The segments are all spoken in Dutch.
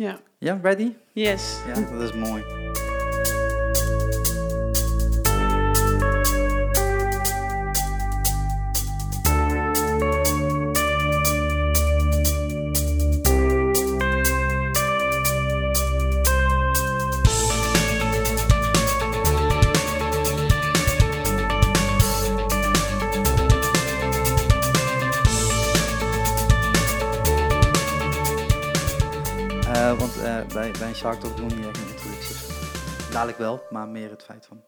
Ja. Ja, ready? Yes. Ja, dat is mooi. Dadelijk wel, maar meer het feit van...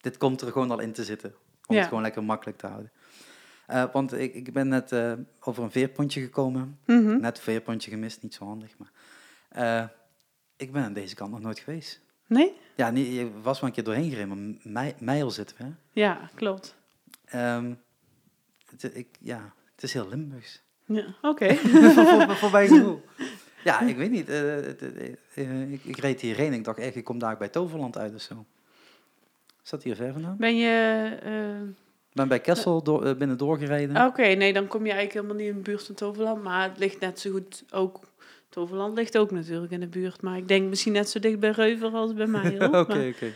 Dit komt er gewoon al in te zitten. Om Ja. het gewoon lekker makkelijk te houden. Eh, want ik, ik ben net eh, over een veerpontje gekomen. Mhm. Net een veerpontje gemist, niet zo handig. Maar, eh, ik ben aan deze kant nog nooit geweest. Nee? Ja, niet, je was wel een keer doorheen gereden, maar Meijel zitten we. Hè? Ja, klopt. Ehm, het, ik, ja, het is heel Limburgs. Ja, oké. voor, voor, voor mijn gevoel. Ja, ik weet niet. eh, eh, ik, ik reed hierheen en ik dacht echt, ik kom daar bij Toverland uit of zo. Is dat hier ver vandaan? Ben je... Ik ben bij Kessel door, binnen doorgereden. Oké, nee, dan kom je eigenlijk helemaal niet in de buurt van Toverland. Maar het ligt net zo goed ook... Toverland ligt ook natuurlijk in de buurt. Maar ik denk misschien net zo dicht bij Reuver als bij Meijel. Oké, oké.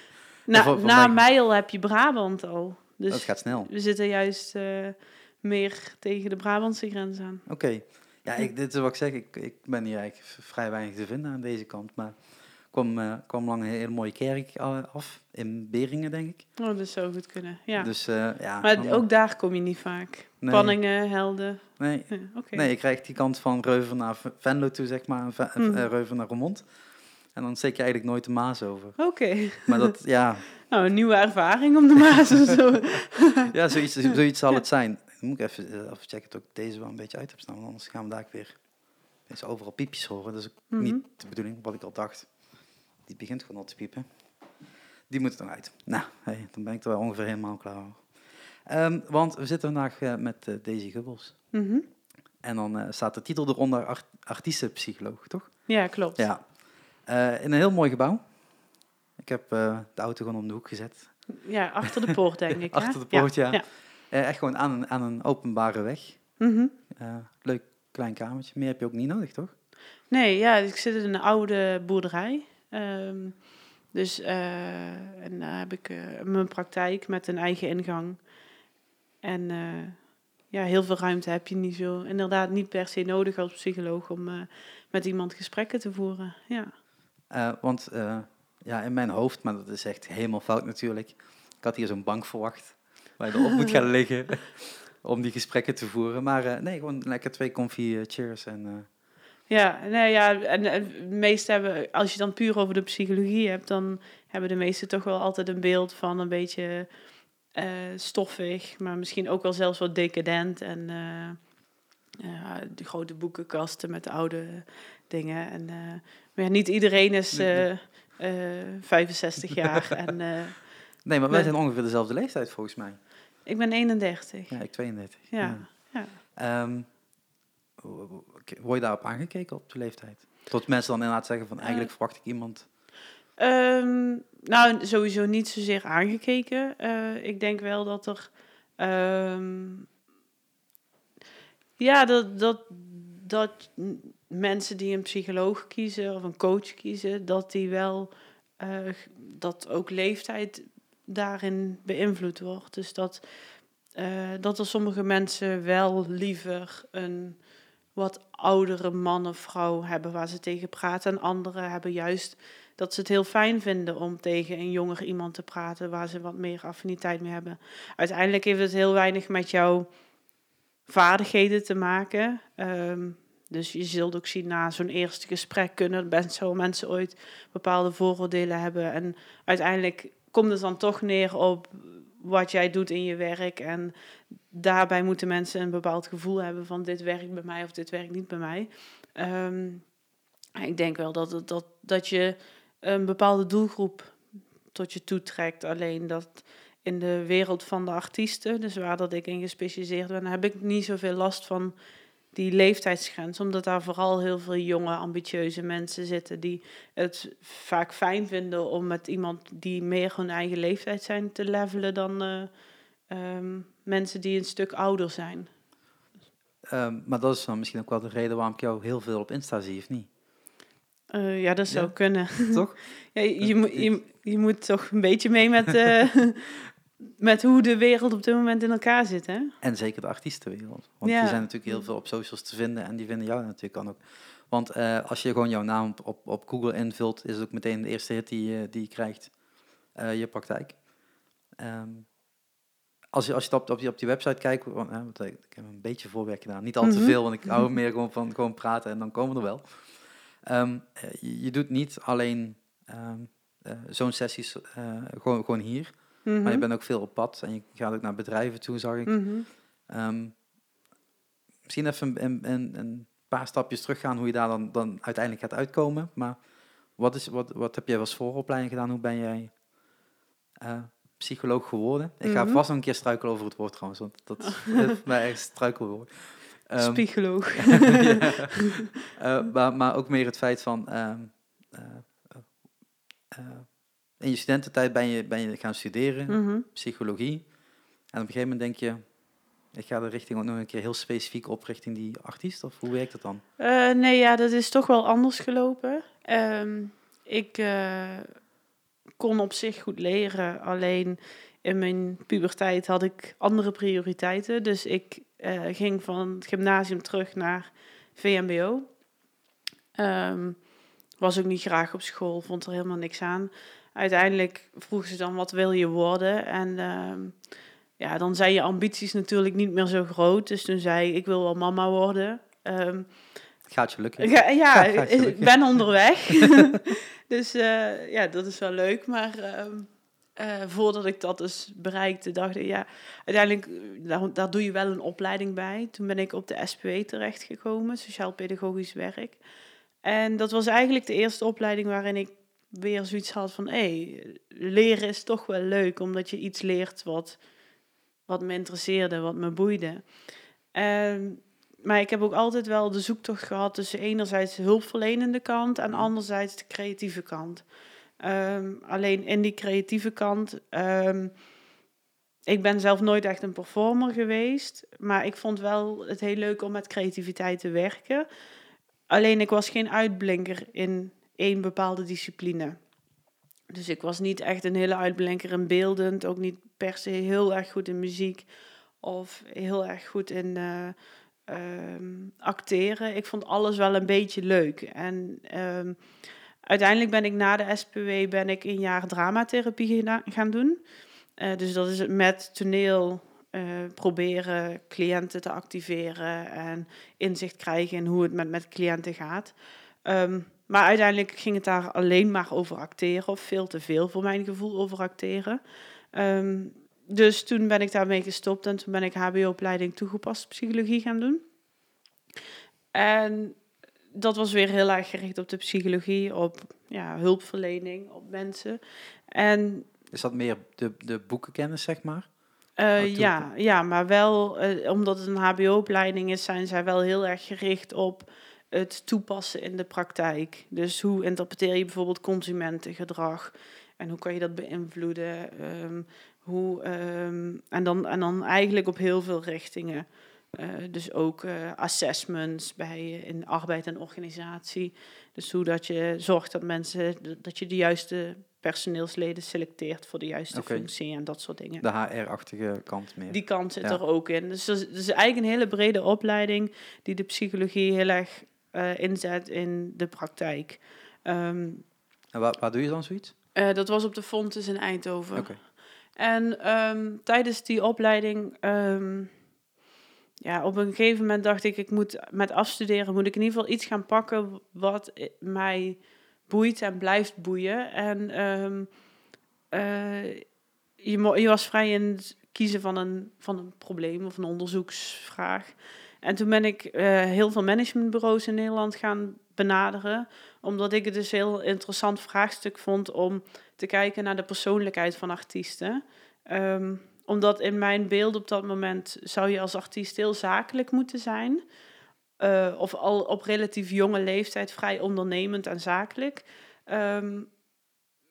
Na, Meijel heb je Brabant al. Dus Dat gaat snel. we zitten juist meer tegen de Brabantse grens aan. Oké. Ja, ik, dit is wat ik zeg. Ik, ik ben hier eigenlijk vrij weinig te vinden aan deze kant. Maar ik kwam, eh, kwam lang een hele mooie kerk eh, af. In Beringen, denk ik. Oh, dat zou goed kunnen, ja. Dus eh, ja. maar ook daar kom je niet vaak. Nee. Panningen, Helden. Nee, Ja, Oké. Nee, je krijgt die kant van Reuven naar Venlo toe, zeg maar, en Mhm. Reuven naar Roermond. En dan steek je eigenlijk nooit de Maas over. Oké. Maar dat, ja, Nou, een nieuwe ervaring om de Maas en zo. ja zoiets, zoiets zal het zijn. Moet ik even, eh, even checken dat ik deze wel een beetje uit heb staan, want anders gaan we daar weer eens overal piepjes horen. Dat is ook Mhm. niet de bedoeling, wat ik al dacht. Die begint gewoon al te piepen. Die moet er dan uit. Nou, hey, dan ben ik er wel ongeveer helemaal klaar voor. Ehm, want we zitten vandaag eh, met eh, Daisy Gubbels. Mhm. En dan staat de titel eronder art artiestenpsycholoog, toch? Ja, klopt. Ja. In een heel mooi gebouw. Ik heb de auto gewoon om de hoek gezet. Ja, achter de poort, denk ik. Achter de poort, ja. ja. Echt gewoon aan een, aan een openbare weg. Mhm. Eh, leuk klein kamertje. Meer heb je ook niet nodig, toch? Nee, ja, ik zit in een oude boerderij. Ehm, dus, eh, en daar heb ik eh, mijn praktijk met een eigen ingang. En eh, ja, heel veel ruimte heb je niet zo. Inderdaad, niet per se nodig als psycholoog om eh, met iemand gesprekken te voeren. Ja. Eh, want eh, ja, in mijn hoofd, maar dat is echt helemaal fout natuurlijk. Ik had hier zo'n bank verwacht waar je erop moet gaan liggen om die gesprekken te voeren. Maar eh, nee, gewoon lekker twee comfy eh, chairs en... eh, Ja, nee, ja, en, en de meeste hebben, als je dan puur over de psychologie hebt, dan hebben de meesten toch wel altijd een beeld van een beetje stoffig, maar misschien ook wel zelfs wat decadent en ja, de grote boekenkasten met oude dingen. En, maar ja, niet iedereen is Nee, eh, eh, 65 jaar en Nee, maar wij zijn ongeveer dezelfde leeftijd volgens mij. Ik ben 31. Ja, ik 32. Ja, ja. Ehm, wo- wo- word je daarop aangekeken op de leeftijd? Tot mensen dan inderdaad zeggen van eigenlijk Eh. verwacht ik iemand. Ehm, nou, sowieso niet zozeer aangekeken. Eh, ik denk wel dat er. ehm, ja, dat, dat, dat mensen die een psycholoog kiezen of een coach kiezen, dat die wel. eh, dat ook leeftijd daarin beïnvloed wordt. Dus dat, eh, dat er sommige mensen wel liever een wat oudere man of vrouw hebben waar ze tegen praten. En anderen hebben juist dat ze het heel fijn vinden om tegen een jonger iemand te praten waar ze wat meer affiniteit mee hebben. Uiteindelijk heeft het heel weinig met jouw vaardigheden te maken. Ehm, dus je zult ook zien na zo'n eerste gesprek kunnen best zo mensen ooit bepaalde vooroordelen hebben. En uiteindelijk komt het dan toch neer op wat jij doet in je werk. En daarbij moeten mensen een bepaald gevoel hebben van dit werkt bij mij of dit werkt niet bij mij. Ehm, ik denk wel dat, dat, dat je een bepaalde doelgroep tot je toetrekt. Alleen dat in de wereld van de artiesten, dus waar dat ik in gespecialiseerd ben, heb ik niet zoveel last van die leeftijdsgrens. Omdat daar vooral heel veel jonge, ambitieuze mensen zitten die het vaak fijn vinden om met iemand die meer hun eigen leeftijd zijn te levelen dan eh, ehm, mensen die een stuk ouder zijn. Ehm, maar dat is dan misschien ook wel de reden waarom ik jou heel veel op Insta zie, of niet? Eh, ja, dat zou Ja. kunnen. toch? Ja, je, je, moet- je, je moet toch een beetje mee met, eh, met hoe de wereld op dit moment in elkaar zit, hè? En zeker de artiestenwereld. Want Ja. er zijn natuurlijk heel veel op socials te vinden en die vinden jou natuurlijk dan ook. Want eh, als je gewoon jouw naam op, op, Google invult, is het ook meteen de eerste hit die, je- die je krijgt. eh, je praktijk. Ehm, als je, als je op, op, die, op die website kijkt, want, eh, want ik, ik heb een beetje voorwerk gedaan. Niet al te Mhm. veel, want ik hou meer gewoon van gewoon praten en dan komen we er wel. Ehm, eh, je, je doet niet alleen ehm, eh, zo'n sessies gewoon, gewoon hier, Mhm. maar je bent ook veel op pad en je gaat ook naar bedrijven toe, zag ik. Mhm. Ehm, misschien even een, een, een, paar stapjes teruggaan hoe je daar dan, dan uiteindelijk gaat uitkomen. Maar wat, is, wat, wat heb jij als vooropleiding gedaan? Hoe ben jij eh, psycholoog geworden? Ik ga Mhm. vast nog een keer struikelen over het woord trouwens, want dat is mij echt struikelwoord. Spiegoloog. ja. Eh, maar, maar ook meer het feit van... ehm, eh, eh, in je studententijd ben je, ben je gaan studeren Mhm. psychologie. En op een gegeven moment denk je, ik ga de richting ook nog een keer heel specifiek op richting die artiest, of hoe werkt dat dan? Eh, nee, ja, dat is toch wel anders gelopen. Ehm, ik eh, kon op zich goed leren, alleen in mijn puberteit had ik andere prioriteiten. Dus ik eh, ging van het gymnasium terug naar VMBO. Ehm, was ook niet graag op school, vond er helemaal niks aan. Uiteindelijk vroeg ze dan, wat wil je worden? En ehm, ja, dan zijn je ambities natuurlijk niet meer zo groot. Dus toen zei ik, ik wil wel mama worden. Ehm, Gaat je lukken? ja, ja, Gaat je ik ben onderweg. dus eh, ja, dat is wel leuk. Maar ehm, eh, voordat ik dat dus bereikte, dacht ik, ja, uiteindelijk, eh, daar, daar doe je wel een opleiding bij. Toen ben ik op de SPW terechtgekomen, Sociaal Pedagogisch Werk. En dat was eigenlijk de eerste opleiding waarin ik weer zoiets had van, hé, hey, leren is toch wel leuk, omdat je iets leert wat, wat me interesseerde, wat me boeide. En maar ik heb ook altijd wel de zoektocht gehad tussen enerzijds de hulpverlenende kant en anderzijds de creatieve kant. Ehm, alleen in die creatieve kant, ehm, ik ben zelf nooit echt een performer geweest, maar ik vond wel het heel leuk om met creativiteit te werken. Alleen ik was geen uitblinker in één bepaalde discipline. Dus ik was niet echt een hele uitblinker in beeldend, ook niet per se heel erg goed in muziek of heel erg goed in eh, ehm, acteren. Ik vond alles wel een beetje leuk. En ehm, uiteindelijk ben ik na de SPW ben ik een jaar dramatherapie gaan doen. Eh, dus dat is met toneel eh, proberen cliënten te activeren en inzicht krijgen in hoe het met, met cliënten gaat. Ehm, maar uiteindelijk ging het daar alleen maar over acteren, of veel te veel voor mijn gevoel over acteren. Ehm, dus toen ben ik daarmee gestopt en toen ben ik HBO-opleiding toegepaste psychologie gaan doen. En dat was weer heel erg gericht op de psychologie, op ja, hulpverlening, op mensen. En Is dat meer de, de boekenkennis, zeg maar? eh, ja, ja, maar wel, eh, omdat het een HBO-opleiding is, zijn zij wel heel erg gericht op het toepassen in de praktijk. Dus hoe interpreteer je bijvoorbeeld consumentengedrag en hoe kan je dat beïnvloeden? Ehm, hoe, ehm, en, dan, en dan eigenlijk op heel veel richtingen. Eh, dus ook eh, assessments bij, in arbeid en organisatie. Dus hoe dat je zorgt dat mensen, dat je de juiste personeelsleden selecteert voor de juiste functie en dat soort dingen. De HR-achtige kant meer. Die kant zit Ja. er ook in. Dus is, dat is eigenlijk een hele brede opleiding die de psychologie heel erg eh, inzet in de praktijk. Ehm, En waar, waar doe je dan zoiets? eh, dat was op de Fontes in Eindhoven. Oké. En ehm, tijdens die opleiding, ehm, ja, op een gegeven moment dacht ik, ik moet met afstuderen, moet ik in ieder geval iets gaan pakken wat mij boeit en blijft boeien. En ehm, eh, je, mo- je was vrij in het kiezen van een, van een probleem of een onderzoeksvraag. En toen ben ik eh, heel veel managementbureaus in Nederland gaan benaderen, omdat ik het dus een heel interessant vraagstuk vond om te kijken naar de persoonlijkheid van artiesten. Ehm, omdat in mijn beeld op dat moment zou je als artiest heel zakelijk moeten zijn. Eh, of al op relatief jonge leeftijd vrij ondernemend en zakelijk. Ehm,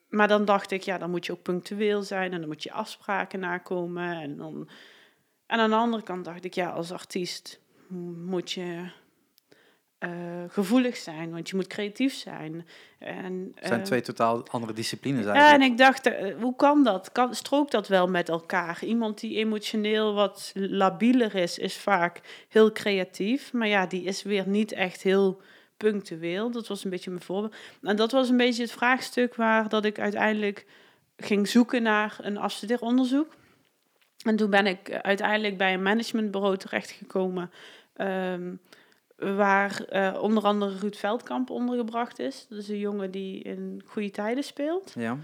maar dan dacht ik, ja, dan moet je ook punctueel zijn en dan moet je afspraken nakomen. En, dan... en aan de andere kant dacht ik, ja, als artiest moet je eh, gevoelig zijn, want je moet creatief zijn. En, Het zijn eh, twee totaal andere disciplines eigenlijk. en ik dacht, eh, hoe kan dat? Kan, strookt dat wel met elkaar? Iemand die emotioneel wat labieler is, is vaak heel creatief. Maar ja, die is weer niet echt heel punctueel. Dat was een beetje mijn voorbeeld. En dat was een beetje het vraagstuk waar dat ik uiteindelijk ging zoeken naar een afstudeeronderzoek. En toen ben ik uiteindelijk bij een managementbureau terechtgekomen. Ehm, waar eh, onder andere Ruud Veldkamp ondergebracht is. Dat is een jongen die in goede tijden speelt. Ja,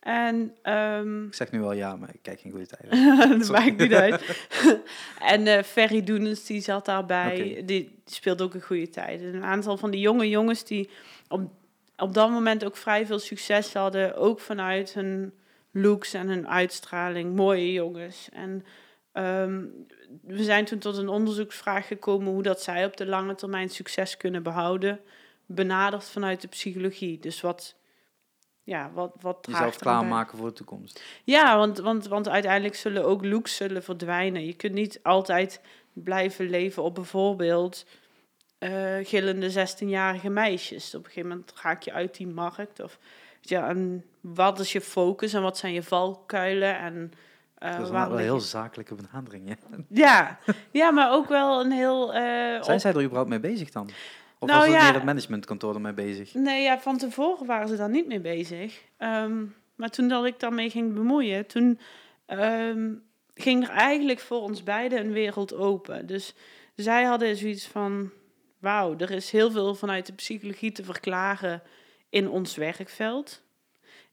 En ehm, ik zeg nu wel ja, maar ik kijk geen goede tijden. dat maakt niet uit. en eh Ferry Doenens, die zat daarbij. Die, speelde ook een goede tijd. En een aantal van die jonge jongens die op, op dat moment ook vrij veel succes hadden. Ook vanuit hun looks en hun uitstraling. Mooie jongens. En ehm, we zijn toen tot een onderzoeksvraag gekomen hoe dat zij op de lange termijn succes kunnen behouden. Benaderd vanuit de psychologie. Dus wat... Ja, wat, wat Jezelf bij? klaarmaken voor de toekomst. Ja, want, want, want uiteindelijk zullen ook looks zullen verdwijnen. Je kunt niet altijd blijven leven op bijvoorbeeld eh, gillende 16-jarige meisjes. Op een gegeven moment raak je uit die markt. Of, ja, en wat is je focus en wat zijn je valkuilen? En, eh, dat is wel een heel zakelijke benadering. Hè? ja. ja, maar ook wel een heel... eh, Zijn zij er überhaupt mee bezig dan? Of Nou was het ja. meer het managementkantoor ermee bezig? Nee, ja, van tevoren waren ze daar niet mee bezig. Ehm, maar toen dat ik daarmee ging bemoeien, toen ehm, ging er eigenlijk voor ons beiden een wereld open. Dus zij hadden zoiets van, wauw, er is heel veel vanuit de psychologie te verklaren in ons werkveld.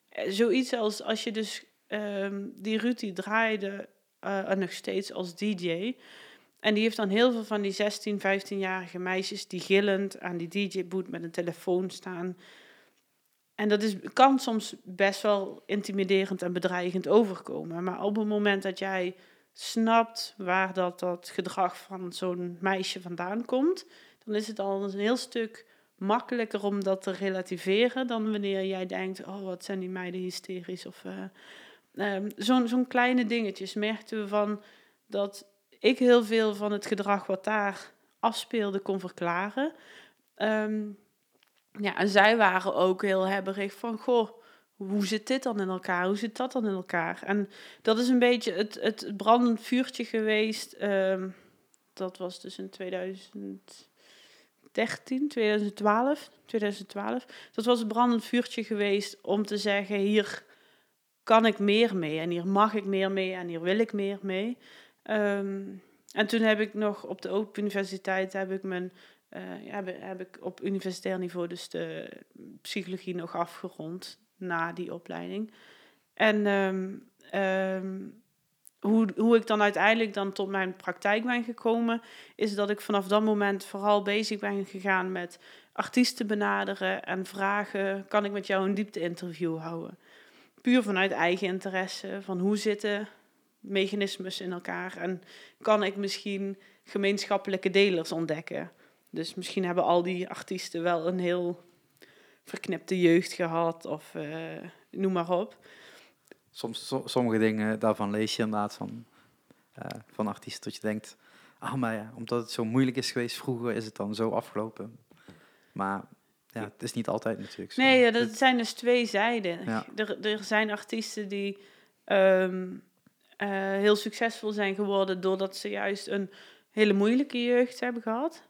Eh, Zoiets als als je dus, ehm, die Ruud die draaide eh, nog steeds als DJ. En die heeft dan heel veel van die 16, 15-jarige meisjes die gillend aan die DJ-boot met een telefoon staan. En dat is, kan soms best wel intimiderend en bedreigend overkomen. Maar op het moment dat jij snapt waar dat, dat gedrag van zo'n meisje vandaan komt, dan is het al een heel stuk makkelijker om dat te relativeren dan wanneer jij denkt, oh wat zijn die meiden hysterisch. Of eh, ehm, zo'n zo'n kleine dingetjes merkten we van dat ik heel veel van het gedrag wat daar afspeelde kon verklaren. Ehm, ja, en zij waren ook heel hebberig van, goh, hoe zit dit dan in elkaar? Hoe zit dat dan in elkaar? En dat is een beetje het, het brandend vuurtje geweest. ehm, dat was dus in 2013, 2012, 2012. Dat was een brandend vuurtje geweest om te zeggen, hier kan ik meer mee. En hier mag ik meer mee en hier wil ik meer mee. Ehm, en toen heb ik nog op de Open Universiteit heb ik mijn ja, heb, heb ik op universitair niveau dus de psychologie nog afgerond na die opleiding. En ehm, ehm, hoe, hoe ik dan uiteindelijk dan tot mijn praktijk ben gekomen, is dat ik vanaf dat moment vooral bezig ben gegaan met artiesten benaderen en vragen, kan ik met jou een diepte-interview houden? Puur vanuit eigen interesse, van hoe zitten mechanismes in elkaar en kan ik misschien gemeenschappelijke delers ontdekken? Dus misschien hebben al die artiesten wel een heel verknipte jeugd gehad of eh, noem maar op. Soms, so- sommige dingen daarvan lees je inderdaad van, eh, van artiesten dat je denkt, ah maar ja, omdat het zo moeilijk is geweest vroeger, is het dan zo afgelopen. Maar ja, het is niet altijd natuurlijk zo. Nee, ja, dat Het- zijn dus twee zijden. Ja. Er, er zijn artiesten die ehm, eh, heel succesvol zijn geworden doordat ze juist een hele moeilijke jeugd hebben gehad.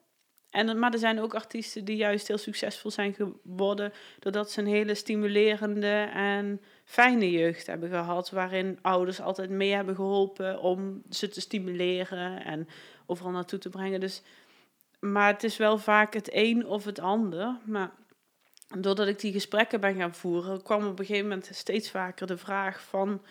En, maar er zijn ook artiesten die juist heel succesvol zijn geworden doordat ze een hele stimulerende en fijne jeugd hebben gehad, waarin ouders altijd mee hebben geholpen om ze te stimuleren en overal naartoe te brengen. Dus, maar het is wel vaak het een of het ander. Maar doordat ik die gesprekken ben gaan voeren, kwam op een gegeven moment steeds vaker de vraag van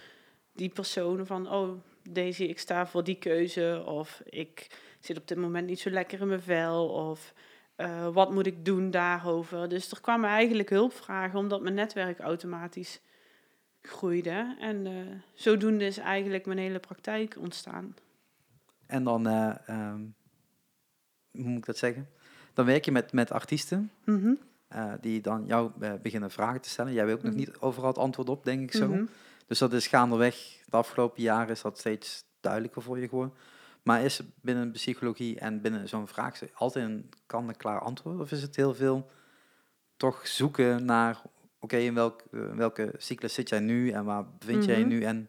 die personen van, oh Daisy, ik sta voor die keuze, of ik zit op dit moment niet zo lekker in mijn vel, of eh, wat moet ik doen daarover. Dus er kwamen eigenlijk hulpvragen, omdat mijn netwerk automatisch groeide. En eh, zodoende is eigenlijk mijn hele praktijk ontstaan. En dan, eh, ehm, hoe moet ik dat zeggen? Dan werk je met, met artiesten Mhm, eh, die dan jou eh, beginnen vragen te stellen. Jij weet ook nog Mhm. niet overal het antwoord op, denk ik zo. mhm. Dus dat is gaandeweg, de afgelopen jaren is dat steeds duidelijker voor je geworden. Maar is binnen psychologie en binnen zo'n vraag altijd een kan-en-klaar antwoord? Of is het heel veel toch zoeken naar, oké, in welk, eh, welke cyclus zit jij nu en waar bevind jij je nu en,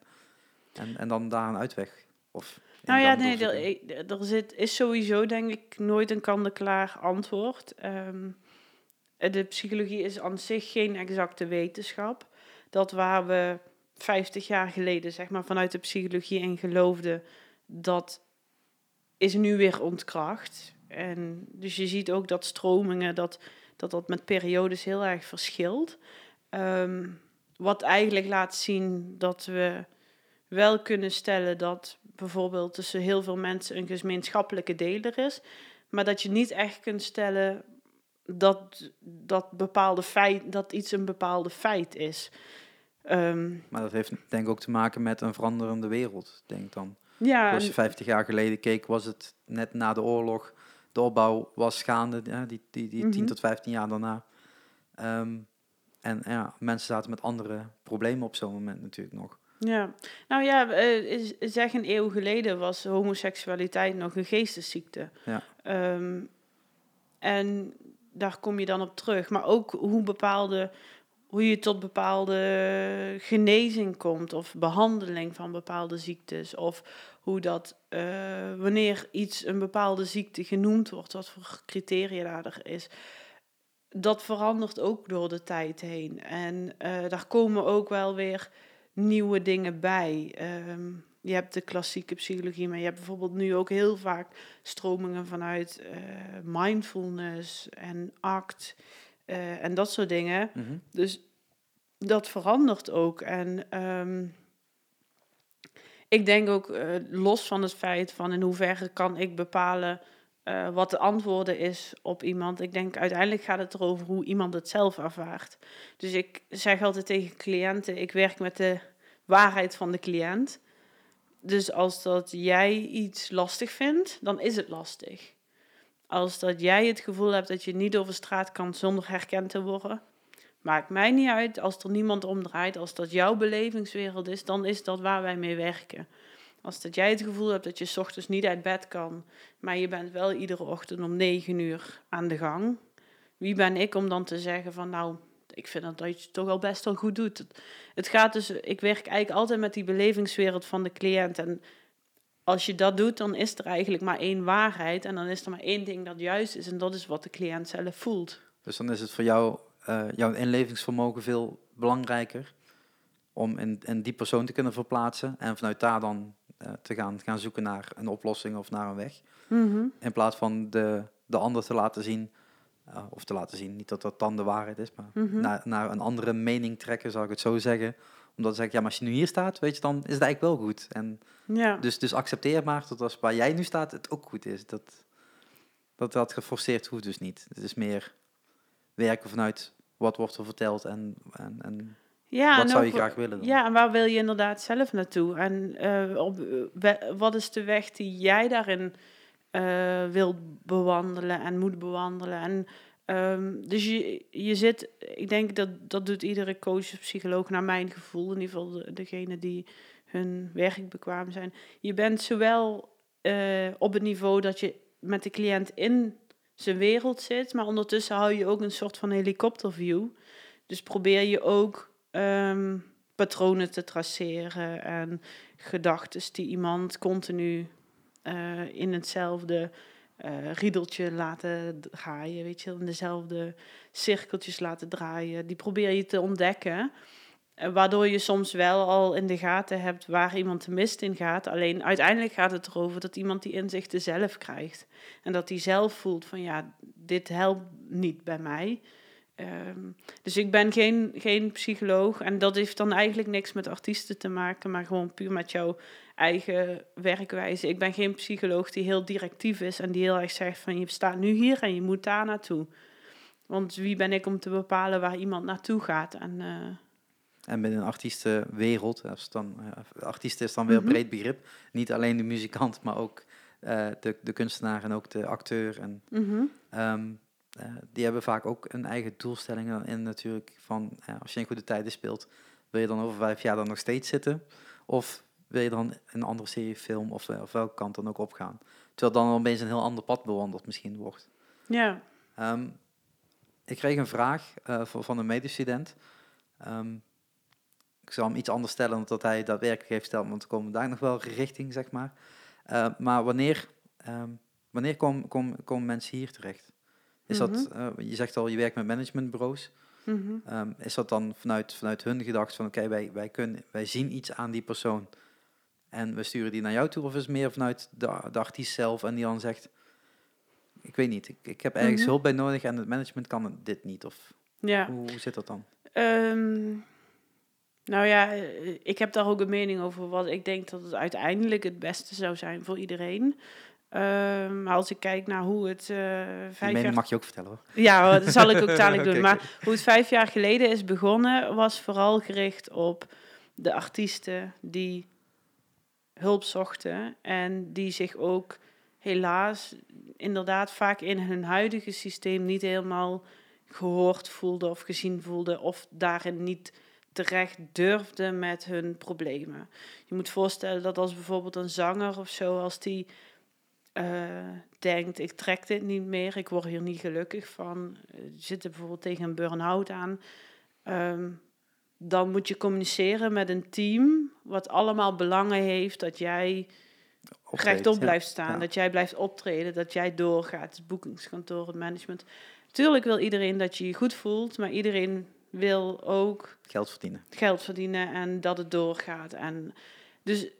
en, en dan daar een uitweg? Of Nou ja, nee, er, er zit, is sowieso denk ik nooit een kant-en-klaar antwoord. Ehm, de psychologie is aan zich geen exacte wetenschap. Dat waar we 50 jaar geleden zeg maar, vanuit de psychologie in geloofden, dat is nu weer ontkracht. En dus je ziet ook dat stromingen, dat dat, dat met periodes heel erg verschilt. Ehm, wat eigenlijk laat zien dat we wel kunnen stellen dat bijvoorbeeld tussen heel veel mensen een gemeenschappelijke deler is, maar dat je niet echt kunt stellen dat, dat, bepaalde feit, dat iets een bepaalde feit is. Ehm, Maar dat heeft denk ik ook te maken met een veranderende wereld, denk dan. ja, Als je en- 50 jaar geleden keek, was het net na de oorlog. De opbouw was gaande, ja, die, die, die 10 Mhm. tot 15 jaar daarna. Ehm, en ja, mensen zaten met andere problemen op zo'n moment natuurlijk nog. Ja, nou ja, eh, zeg een eeuw geleden was homoseksualiteit nog een geestesziekte. Ja. Ehm, en daar kom je dan op terug. Maar ook hoe bepaalde, hoe je tot bepaalde genezing komt of behandeling van bepaalde ziektes. Of hoe dat, eh, wanneer iets een bepaalde ziekte genoemd wordt, wat voor criteria daar is. Dat verandert ook door de tijd heen. En eh, daar komen ook wel weer nieuwe dingen bij. Ehm, je hebt de klassieke psychologie, maar je hebt bijvoorbeeld nu ook heel vaak stromingen vanuit eh, mindfulness en ACT eh, en dat soort dingen. Mhm. Dus dat verandert ook. En ehm, ik denk ook, eh, los van het feit van in hoeverre kan ik bepalen eh, wat de antwoorden is op iemand. Ik denk uiteindelijk gaat het erover hoe iemand het zelf ervaart. Dus ik zeg altijd tegen cliënten, ik werk met de waarheid van de cliënt. Dus als dat jij iets lastig vindt, dan is het lastig. Als dat jij het gevoel hebt dat je niet over straat kan zonder herkend te worden, maakt mij niet uit. Als er niemand omdraait, als dat jouw belevingswereld is, dan is dat waar wij mee werken. Als dat jij het gevoel hebt dat je 's ochtends niet uit bed kan, maar je bent wel iedere ochtend om negen uur aan de gang. Wie ben ik om dan te zeggen van nou, ik vind dat, dat je het toch al best wel goed doet. Het, gaat dus, ik werk eigenlijk altijd met die belevingswereld van de cliënt. En als je dat doet, dan is er eigenlijk maar één waarheid. En dan is er maar één ding dat juist is. En dat is wat de cliënt zelf voelt. Dus dan is het voor jou, eh, jouw inlevingsvermogen veel belangrijker om in, in die persoon te kunnen verplaatsen en vanuit daar dan te gaan, gaan zoeken naar een oplossing of naar een weg. In plaats van de, de ander te laten zien, eh, of te laten zien, niet dat dat dan de waarheid is, maar Mhm. naar, naar een andere mening trekken, zal ik het zo zeggen. Omdat zeg ik, ja, maar als je nu hier staat, weet je, dan is het eigenlijk wel goed. En Ja. dus, dus accepteer maar dat als waar jij nu staat, het ook goed is. Dat dat, dat geforceerd hoeft dus niet. Het is meer werken vanuit wat wordt er verteld en, en, en Ja, wat zou je graag willen dan. Ja, en waar wil je inderdaad zelf naartoe? En eh, op, we- wat is de weg die jij daarin eh wil bewandelen en moet bewandelen? En, ehm, dus je, je zit, ik denk dat dat doet iedere coach of psycholoog naar mijn gevoel, in ieder geval de, degene die hun werk bekwaam zijn. Je bent zowel eh, op het niveau dat je met de cliënt in zijn wereld zit, maar ondertussen hou je ook een soort van helikopterview. Dus probeer je ook ehm, patronen te traceren en gedachten die iemand continu eh, in hetzelfde eh, riedeltje laten draaien, weet je, in dezelfde cirkeltjes laten draaien. Die probeer je te ontdekken. eh, Waardoor je soms wel al in de gaten hebt waar iemand de mist in gaat. Alleen uiteindelijk gaat het erover dat iemand die inzichten zelf krijgt. En dat hij zelf voelt van ja, dit helpt niet bij mij. Ehm, dus ik ben geen, geen psycholoog en dat heeft dan eigenlijk niks met artiesten te maken, maar gewoon puur met jouw eigen werkwijze. Ik ben geen psycholoog die heel directief is en die heel erg zegt van je staat nu hier en je moet daar naartoe. Want wie ben ik om te bepalen waar iemand naartoe gaat? En, eh, En binnen een artiestenwereld, als het dan, eh, artiest is dan weer een Mhm. breed begrip. Niet alleen de muzikant, maar ook eh, de, de kunstenaar en ook de acteur. En, mhm. ehm, eh, die hebben vaak ook een eigen doelstellingen in natuurlijk. Van, ja, als je in goede tijden speelt, wil je dan over vijf jaar dan nog steeds zitten? Of wil je dan een andere serie, film of, of welke kant dan ook opgaan. Terwijl dan opeens een heel ander pad bewandeld misschien wordt. Ja. Ehm, ik kreeg een vraag uh, van een medestudent. Um, ik zal hem iets anders stellen dan dat hij daadwerkelijk heeft gesteld, want we komen daar nog wel richting, zeg maar. Uh, maar wanneer, um, wanneer komen kom, kom mensen hier terecht? Is mm -hmm. dat, uh, je zegt al, je werkt met managementbureaus. Mm -hmm. um, is dat dan vanuit, vanuit hun gedacht van, oké, okay, wij, wij, kunnen, wij zien iets aan die persoon en we sturen die naar jou toe? Of is het meer vanuit de, de artiest zelf en die dan zegt, ik weet niet, ik, ik heb ergens mm -hmm. hulp bij nodig en het management kan dit niet? Of ja. hoe, hoe zit dat dan? Um, nou ja, ik heb daar ook een mening over wat ik denk dat het uiteindelijk het beste zou zijn voor iedereen. Um, maar als ik kijk naar hoe het uh, vijf mening jaar... mag je ook vertellen hoor. Ja, dat zal ik ook dadelijk doen. Maar hoe het vijf jaar geleden is begonnen, was vooral gericht op de artiesten die hulp zochten. En die zich ook helaas inderdaad vaak in hun huidige systeem niet helemaal gehoord voelden of gezien voelden. Of daarin niet terecht durfden met hun problemen. Je moet voorstellen dat als bijvoorbeeld een zanger of zo, als die uh, denkt, ik trek dit niet meer, ik word hier niet gelukkig van, uh, zit er bijvoorbeeld tegen een burn-out aan, um, dan moet je communiceren met een team wat allemaal belangen heeft dat jij Optreedt, rechtop blijft staan, Ja. dat jij blijft optreden, dat jij doorgaat, het boekingskantoor, het management. Tuurlijk wil iedereen dat je je goed voelt, maar iedereen wil ook Geld verdienen. geld verdienen en dat het doorgaat. En dus eh,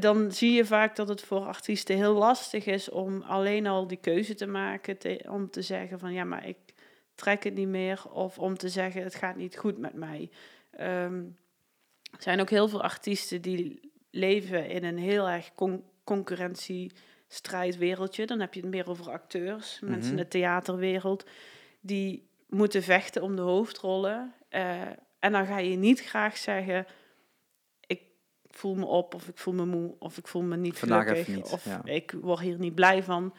dan zie je vaak dat het voor artiesten heel lastig is om alleen al die keuze te maken. te- om te zeggen van ja, maar ik trek het niet meer. Of om te zeggen het gaat niet goed met mij. Ehm, er zijn ook heel veel artiesten die leven in een heel erg con concurrentiestrijdwereldje. Dan heb je het meer over acteurs, mensen in Mhm. de theaterwereld. Die moeten vechten om de hoofdrollen. Eh, en dan ga je niet graag zeggen: voel me op, of ik voel me moe, of ik voel me niet Vandaag gelukkig, niet, of ja. ik word hier niet blij van,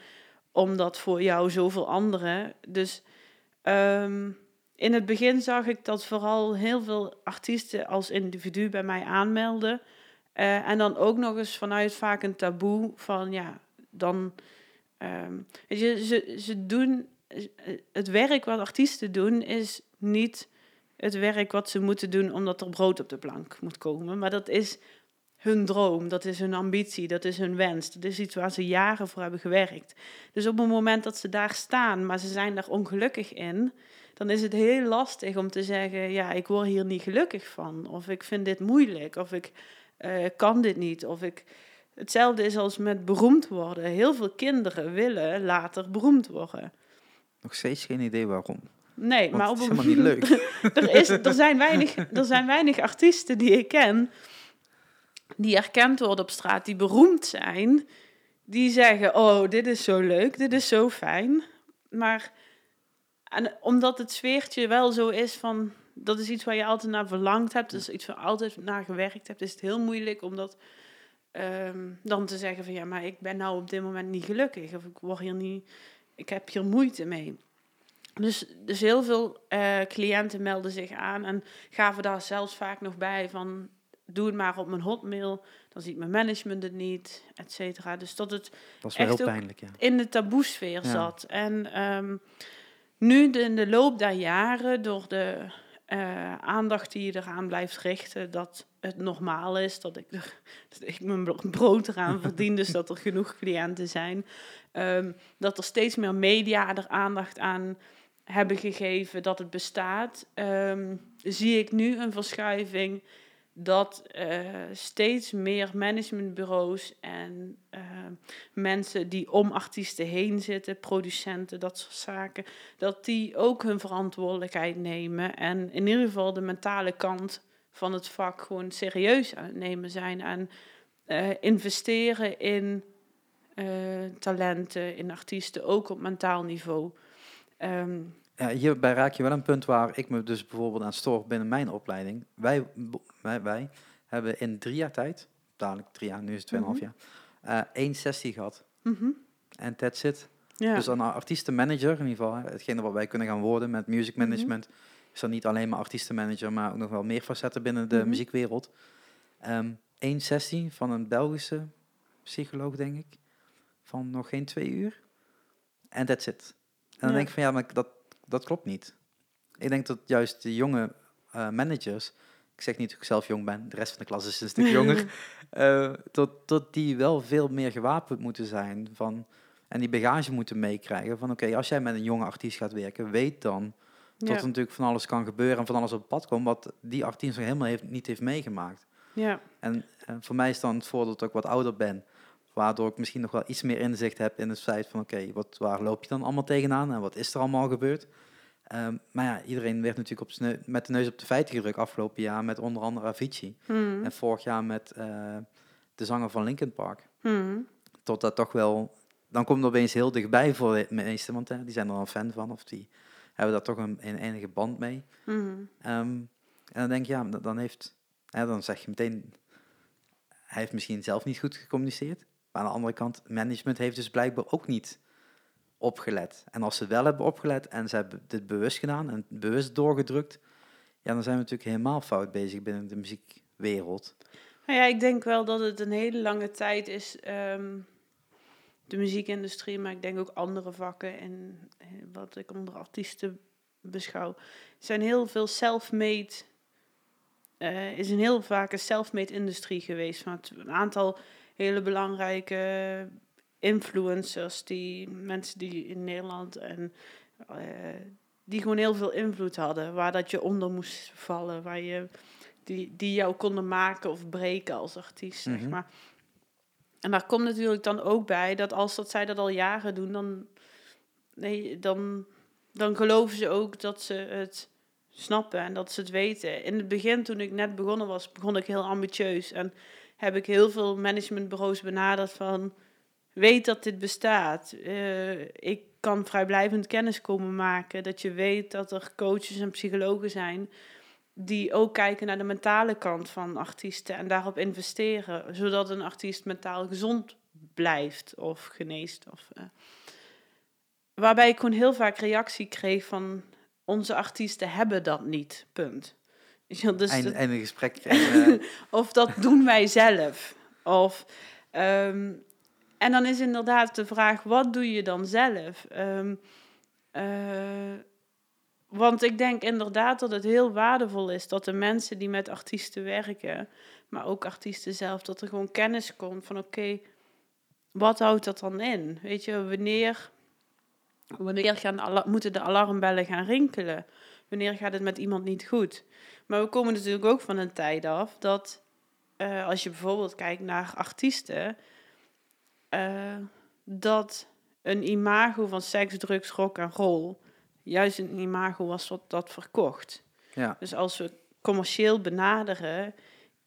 omdat voor jou zoveel anderen. Dus ehm, in het begin zag ik dat vooral heel veel artiesten als individu bij mij aanmelden. Eh, en dan ook nog eens vanuit vaak een taboe van ja, dan. ehm, je, ze, ze doen. Het werk wat artiesten doen is niet het werk wat ze moeten doen omdat er brood op de plank moet komen. Maar dat is hun droom, dat is hun ambitie, dat is hun wens. Dat is iets waar ze jaren voor hebben gewerkt. Dus op het moment dat ze daar staan, maar ze zijn daar ongelukkig in, dan is het heel lastig om te zeggen: ja, ik word hier niet gelukkig van, of ik vind dit moeilijk, of ik eh, kan dit niet, of ik. Hetzelfde is als met beroemd worden. Heel veel kinderen willen later beroemd worden. Nog steeds geen idee waarom. Nee, Want maar op het is helemaal niet leuk. er, is, er, zijn weinig, er zijn weinig artiesten die ik ken die erkend worden op straat, die beroemd zijn, die zeggen: Oh, dit is zo leuk, dit is zo fijn. Maar en omdat het sfeertje wel zo is van dat is iets waar je altijd naar verlangd hebt, dus iets waar je altijd naar gewerkt hebt, is het heel moeilijk om dat ehm, dan te zeggen: van ja, maar ik ben nou op dit moment niet gelukkig of ik word hier niet, ik heb hier moeite mee. Dus, dus heel veel eh, cliënten melden zich aan en gaven daar zelfs vaak nog bij van doe het maar op mijn hotmail, dan ziet mijn management het niet, et cetera. Dus dat het Dat Echt heel pijnlijk, ja. in de taboesfeer Ja. zat. En ehm, nu de, in de loop der jaren, door de eh, aandacht die je eraan blijft richten, dat het normaal is, dat ik, er, dat ik mijn bro- brood eraan verdien, dus dat er genoeg cliënten zijn, ehm, dat er steeds meer media er aandacht aan hebben gegeven dat het bestaat, ehm, zie ik nu een verschuiving dat eh, steeds meer managementbureaus en eh, mensen die om artiesten heen zitten, producenten, dat soort zaken, dat die ook hun verantwoordelijkheid nemen en in ieder geval de mentale kant van het vak gewoon serieus aan het nemen zijn en eh, investeren in talenten, in artiesten, ook op mentaal niveau. Ehm, Ja, hierbij raak je wel een punt waar ik me dus bijvoorbeeld aan stoor binnen mijn opleiding. Wij, wij, wij hebben in drie jaar tijd, dadelijk drie jaar, nu is het tweeënhalf Mhm. jaar, eh, één sessie gehad. mhm, En that's it. ja. Dus een artiestenmanager, in ieder geval, hè, hetgene wat wij kunnen gaan worden met music Mhm. management, is dan niet alleen maar artiestenmanager, maar ook nog wel meer facetten binnen de Mhm. muziekwereld. Ehm, één sessie van een Belgische psycholoog, denk ik. Van nog geen twee uur. En that's it. En dan Ja. denk ik van ja, maar dat, dat klopt niet. Ik denk dat juist de jonge eh, managers, ik zeg niet dat ik zelf jong ben, de rest van de klas is een stuk jonger, eh, tot, tot die wel veel meer gewapend moeten zijn van, en die bagage moeten meekrijgen van oké, als jij met een jonge artiest gaat werken, weet dan dat Ja. er natuurlijk van alles kan gebeuren en van alles op het pad komt wat die artiest nog helemaal heeft, niet heeft meegemaakt. Ja. En eh, voor mij is dan het voordeel dat ik wat ouder ben, waardoor ik misschien nog wel iets meer inzicht heb in het feit van oké, wat waar loop je dan allemaal tegenaan en wat is er allemaal gebeurd? Ehm, maar ja, iedereen werd natuurlijk op met de neus op de feiten gedrukt afgelopen jaar met onder andere Avicii. Hmm. En vorig jaar met eh, de zanger van Linkin Park. Hmm. Tot dat toch wel, dan komt het opeens heel dichtbij voor de meesten, want hè, die zijn er al fan van of die hebben daar toch een, een enige band mee. Hmm. Ehm, en dan denk je, ja, dan- dan heeft, hè, dan zeg je meteen, hij heeft misschien zelf niet goed gecommuniceerd. Maar aan de andere kant, management heeft dus blijkbaar ook niet opgelet. En als ze wel hebben opgelet en ze hebben dit bewust gedaan en bewust doorgedrukt, ja, dan zijn we natuurlijk helemaal fout bezig binnen de muziekwereld. Nou ja, ik denk wel dat het een hele lange tijd is, ehm, de muziekindustrie, maar ik denk ook andere vakken en wat ik onder artiesten beschouw, zijn heel veel self-made, eh, is een heel vaak een self-made industrie geweest. Van het- een aantal hele belangrijke influencers, die mensen die in Nederland en eh, die gewoon heel veel invloed hadden, waar dat je onder moest vallen, waar je die, die jou konden maken of breken als artiest, zeg Mhm. maar. En daar komt natuurlijk dan ook bij dat als dat zij dat al jaren doen, dan, nee, dan, dan geloven ze ook dat ze het snappen en dat ze het weten. In het begin, toen ik net begonnen was, begon ik heel ambitieus en heb ik heel veel managementbureaus benaderd van, weet dat dit bestaat. Eh, ik kan vrijblijvend kennis komen maken, dat je weet dat er coaches en psychologen zijn die ook kijken naar de mentale kant van artiesten en daarop investeren, zodat een artiest mentaal gezond blijft of geneest. Of, eh. Waarbij ik gewoon heel vaak reactie kreeg van onze artiesten hebben dat niet, punt. Wel, Dus Einde, dat- einde gesprek. En, eh, of dat doen wij zelf. Of, ehm, en dan is inderdaad de vraag, wat doe je dan zelf? Ehm, eh, want ik denk inderdaad dat het heel waardevol is dat de mensen die met artiesten werken, maar ook artiesten zelf, dat er gewoon kennis komt van oké, wat houdt dat dan in? Weet je, wanneer, wanneer gaan moeten de alarmbellen gaan rinkelen? Wanneer gaat het met iemand niet goed? Maar we komen natuurlijk ook van een tijd af dat eh, als je bijvoorbeeld kijkt naar artiesten, eh, dat een imago van seks, drugs, rock en roll juist een imago was wat dat verkocht. ja. Dus als we commercieel benaderen,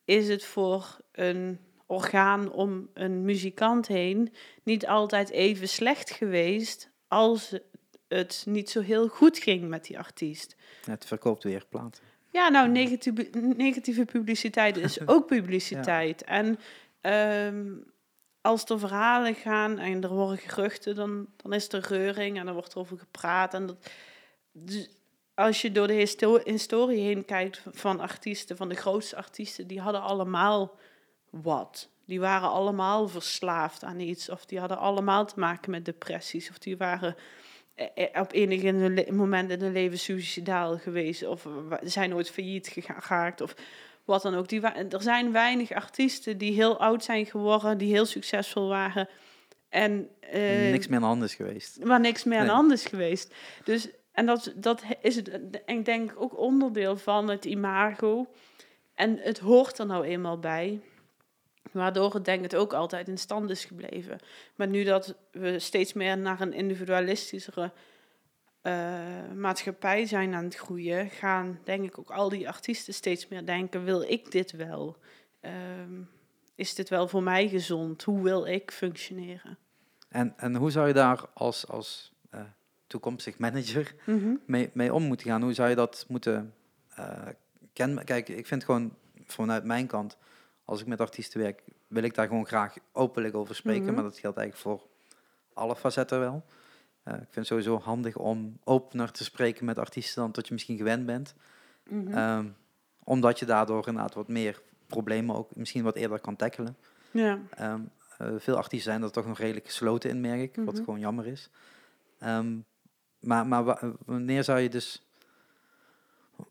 is het voor een orgaan om een muzikant heen niet altijd even slecht geweest als het niet zo heel goed ging met die artiest. Het verkoopt weer platen. Ja, nou, negatieve, negatieve publiciteit is ook publiciteit. En ehm, als er verhalen gaan en er worden geruchten, dan, dan is er reuring en er wordt over gepraat. En dat, dus als je door de histo- historie heen kijkt van artiesten, van de grootste artiesten, die hadden allemaal wat. Die waren allemaal verslaafd aan iets, of die hadden allemaal te maken met depressies, of die waren op enig in hun le- moment in hun leven suicidaal geweest, of zijn nooit failliet geraakt, of wat dan ook. Die er zijn weinig artiesten die heel oud zijn geworden, die heel succesvol waren. En eh, Niks meer aan de hand is geweest. waar niks meer aan hand is geweest. Dus, en dat, dat is het, en ik denk ook onderdeel van het imago. En het hoort er nou eenmaal bij. Waardoor het denk ik het ook altijd in stand is gebleven. Maar nu dat we steeds meer naar een individualistischere eh, maatschappij zijn aan het groeien, gaan denk ik ook al die artiesten steeds meer denken: wil ik dit wel? Ehm, is dit wel voor mij gezond? Hoe wil ik functioneren? En, en hoe zou je daar als, als eh, toekomstig manager Mhm. mee, mee om moeten gaan? Hoe zou je dat moeten eh kennen? Kijk, ik vind gewoon vanuit mijn kant, als ik met artiesten werk, wil ik daar gewoon graag openlijk over spreken. Mhm. Maar dat geldt eigenlijk voor alle facetten wel. Eh, ik vind het sowieso handig om opener te spreken met artiesten dan tot je misschien gewend bent. Mhm. Ehm, omdat je daardoor inderdaad wat meer problemen ook misschien wat eerder kan tackelen. Ja. Ehm, eh, veel artiesten zijn er toch nog redelijk gesloten in, merk ik, wat Mhm. gewoon jammer is. Ehm, maar maar wa- wanneer zou je dus...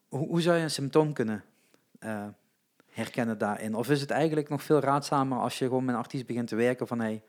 Hoe, hoe zou je een symptoom kunnen eh, herkennen daarin? Of is het eigenlijk nog veel raadzamer als je gewoon met een artiest begint te werken van... Hey,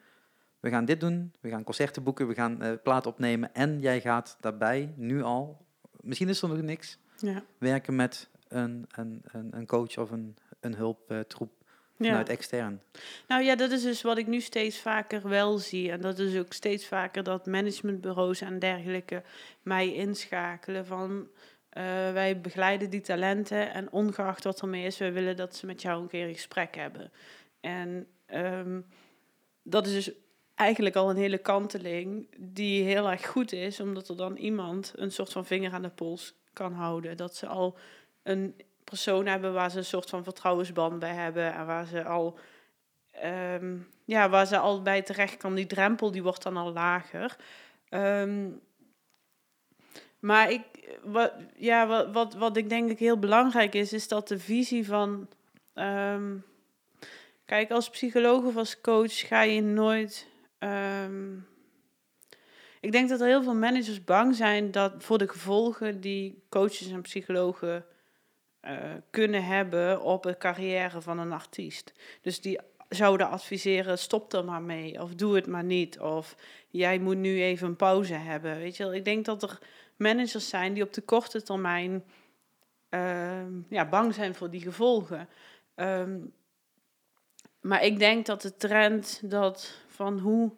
we gaan dit doen, we gaan concerten boeken, we gaan eh plaat opnemen en jij gaat daarbij nu al, misschien is er nog niks, Ja. werken met een, een, een, een coach of een, een hulptroep vanuit extern. Nou ja, dat is dus wat ik nu steeds vaker wel zie. En dat is ook steeds vaker dat managementbureaus en dergelijke mij inschakelen van... eh, wij begeleiden die talenten en ongeacht wat ermee is, wij willen dat ze met jou een keer een gesprek hebben. En ehm, dat is dus eigenlijk al een hele kanteling die heel erg goed is, omdat er dan iemand een soort van vinger aan de pols kan houden. Dat ze al een persoon hebben waar ze een soort van vertrouwensband bij hebben en waar ze al, ehm, ja, waar ze al bij terecht kan. Die drempel die wordt dan al lager. Ehm, maar ik, wat, ja, wat, wat, wat ik denk ik heel belangrijk is, is dat de visie van. ehm, kijk, als psycholoog of als coach ga je nooit. ehm, ik denk dat er heel veel managers bang zijn dat voor de gevolgen die coaches en psychologen eh, kunnen hebben op de carrière van een artiest. Dus die zouden adviseren: stop er maar mee, of doe het maar niet, of jij moet nu even een pauze hebben. Weet je wel, ik denk dat er managers zijn die op de korte termijn ehm, ja, bang zijn voor die gevolgen. Ehm, maar ik denk dat de trend dat van hoe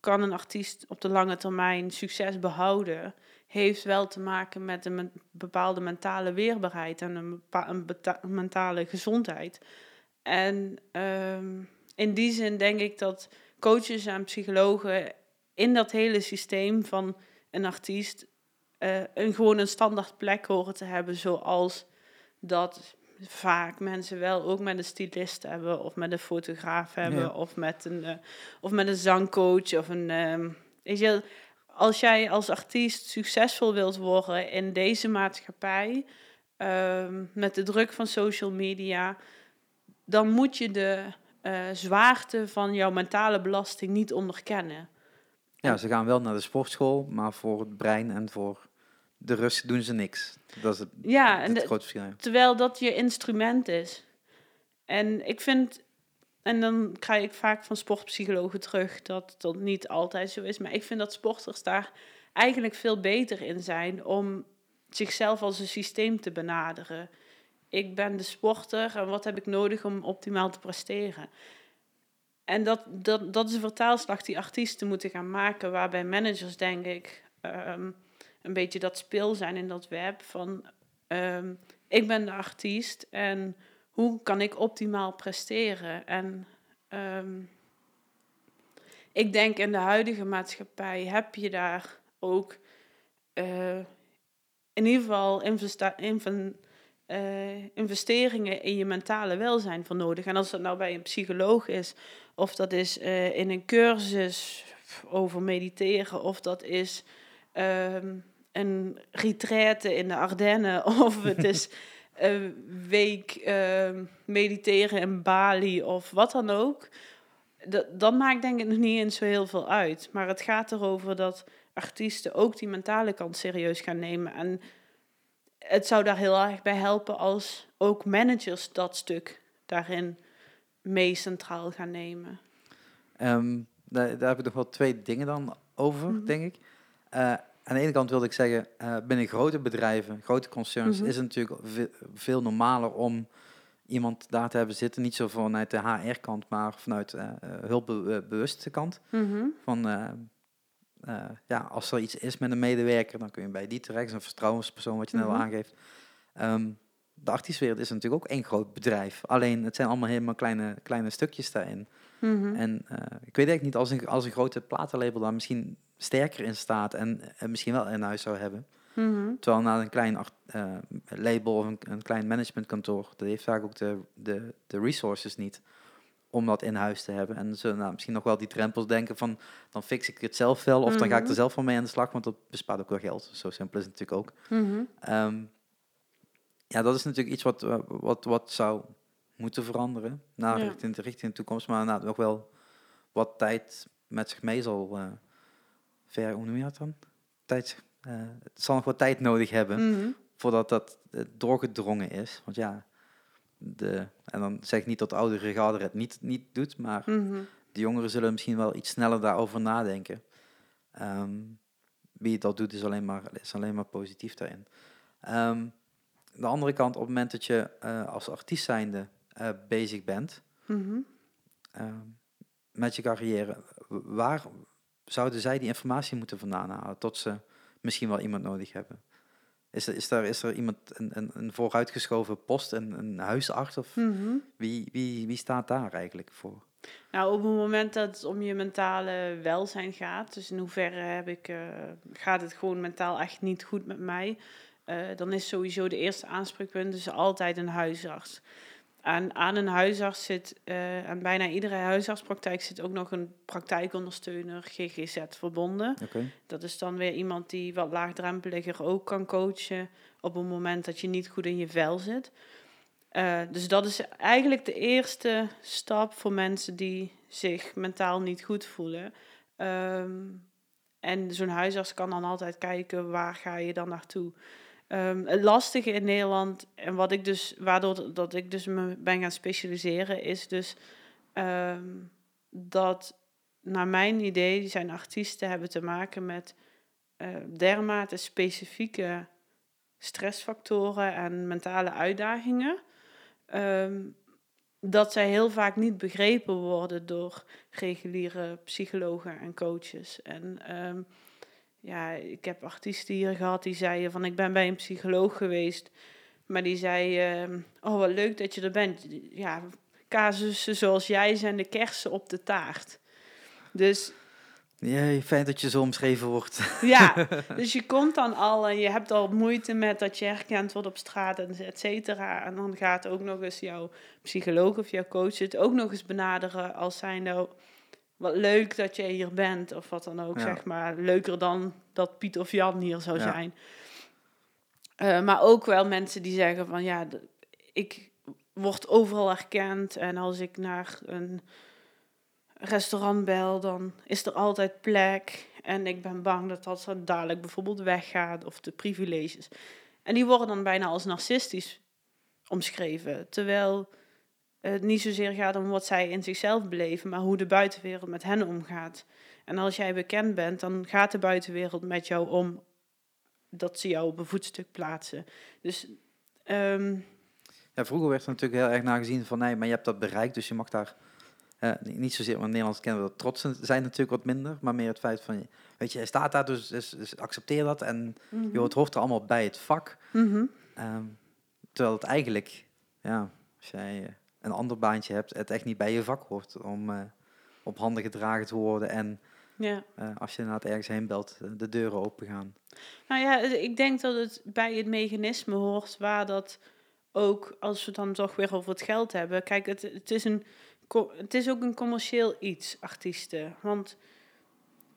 kan een artiest op de lange termijn succes behouden, heeft wel te maken met een bepaalde mentale weerbaarheid en een, een mentale gezondheid. En ehm, in die zin denk ik dat coaches en psychologen in dat hele systeem van een artiest eh, een, gewoon een standaard plek horen te hebben, zoals dat vaak mensen wel ook met een stylist hebben, of met een fotograaf hebben, Ja. of, met een, eh, of met een zangcoach. Of een, ehm, weet je, als jij als artiest succesvol wilt worden in deze maatschappij, ehm, met de druk van social media, dan moet je de eh, zwaarte van jouw mentale belasting niet onderkennen. Ja, ze gaan wel naar de sportschool, maar voor het brein en voor de rust doen ze niks. Dat is het, Ja, het grote verschil. ja. Terwijl dat je instrument is. En ik vind, en dan krijg ik vaak van sportpsychologen terug dat dat niet altijd zo is. Maar ik vind dat sporters daar eigenlijk veel beter in zijn om zichzelf als een systeem te benaderen. Ik ben de sporter en wat heb ik nodig om optimaal te presteren? En dat, dat, dat is een vertaalslag die artiesten moeten gaan maken, waarbij managers, denk ik, ehm, een beetje dat speel zijn in dat web van ehm, ik ben de artiest en hoe kan ik optimaal presteren? En ehm, ik denk in de huidige maatschappij heb je daar ook eh, in ieder geval eh, investeringen in je mentale welzijn voor nodig. En als dat nou bij een psycholoog is, of dat is eh, in een cursus over mediteren, of dat is ehm, een retraite in de Ardennen, of het is een week ehm, mediteren in Bali, of wat dan ook. Dat, dat maakt denk ik nog niet eens zo heel veel uit. Maar het gaat erover dat artiesten ook die mentale kant serieus gaan nemen. En het zou daar heel erg bij helpen als ook managers dat stuk daarin mee centraal gaan nemen. Ehm, daar, daar heb ik nog wel twee dingen dan over, Mhm. denk ik. Eh, aan de ene kant wilde ik zeggen, eh, binnen grote bedrijven, grote concerns, Mhm. is het natuurlijk ve- veel normaler om iemand daar te hebben zitten. Niet zo vanuit de HR-kant, maar vanuit eh, eh, hulpbewuste kant. Van, eh, eh, ja, als er iets is met een medewerker, dan kun je bij die terecht. Een vertrouwenspersoon wat je net al Mhm. aangeeft. Ehm, de artiestwereld is natuurlijk ook één groot bedrijf. Alleen, het zijn allemaal helemaal kleine, kleine stukjes daarin. Mhm. En ik weet eigenlijk niet, als een, als een grote platenlabel daar misschien sterker in staat en, en misschien wel in huis zou hebben. Mhm. Terwijl na een klein eh, label of een, een klein managementkantoor, dat heeft vaak ook de, de, de resources niet om dat in huis te hebben. En ze nou, misschien nog wel die drempels denken van, dan fix ik het zelf wel, of dan ga ik Mhm. er zelf van mee aan de slag, want dat bespaart ook wel geld. Zo simpel is het natuurlijk ook. Mhm. Ehm, ja, dat is natuurlijk iets wat, wat, wat zou moeten veranderen. Naar Ja. richting, richting de toekomst, maar nou, nog wel wat tijd met zich mee zal eh, ver, hoe noem je dat dan? Tijd, eh, het zal nog wat tijd nodig hebben Mhm. voordat dat eh, doorgedrongen is. Want ja, de, en dan zeg ik niet dat de oudere garde het niet, niet doet, maar Mhm. de jongeren zullen misschien wel iets sneller daarover nadenken. Ehm, wie het al doet, is alleen maar, is alleen maar positief daarin. Ehm, de andere kant, op het moment dat je eh, als artiest zijnde bezig bent Mhm. ehm, met je carrière, waar zouden zij die informatie moeten vandaan halen tot ze misschien wel iemand nodig hebben? Is er, is er, is er iemand, een, een, een vooruitgeschoven post, een, een huisarts of Mhm. wie, wie, wie staat daar eigenlijk voor? Nou, op het moment dat het om je mentale welzijn gaat, dus in hoeverre heb ik, eh, gaat het gewoon mentaal echt niet goed met mij, eh, dan is sowieso de eerste aanspreekpunt dus altijd een huisarts. Aan een huisarts zit, eh aan bijna iedere huisartspraktijk zit ook nog een praktijkondersteuner, GGZ, verbonden. Dat is dan weer iemand die wat laagdrempeliger ook kan coachen op het moment dat je niet goed in je vel zit. Eh, dus dat is eigenlijk de eerste stap voor mensen die zich mentaal niet goed voelen. Ehm, en zo'n huisarts kan dan altijd kijken waar ga je dan naartoe. Ehm, het lastige in Nederland en wat ik dus, waardoor dat ik dus me ben gaan specialiseren, is dus ehm, dat naar mijn idee zijn artiesten hebben te maken met eh, dermate specifieke stressfactoren en mentale uitdagingen. ehm, dat zij heel vaak niet begrepen worden door reguliere psychologen en coaches. En ja, ik heb artiesten hier gehad die zeiden van ik ben bij een psycholoog geweest. Maar die zei, ehm, oh wat leuk dat je er bent. Ja, casussen zoals jij zijn de kersen op de taart. Dus Jee, fijn dat je zo omschreven wordt. ja, dus je komt dan al en je hebt al moeite met dat je herkend wordt op straat en et cetera. En dan gaat ook nog eens jouw psycholoog of jouw coach het ook nog eens benaderen als zijn nou wat leuk dat je hier bent of wat dan ook, Ja. zeg maar. Leuker dan dat Piet of Jan hier zou Ja. zijn. Eh, maar ook wel mensen die zeggen van ja, ik word overal herkend en als ik naar een restaurant bel, dan is er altijd plek. En ik ben bang dat dat zo dadelijk bijvoorbeeld weggaat of de privileges. En die worden dan bijna als narcistisch omschreven. Terwijl het niet zozeer gaat om wat zij in zichzelf beleven, maar hoe de buitenwereld met hen omgaat. En als jij bekend bent, dan gaat de buitenwereld met jou om dat ze jou op een voetstuk plaatsen. Dus ehm, Ja, vroeger werd er natuurlijk heel erg naar gezien van nee, maar je hebt dat bereikt, dus je mag daar eh, niet zozeer, want in Nederland kennen we dat trots zijn natuurlijk wat minder, maar meer het feit van, weet je, hij staat daar, dus, dus, dus accepteer dat en joh, het hoort er allemaal bij het vak. mhm. Ehm, terwijl het eigenlijk, ja, als jij eh, een ander baantje hebt, het echt niet bij je vak hoort om eh, op handen gedragen te worden en ja. eh, als je inderdaad ergens heen belt, eh, de deuren open gaan. Nou ja, ik denk dat het bij het mechanisme hoort waar dat ook, als we dan toch weer over het geld hebben. Kijk, het, het, is, een, het is ook een commercieel iets, artiesten. Want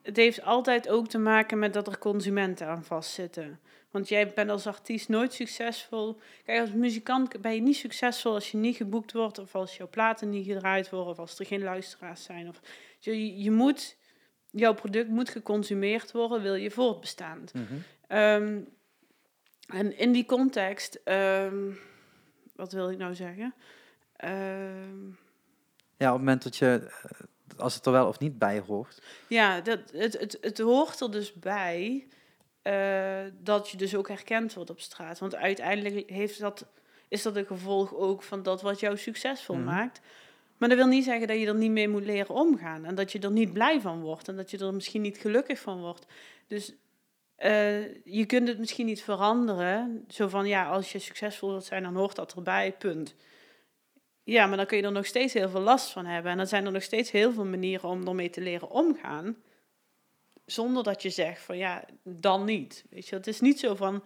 het heeft altijd ook te maken met dat er consumenten aan vastzitten. Want jij bent als artiest nooit succesvol. Kijk, als muzikant ben je niet succesvol als je niet geboekt wordt, of als jouw platen niet gedraaid worden, of als er geen luisteraars zijn. Of, je, je moet, jouw product moet geconsumeerd worden, wil je voortbestaan. Ehm, en in die context, ehm, wat wil ik nou zeggen? Ehm, Ja, op het moment dat je, eh, als het er wel of niet bij hoort, ja, dat, het, het, het hoort er dus bij eh, dat je dus ook herkend wordt op straat. Want uiteindelijk heeft dat, is dat een gevolg ook van dat wat jou succesvol Mhm. maakt. Maar dat wil niet zeggen dat je er niet mee moet leren omgaan. En dat je er niet blij van wordt. En dat je er misschien niet gelukkig van wordt. Dus eh, je kunt het misschien niet veranderen. Zo van, ja, als je succesvol wilt zijn, dan hoort dat erbij, punt. Ja, maar dan kun je er nog steeds heel veel last van hebben. En dan zijn er nog steeds heel veel manieren om ermee te leren omgaan. Zonder dat je zegt van, ja, dan niet. Weet je, het is niet zo van,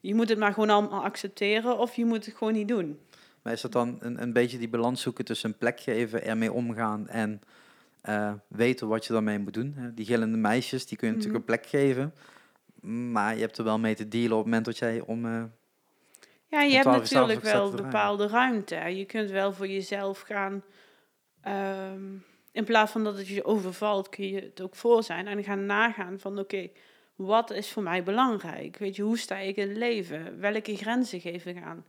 je moet het maar gewoon allemaal accepteren... of je moet het gewoon niet doen. Maar is dat dan een, een beetje die balans zoeken tussen een plek geven, ermee omgaan en eh, weten wat je daarmee moet doen? Die gillende meisjes, die kun je natuurlijk Mhm. een plek geven, maar je hebt er wel mee te dealen op het moment dat jij om... eh, Ja, je Om hebt 12 uur 's avonds natuurlijk wel bepaalde ruimte. Je kunt wel voor jezelf gaan. ehm, in plaats van dat het je overvalt, kun je het ook voor zijn. En gaan nagaan van oké, wat is voor mij belangrijk? Weet je, hoe sta ik in het leven? Welke grenzen geef ik aan?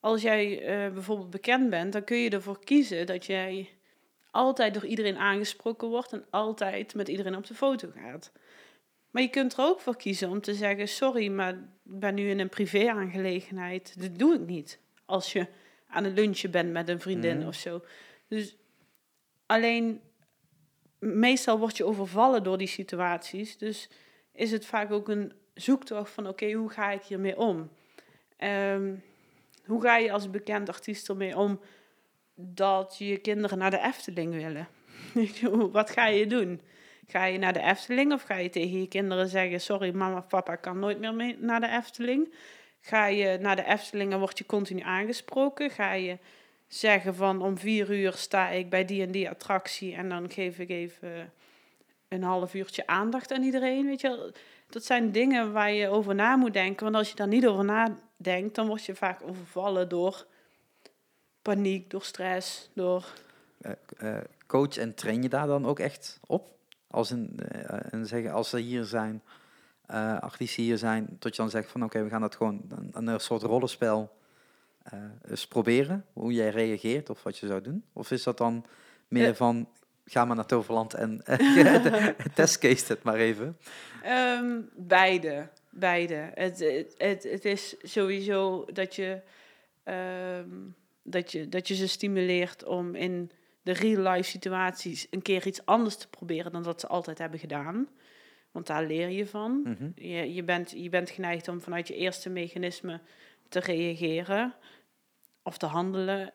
Als jij eh, bijvoorbeeld bekend bent, dan kun je ervoor kiezen dat jij altijd door iedereen aangesproken wordt en altijd met iedereen op de foto gaat. Maar je kunt er ook voor kiezen om te zeggen: Sorry, maar ik ben nu in een privé-aangelegenheid. Dit doe ik niet. Als je aan een lunchje bent met een vriendin Mhm. of zo. Dus alleen, meestal word je overvallen door die situaties. Dus is het vaak ook een zoektocht van: Oké, hoe ga ik hiermee om? Ehm, hoe ga je als bekend artiest ermee om dat je kinderen naar de Efteling willen? Wat ga je doen? Ga je naar de Efteling of ga je tegen je kinderen zeggen: Sorry, mama papa kan nooit meer mee naar de Efteling? Ga je naar de Efteling en word je continu aangesproken? Ga je zeggen van om vier uur sta ik bij die en die attractie en dan geef ik even een half uurtje aandacht aan iedereen? Weet je, dat zijn dingen waar je over na moet denken. Want als je daar niet over nadenkt, dan word je vaak overvallen door paniek, door stress, door Eh, eh, coach en train je daar dan ook echt op? Als, een, eh, en zeggen, als er hier zijn, artiesten hier zijn, dat je dan zegt van oké, we gaan dat gewoon een, een soort rollenspel eh, eens proberen, hoe jij reageert of wat je zou doen? Of is dat dan meer Eh. van, ga maar naar Toverland en testcase het maar even? Ehm, beide. Beide. Het, het, het, het is sowieso dat je, ehm, dat, je, dat je ze stimuleert om in de real-life situaties een keer iets anders te proberen dan dat ze altijd hebben gedaan. Want daar leer je van. Mhm. Je, je, bent, je bent geneigd om vanuit je eerste mechanisme te reageren of te handelen.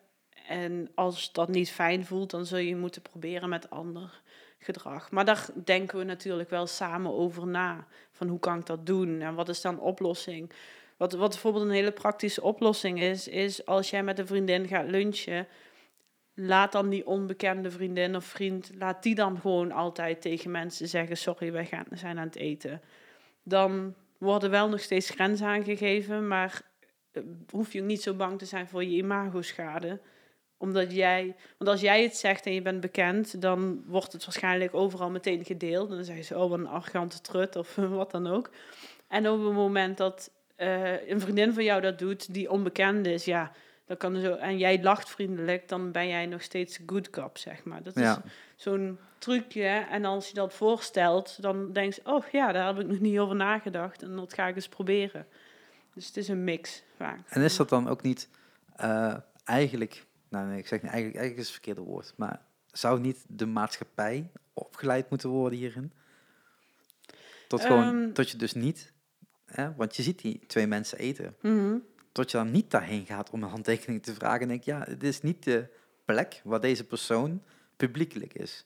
En als dat niet fijn voelt, dan zul je moeten proberen met ander gedrag. Maar daar denken we natuurlijk wel samen over na. Van hoe kan ik dat doen en wat is dan oplossing? Wat, wat bijvoorbeeld een hele praktische oplossing is, is als jij met een vriendin gaat lunchen, laat dan die onbekende vriendin of vriend, laat die dan gewoon altijd tegen mensen zeggen, sorry, wij gaan, zijn aan het eten. Dan worden wel nog steeds grenzen aangegeven, maar hoef je ook niet zo bang te zijn voor je imago-schade omdat jij, want als jij het zegt en je bent bekend, dan wordt het waarschijnlijk overal meteen gedeeld. En dan zeggen ze, oh, wat een arrogante trut of wat dan ook. En op het moment dat eh, een vriendin van jou dat doet, die onbekend is, ja, dan kan zo, en jij lacht vriendelijk, dan ben jij nog steeds good cop, zeg maar. Dat Ja. is zo'n trucje. En als je dat voorstelt, dan denk je, oh ja, daar heb ik nog niet over nagedacht. En dat ga ik eens proberen. Dus het is een mix vaak. En is dat dan ook niet eh, eigenlijk, nou nee, ik zeg niet, eigenlijk, eigenlijk is het verkeerde woord, maar zou niet de maatschappij opgeleid moeten worden hierin? Tot gewoon, Ehm. tot je dus niet, hè, want je ziet die twee mensen eten, Mhm. tot je dan niet daarheen gaat om een handtekening te vragen en denk, ja, het is niet de plek waar deze persoon publiekelijk is.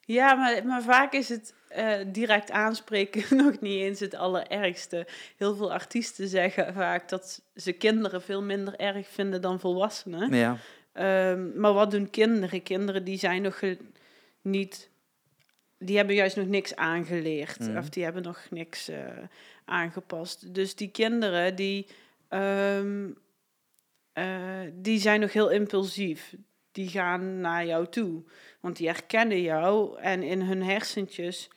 Ja, maar, maar vaak is het eh, direct aanspreken nog niet eens het allerergste. Heel veel artiesten zeggen vaak dat ze kinderen veel minder erg vinden dan volwassenen. Ja, Ehm, maar wat doen kinderen? Kinderen die zijn nog niet... Die hebben juist nog niks aangeleerd. Mhm. Of die hebben nog niks eh, aangepast. Dus die kinderen, die, ehm, eh, die zijn nog heel impulsief. Die gaan naar jou toe. Want die herkennen jou. En in hun hersentjes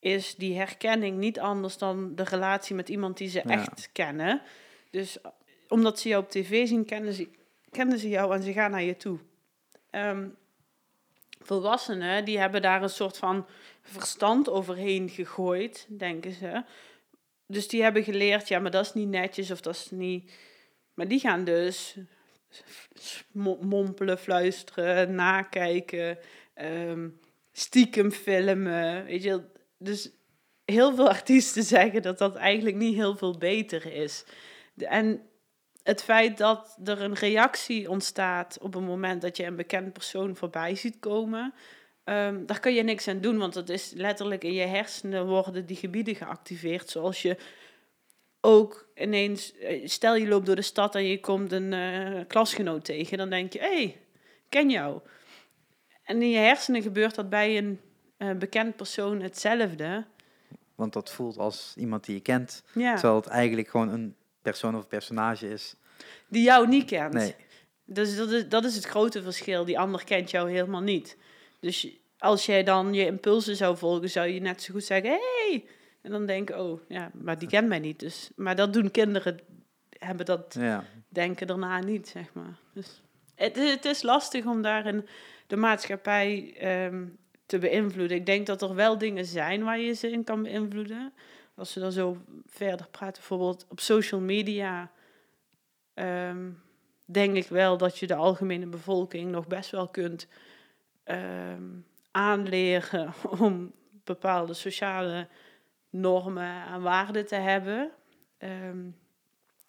is die herkenning niet anders dan de relatie met iemand die ze Ja. echt kennen. Dus eh, omdat ze jou op tv zien, kennen ze, kennen ze jou en ze gaan naar je toe. Ehm, volwassenen, die hebben daar een soort van verstand overheen gegooid, denken ze. Dus die hebben geleerd, ja, maar dat is niet netjes of dat is niet... Maar die gaan dus mo- mompelen, fluisteren, nakijken, ehm, stiekem filmen, weet je. Dus heel veel artiesten zeggen dat dat eigenlijk niet heel veel beter is. En het feit dat er een reactie ontstaat op het moment dat je een bekend persoon voorbij ziet komen, ehm, daar kun je niks aan doen, want dat is letterlijk in je hersenen worden die gebieden geactiveerd, zoals je ook ineens, eh, stel je loopt door de stad en je komt een eh, klasgenoot tegen, dan denk je, hé, hey, ken jou. En in je hersenen gebeurt dat bij een eh, bekend persoon hetzelfde. want dat voelt als iemand die je kent, Ja. terwijl het eigenlijk gewoon een persoon of personage is die jou niet kent. Nee. Dus dat is, dat is het grote verschil. Die ander kent jou helemaal niet. Dus als jij dan je impulsen zou volgen, zou je net zo goed zeggen: hey! En dan denken: oh ja, maar die kent mij niet. Dus, maar dat doen kinderen, hebben dat Ja. denken daarna niet, zeg maar. Dus het, is- het is lastig om daarin de maatschappij ehm, te beïnvloeden. Ik denk dat er wel dingen zijn waar je ze in kan beïnvloeden. Als we dan zo verder praten, bijvoorbeeld op social media, ehm, denk ik wel dat je de algemene bevolking nog best wel kunt ehm, aanleren om bepaalde sociale normen en waarden te hebben. Ehm,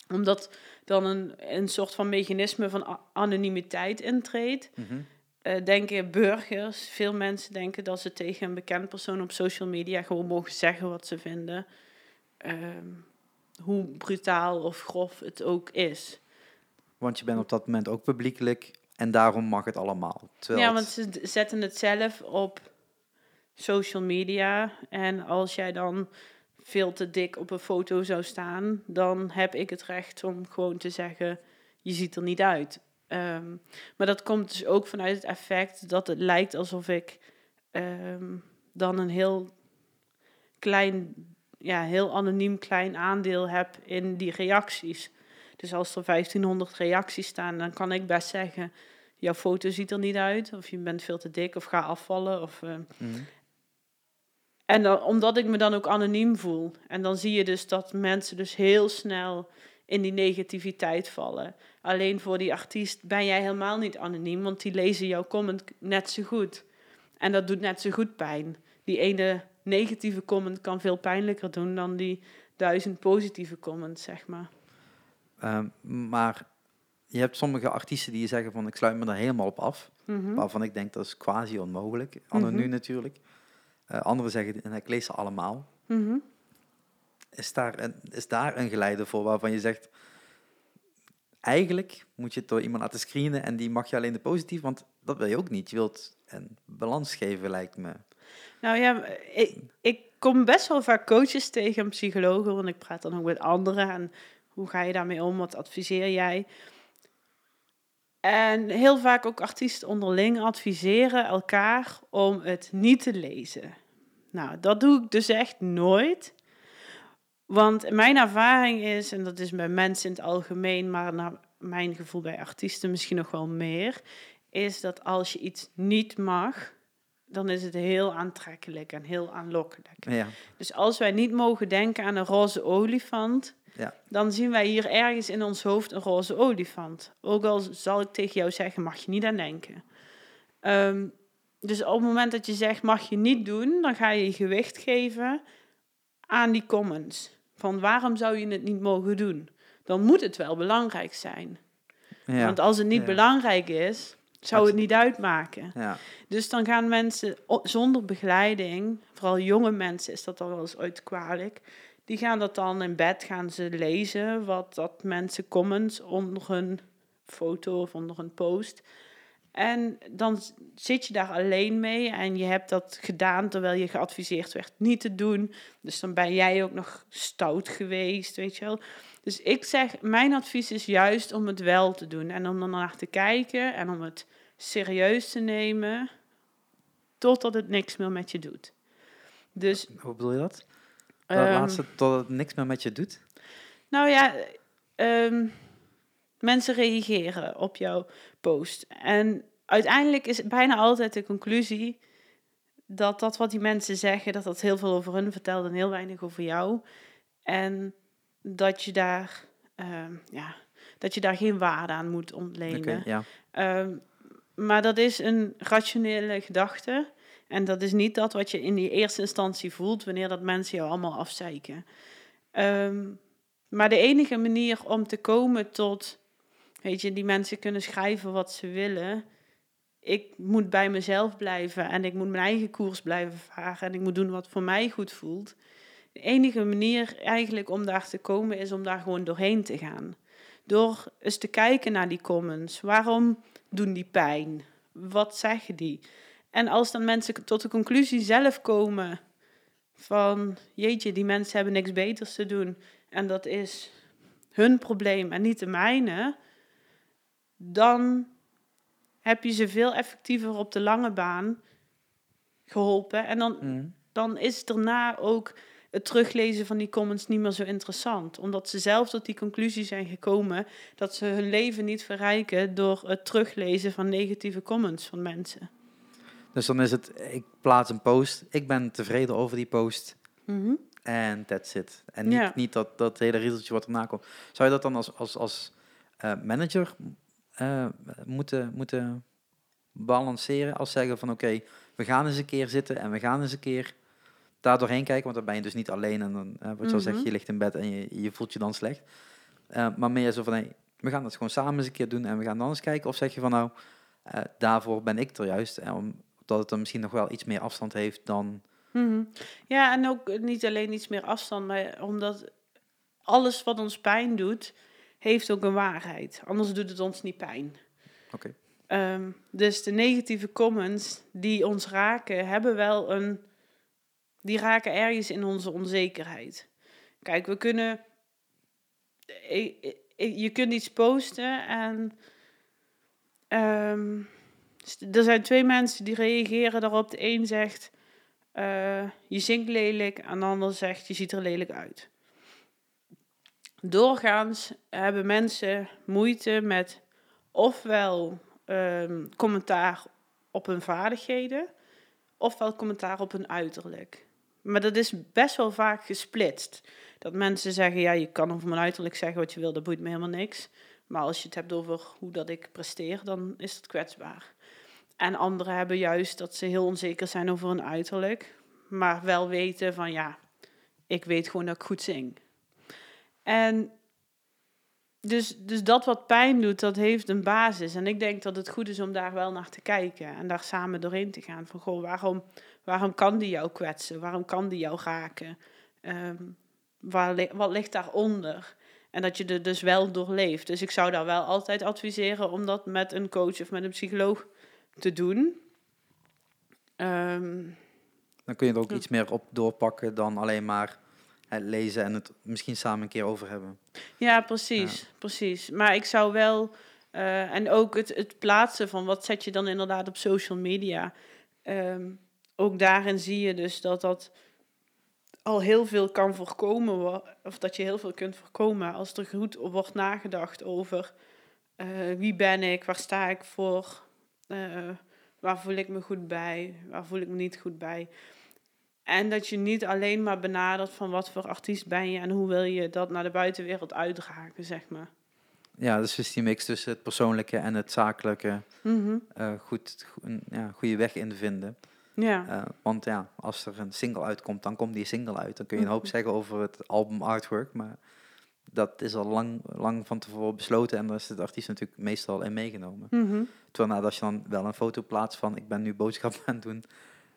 omdat dan een, een soort van mechanisme van anonimiteit intreedt. Mhm. Eh, denken burgers, veel mensen denken dat ze tegen een bekend persoon op social media gewoon mogen zeggen wat ze vinden. Ehm, hoe brutaal of grof het ook is. Want je bent op dat moment ook publiekelijk en daarom mag het allemaal. Terwijl Ja, want ze zetten het zelf op social media. En als jij dan veel te dik op een foto zou staan, dan heb ik het recht om gewoon te zeggen: je ziet er niet uit. Ehm, maar dat komt dus ook vanuit het effect dat het lijkt alsof ik ehm, dan een heel klein, ja, heel anoniem klein aandeel heb in die reacties. Dus als er 1500 reacties staan, dan kan ik best zeggen: jouw foto ziet er niet uit, of je bent veel te dik, of ga afvallen. Of, eh, Mhm. en dan, omdat ik me dan ook anoniem voel. En dan zie je dus dat mensen dus heel snel in die negativiteit vallen. Alleen voor die artiest ben jij helemaal niet anoniem, want die lezen jouw comment net zo goed. En dat doet net zo goed pijn. Die ene negatieve comment kan veel pijnlijker doen dan die duizend positieve comments, zeg maar. Ehm, maar je hebt sommige artiesten die zeggen van ik sluit me er helemaal op af. Mhm. Waarvan ik denk dat is quasi onmogelijk. Nu Mhm. natuurlijk. Eh, anderen zeggen en ik lees ze allemaal. Mhm. Is daar, een, is daar een geleide voor waarvan je zegt... Eigenlijk moet je het door iemand laten screenen en die mag je alleen de positief, want dat wil je ook niet. Je wilt een balans geven, lijkt me. Nou ja, ik, ik kom best wel vaak coaches tegen en psychologen, want ik praat dan ook met anderen. En hoe ga je daarmee om? Wat adviseer jij? En heel vaak ook artiesten onderling adviseren elkaar om het niet te lezen. Nou, dat doe ik dus echt nooit. Want mijn ervaring is, en dat is bij mensen in het algemeen, maar naar mijn gevoel bij artiesten misschien nog wel meer, is dat als je iets niet mag, dan is het heel aantrekkelijk en heel aanlokkelijk. Ja, Dus als wij niet mogen denken aan een roze olifant, Ja. dan zien wij hier ergens in ons hoofd een roze olifant. Ook al zal ik tegen jou zeggen, mag je niet aan denken. Ehm, dus op het moment dat je zegt, mag je niet doen, dan ga je je gewicht geven aan die comments. Van waarom zou je het niet mogen doen? Dan moet het wel belangrijk zijn. ja, Want als het niet Ja. belangrijk is, zou het niet uitmaken. ja. Dus dan gaan mensen zonder begeleiding, vooral jonge mensen is dat dan wel eens uit kwalijk, die gaan dat dan in bed gaan ze lezen wat dat mensen comments onder hun foto of onder een post. En dan zit je daar alleen mee en je hebt dat gedaan terwijl je geadviseerd werd niet te doen. Dus dan ben jij ook nog stout geweest, weet je wel. Dus ik zeg, mijn advies is juist om het wel te doen en om er naar te kijken en om het serieus te nemen totdat het niks meer met je doet. Dus, Hoe bedoel je dat? Dat ehm, laatste, tot het niks meer met je doet? nou ja, ehm, mensen reageren op jouw post. En uiteindelijk is bijna altijd de conclusie dat dat wat die mensen zeggen, dat dat heel veel over hun vertelt en heel weinig over jou. En dat je daar, ehm, ja, dat je daar geen waarde aan moet ontlenen. Ja. Ehm, maar dat is een rationele gedachte. En dat is niet dat wat je in die eerste instantie voelt wanneer dat mensen jou allemaal afzeiken. Ehm, maar de enige manier om te komen tot, weet je, die mensen kunnen schrijven wat ze willen. Ik moet bij mezelf blijven en ik moet mijn eigen koers blijven varen en ik moet doen wat voor mij goed voelt. De enige manier eigenlijk om daar te komen is om daar gewoon doorheen te gaan. Door eens te kijken naar die comments. Waarom doen die pijn? Wat zeggen die? En als dan mensen tot de conclusie zelf komen van, jeetje, die mensen hebben niks beters te doen. En dat is hun probleem en niet de mijne, dan heb je ze veel effectiever op de lange baan geholpen. En dan, Mm. dan is daarna ook het teruglezen van die comments niet meer zo interessant. Omdat ze zelf tot die conclusie zijn gekomen dat ze hun leven niet verrijken door het teruglezen van negatieve comments van mensen. Dus dan is het, ik plaats een post, ik ben tevreden over die post Mhm. en that's it. En niet, Ja. niet dat, dat hele riedeltje wat erna komt. Zou je dat dan als, als, als eh, manager eh, moeten, moeten balanceren als zeggen van oké, we gaan eens een keer zitten en we gaan eens een keer daar doorheen kijken, want dan ben je dus niet alleen en dan, eh, wat je al zegt, Mhm. je ligt in bed en je, je voelt je dan slecht. Eh, maar meer zo van, hey, we gaan het gewoon samen eens een keer doen en we gaan dan eens kijken. Of zeg je van, nou, eh, daarvoor ben ik er juist. En omdat het dan misschien nog wel iets meer afstand heeft dan... Mhm. Ja, en ook niet alleen iets meer afstand, maar omdat alles wat ons pijn doet, heeft ook een waarheid. Anders doet het ons niet pijn. Oké. Ehm, dus de negatieve comments die ons raken, hebben wel een. Die raken ergens in onze onzekerheid. Kijk, we kunnen. Je kunt iets posten en. ehm, er zijn twee mensen die reageren daarop. De een zegt: eh, Je zingt lelijk, en de ander zegt: Je ziet er lelijk uit. Doorgaans hebben mensen moeite met ofwel ehm, commentaar op hun vaardigheden, ofwel commentaar op hun uiterlijk. Maar dat is best wel vaak gesplitst. Dat mensen zeggen, ja, je kan over mijn uiterlijk zeggen wat je wil, dat boeit me helemaal niks. Maar als je het hebt over hoe dat ik presteer, dan is het kwetsbaar. En anderen hebben juist dat ze heel onzeker zijn over hun uiterlijk, maar wel weten van, ja, ik weet gewoon dat ik goed zing. En dus, dus dat wat pijn doet, dat heeft een basis. En ik denk dat het goed is om daar wel naar te kijken en daar samen doorheen te gaan. Van goh, waarom, waarom kan die jou kwetsen? Waarom kan die jou raken? Waar, li- wat ligt daaronder? En dat je er dus wel doorleeft. Dus ik zou daar wel altijd adviseren om dat met een coach of met een psycholoog te doen. Ehm, Dan kun je er ook Ja. iets meer op doorpakken dan alleen maar het lezen en het misschien samen een keer over hebben. Ja, precies, precies. Maar ik zou wel, eh, en ook het, het plaatsen van wat zet je dan inderdaad op social media. Ehm, ook daarin zie je dus dat dat al heel veel kan voorkomen, of dat je heel veel kunt voorkomen als er goed wordt nagedacht over eh, wie ben ik, waar sta ik voor, eh, waar voel ik me goed bij, waar voel ik me niet goed bij. En dat je niet alleen maar benadert van wat voor artiest ben je en hoe wil je dat naar de buitenwereld uitdragen, zeg maar. Ja, dus is die mix tussen het persoonlijke en het zakelijke Mhm. eh, goed, go- een ja, goede weg in vinden. Ja. Eh, want ja, als er een single uitkomt, dan komt die single uit. Dan kun je een hoop Mhm. zeggen over het album artwork, maar dat is al lang, lang van tevoren besloten en daar is de artiest natuurlijk meestal in meegenomen. Mhm. Terwijl nou, als je dan wel een foto plaatst van ik ben nu boodschappen aan het doen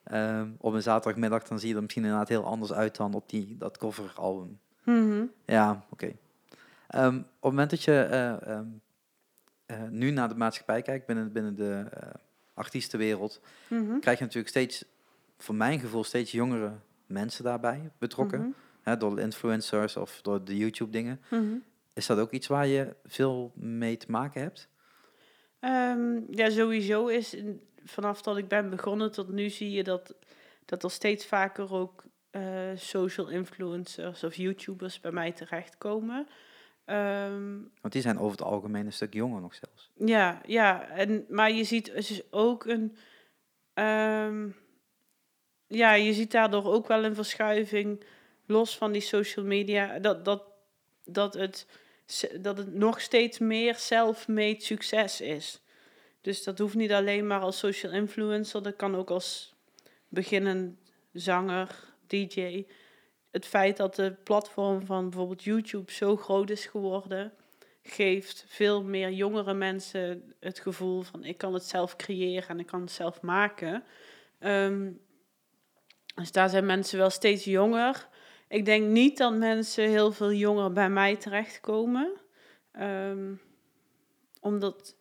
ehm, op een zaterdagmiddag, dan zie je er misschien inderdaad heel anders uit dan op die, dat coveralbum. Mhm. Ja, oké. Ehm, op het moment dat je eh, ehm, eh, nu naar de maatschappij kijkt binnen, binnen de eh, artiestenwereld, Mhm. krijg je natuurlijk steeds, voor mijn gevoel, steeds jongere mensen daarbij betrokken. Mhm. Hè, door de influencers of door de YouTube-dingen. Mhm. Is dat ook iets waar je veel mee te maken hebt? Ja, sowieso is vanaf dat ik ben begonnen tot nu zie je dat, dat er steeds vaker ook eh, social influencers of YouTubers bij mij terechtkomen. Ehm, Want die zijn over het algemeen een stuk jonger nog zelfs. Ja, ja. En, maar je ziet dus ook een. ehm, ja, je ziet daardoor ook wel een verschuiving los van die social media. Dat, dat, dat, het, dat het nog steeds meer self-made succes is. Dus dat hoeft niet alleen maar als social influencer, dat kan ook als beginnend zanger, DJ. Het feit dat de platform van bijvoorbeeld YouTube zo groot is geworden, geeft veel meer jongere mensen het gevoel van ik kan het zelf creëren en ik kan het zelf maken. Ehm, dus daar zijn mensen wel steeds jonger. Ik denk niet dat mensen heel veel jonger bij mij terechtkomen. Ehm, omdat,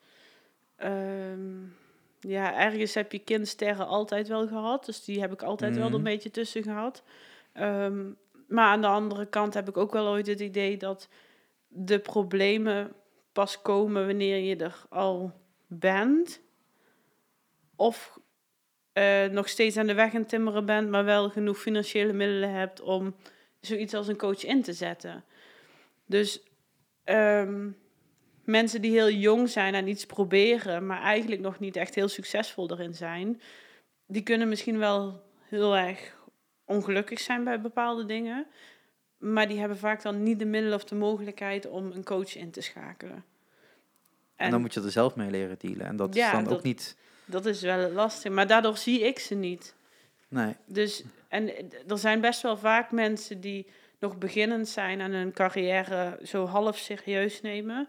ehm, ja, ergens heb je kindsterren altijd wel gehad. Dus die heb ik altijd wel er Mhm. een beetje tussen gehad. Ehm, maar aan de andere kant heb ik ook wel ooit het idee dat de problemen pas komen wanneer je er al bent. Of eh, nog steeds aan de weg aan timmeren bent, maar wel genoeg financiële middelen hebt om zoiets als een coach in te zetten. Dus ehm, mensen die heel jong zijn en iets proberen, maar eigenlijk nog niet echt heel succesvol erin zijn, die kunnen misschien wel heel erg ongelukkig zijn bij bepaalde dingen. Maar die hebben vaak dan niet de middelen of de mogelijkheid om een coach in te schakelen. En, dan moet je er zelf mee leren dealen. En dat is dan ook niet... Dat is wel lastig, maar daardoor zie ik ze niet. Nee. Dus, en er zijn best wel vaak mensen die nog beginnend zijn en hun carrière zo half serieus nemen.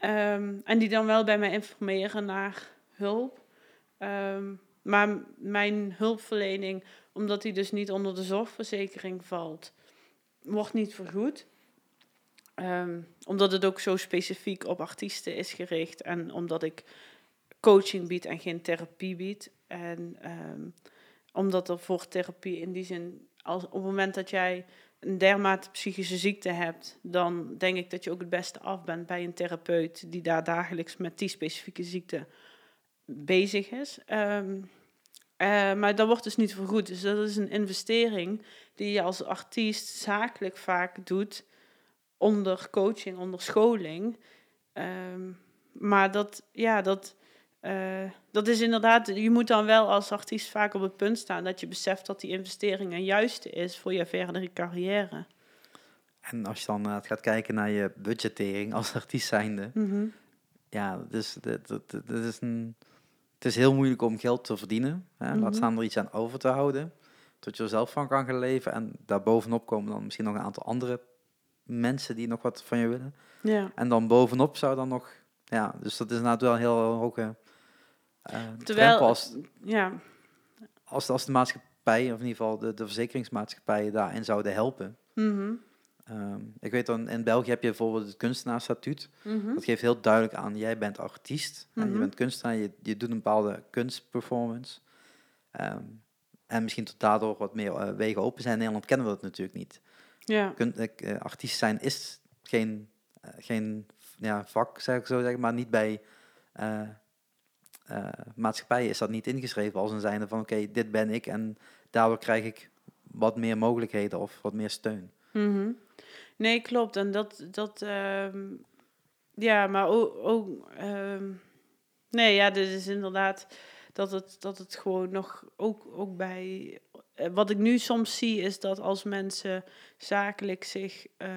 Ehm, en die dan wel bij mij informeren naar hulp. Ehm, maar mijn hulpverlening, omdat die dus niet onder de zorgverzekering valt, wordt niet vergoed. Um, omdat het ook zo specifiek op artiesten is gericht en omdat ik coaching bied en geen therapie bied. En omdat er voor therapie in die zin, als, op het moment dat jij een dermate psychische ziekte hebt, dan denk ik dat je ook het beste af bent bij een therapeut die daar dagelijks met die specifieke ziekte bezig is. Um, uh, maar dat wordt dus niet vergoed. Dus dat is een investering die je als artiest zakelijk vaak doet onder coaching, onder scholing. Um, maar dat, ja, dat, uh, dat is inderdaad, je moet dan wel als artiest vaak op het punt staan dat je beseft dat die investering een juiste is voor je verdere carrière. En als je dan uh, gaat kijken naar je budgettering als artiest zijnde, mm -hmm. ja, dus dat, dat, dat is een het is heel moeilijk om geld te verdienen. Hè? Laat mhm. staan er iets aan over te houden. Tot je er zelf van kan gaan leven. En daarbovenop komen dan misschien nog een aantal andere mensen die nog wat van je willen. Ja. En dan bovenop zou dan nog... Ja, dus dat is inderdaad wel een heel hoge Terwijl, als, ja. als, als de maatschappij, of in ieder geval de, de verzekeringsmaatschappijen daarin zouden helpen. Mm Ehm, ik weet dan, in België heb je bijvoorbeeld het kunstenaarsstatuut. Mm Dat geeft heel duidelijk aan, jij bent artiest, en je mhm. bent kunstenaar, je, je doet een bepaalde kunstperformance. Ehm, en misschien tot daardoor wat meer uh, wegen open zijn. In Nederland kennen we dat natuurlijk niet. Ja. Kun, uh, artiest zijn is geen, uh, geen ja, vak, zeg ik zo zeggen, maar niet bij maatschappijen is dat niet ingeschreven als een zijnde van oké, dit ben ik en daardoor krijg ik wat meer mogelijkheden of wat meer steun. Mm Nee, klopt. En dat, dat uh, ja, maar ook, ook uh, nee, ja, dit is inderdaad dat het, dat het gewoon nog ook, ook bij, uh, wat ik nu soms zie is dat als mensen zakelijk zich uh,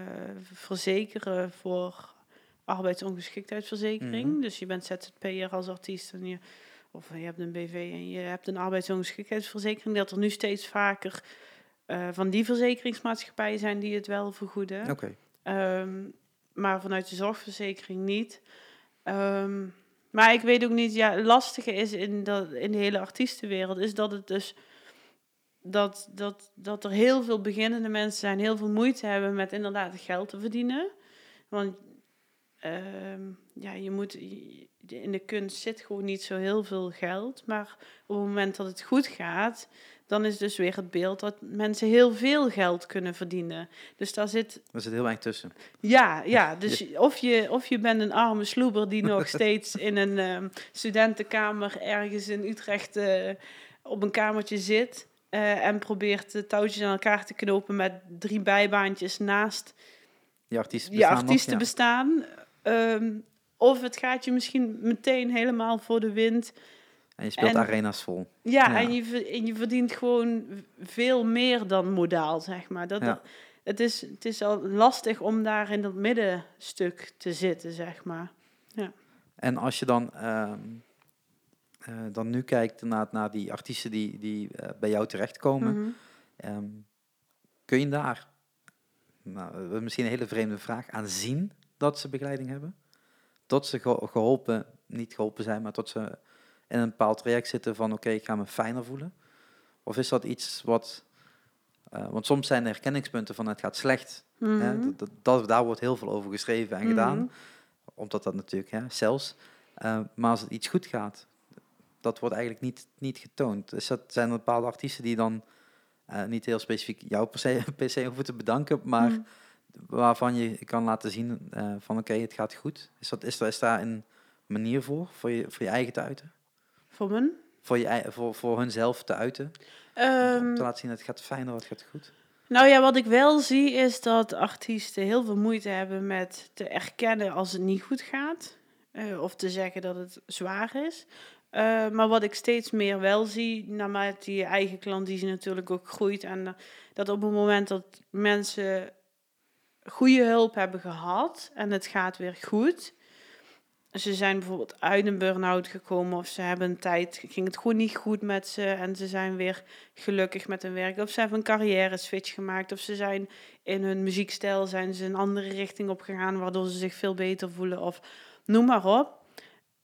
verzekeren voor arbeidsongeschiktheidsverzekering, mm -hmm. dus je bent ZZP'er als artiest en je, of je hebt een BV en je hebt een arbeidsongeschiktheidsverzekering, dat er nu steeds vaker uh, van die verzekeringsmaatschappijen zijn die het wel vergoeden. Oké. Okay. Um, maar vanuit de zorgverzekering niet. Um, maar ik weet ook niet, ja, het lastige is in, dat, in de hele artiestenwereld, is dat het dus dat, dat, dat er heel veel beginnende mensen zijn, heel veel moeite hebben met inderdaad geld te verdienen. Want um, ja, je moet, in de kunst zit gewoon niet zo heel veel geld. Maar op het moment dat het goed gaat, dan is dus weer het beeld dat mensen heel veel geld kunnen verdienen. Dus daar zit... Er zit heel weinig tussen. Ja, ja dus Of, je, of je bent een arme sloeber die nog steeds in een um, studentenkamer ergens in Utrecht uh, op een kamertje zit... Uh, en probeert de touwtjes aan elkaar te knopen met drie bijbaantjes naast je artiesten bestaan. Je artiesten bestaan. Um, of het gaat je misschien meteen helemaal voor de wind. En je speelt arena's vol. Ja, En, je, en je verdient gewoon veel meer dan modaal, zeg maar. Dat, ja. het, is, het is al lastig om daar in dat middenstuk te zitten, zeg maar. Ja. En als je dan, uh, uh, dan nu kijkt naar, naar die artiesten die, die uh, bij jou terechtkomen, mm -hmm. um, kun je daar, nou, misschien een hele vreemde vraag, aan zien dat ze begeleiding hebben? Tot ze geholpen, niet geholpen zijn, maar tot ze in een bepaald traject zitten van oké, ik ga me fijner voelen? Of is dat iets wat... Uh, want soms zijn er herkenningspunten van het gaat slecht. Mm hè? Mhm. Dat, dat, daar wordt heel veel over geschreven en gedaan. Mhm. Omdat dat natuurlijk, hè, zelfs. Uh, maar als het iets goed gaat, dat wordt eigenlijk niet, niet getoond. Dus dat zijn er bepaalde artiesten die dan uh, niet heel specifiek jou per se, per se hoeven te bedanken, maar mm waarvan je kan laten zien eh, van oké, het gaat goed? Is, dat, is, daar, is daar een manier voor, voor je, voor je eigen te uiten? Voor mijn? Voor, je, voor, voor hunzelf te uiten? Om Ehm, te laten zien, het gaat fijn, het gaat goed. Nou ja, wat ik wel zie is dat artiesten heel veel moeite hebben met te erkennen als het niet goed gaat. eh, of te zeggen dat het zwaar is. Eh, maar wat ik steeds meer wel zie, naarmate je eigen klandizie natuurlijk ook groeit. En dat op het moment dat mensen goede hulp hebben gehad en het gaat weer goed. Ze zijn bijvoorbeeld uit een burn-out gekomen of ze hebben een tijd, ging het gewoon niet goed met ze en ze zijn weer gelukkig met hun werk. Of ze hebben een carrière switch gemaakt. Of ze zijn in hun muziekstijl zijn ze een andere richting op gegaan, waardoor ze zich veel beter voelen. Of noem maar op.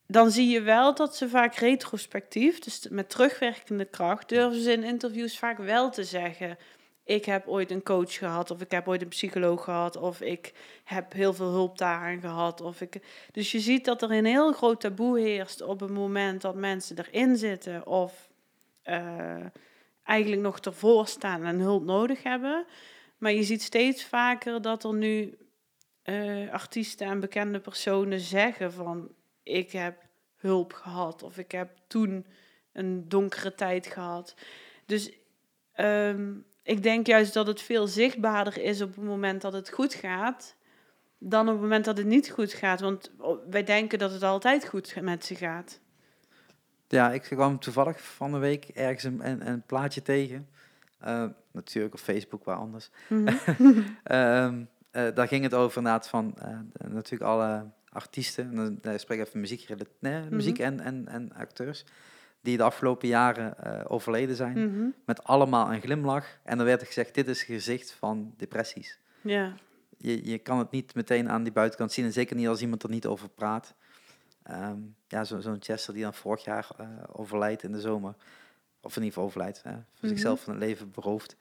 Dan zie je wel dat ze vaak retrospectief, dus met terugwerkende kracht, durven ze in interviews vaak wel te zeggen. Ik heb ooit een coach gehad, of ik heb ooit een psycholoog gehad, of ik heb heel veel hulp daaraan gehad. Of ik... Dus je ziet dat er een heel groot taboe heerst op het moment dat mensen erin zitten of eh, eigenlijk nog ervoor staan en hulp nodig hebben. Maar je ziet steeds vaker dat er nu eh, artiesten en bekende personen zeggen van ik heb hulp gehad of ik heb toen een donkere tijd gehad. Dus ehm, ik denk juist dat het veel zichtbaarder is op het moment dat het goed gaat dan op het moment dat het niet goed gaat. Want oh, wij denken dat het altijd goed met ze gaat. Ja, ik kwam toevallig van de week ergens een, een, een plaatje tegen. Eh, natuurlijk op Facebook, waar anders. Ehm, eh, daar ging het over inderdaad van eh, natuurlijk alle artiesten, en dan spreek ik even muziek, nee, muziek en, en, en acteurs, die de afgelopen jaren eh, overleden zijn, Mhm. met allemaal een glimlach. En dan werd er gezegd, dit is het gezicht van depressies. Ja. Je, je kan het niet meteen aan die buitenkant zien, en zeker niet als iemand er niet over praat. Ehm, ja, zo- zo'n Chester die dan vorig jaar eh, overlijdt in de zomer, of in ieder geval overlijdt, hè, voor Mhm. zichzelf van het leven berooft.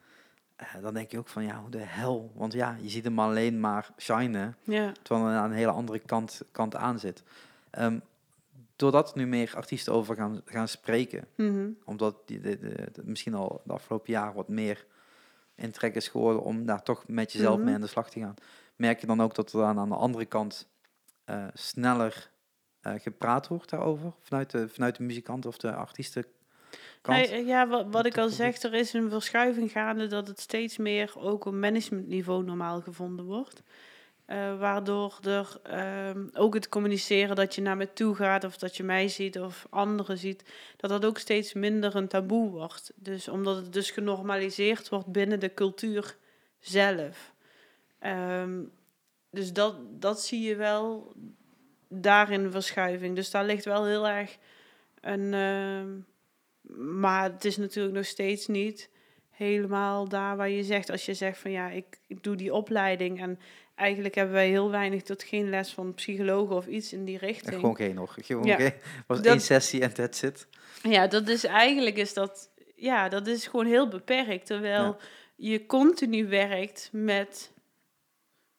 Eh, dan denk je ook van, ja, hoe de hel? Want ja, je ziet hem alleen maar shinen, Ja. terwijl hij aan een hele andere kant, kant aan zit. Ehm, doordat nu meer artiesten over gaan, gaan spreken, Mhm. omdat die, de, de, de- misschien al de afgelopen jaren wat meer in trek is geworden om daar toch met jezelf Mhm. mee aan de slag te gaan, merk je dan ook dat er dan aan de andere kant eh, sneller eh, gepraat wordt daarover, vanuit de, vanuit de muzikant of de artiestenkant. Nee, ja, wat, wat ik al zeg, er is een verschuiving gaande dat het steeds meer ook op managementniveau normaal gevonden wordt. Eh, waardoor er ehm, ook het communiceren dat je naar me toe gaat of dat je mij ziet of anderen ziet, dat dat ook steeds minder een taboe wordt. Dus omdat het dus genormaliseerd wordt binnen de cultuur zelf. Ehm, dus dat, dat zie je wel daarin verschuiving. Dus daar ligt wel heel erg een. ehm, maar het is natuurlijk nog steeds niet helemaal daar waar je zegt, als je zegt van ja, ik, ik doe die opleiding en eigenlijk hebben wij heel weinig tot geen les van psychologen of iets in die richting. Gewoon geen nog. Gewoon Ja. geen, was Dat- één sessie en that's it. Ja, dat is eigenlijk is dat, ja, dat is gewoon heel beperkt. Terwijl Ja. je continu werkt met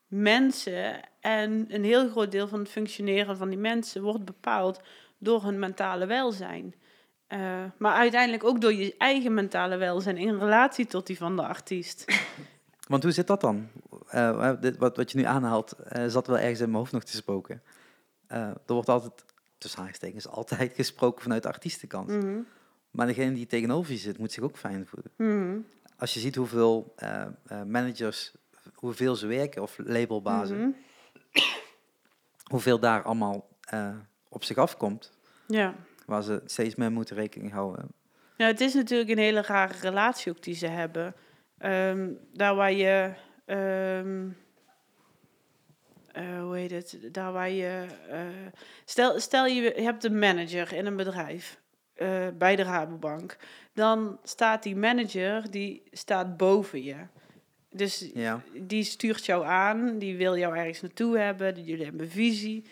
mensen en een heel groot deel van het functioneren van die mensen wordt bepaald door hun mentale welzijn. Eh, maar uiteindelijk ook door je eigen mentale welzijn in relatie tot die van de artiest. Want hoe zit dat dan? Eh, dit, wat, wat je nu aanhaalt, eh, zat wel ergens in mijn hoofd nog te spoken. Eh, er wordt altijd, tussen aanstekens, altijd gesproken vanuit de artiestenkant. Mhm. Maar degene die tegenover je zit, moet zich ook fijn voelen. Mhm. Als je ziet hoeveel eh, eh, managers, hoeveel ze werken, of labelbazen, Mhm. hoeveel daar allemaal eh, op zich afkomt, Ja. waar ze steeds meer moeten rekening houden. Ja, het is natuurlijk een hele rare relatie ook die ze hebben. Ehm, daar waar je... ehm, eh, hoe heet het? Daar waar je... eh, stel, stel je, hebt een manager in een bedrijf. eh, bij de Rabobank. Dan staat die manager, die staat boven je. Dus Ja, die stuurt jou aan, die wil jou ergens naartoe hebben, die- jullie hebben visie.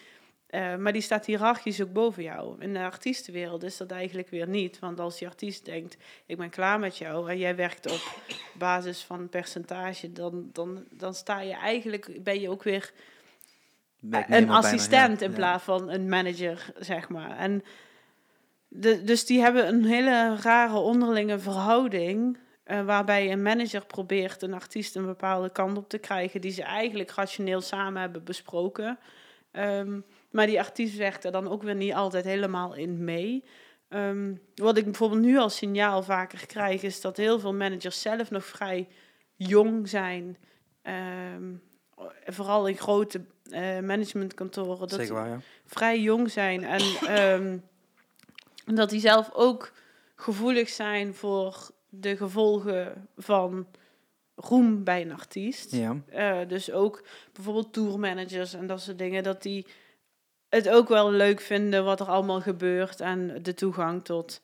Eh, maar die staat hiërarchisch ook boven jou. In de artiestenwereld is dat eigenlijk weer niet. Want als die artiest denkt, ik ben klaar met jou... en jij werkt op basis van percentage... dan, dan, dan sta je eigenlijk, ben je ook weer een assistent in plaats van een manager, zeg maar. En de, dus die hebben een hele rare onderlinge verhouding... eh, waarbij een manager probeert een artiest een bepaalde kant op te krijgen die ze eigenlijk rationeel samen hebben besproken. Ehm, maar die artiest werkt er dan ook weer niet altijd helemaal in mee. Ehm, wat ik bijvoorbeeld nu als signaal vaker krijg, is dat heel veel managers zelf nog vrij jong zijn. Ehm, vooral in grote uh, managementkantoren. Dat waar, ja. vrij jong zijn. En ehm, dat die zelf ook gevoelig zijn voor de gevolgen van roem bij een artiest. Ja. Uh, dus ook bijvoorbeeld tourmanagers en dat soort dingen, dat die het ook wel leuk vinden wat er allemaal gebeurt en de toegang tot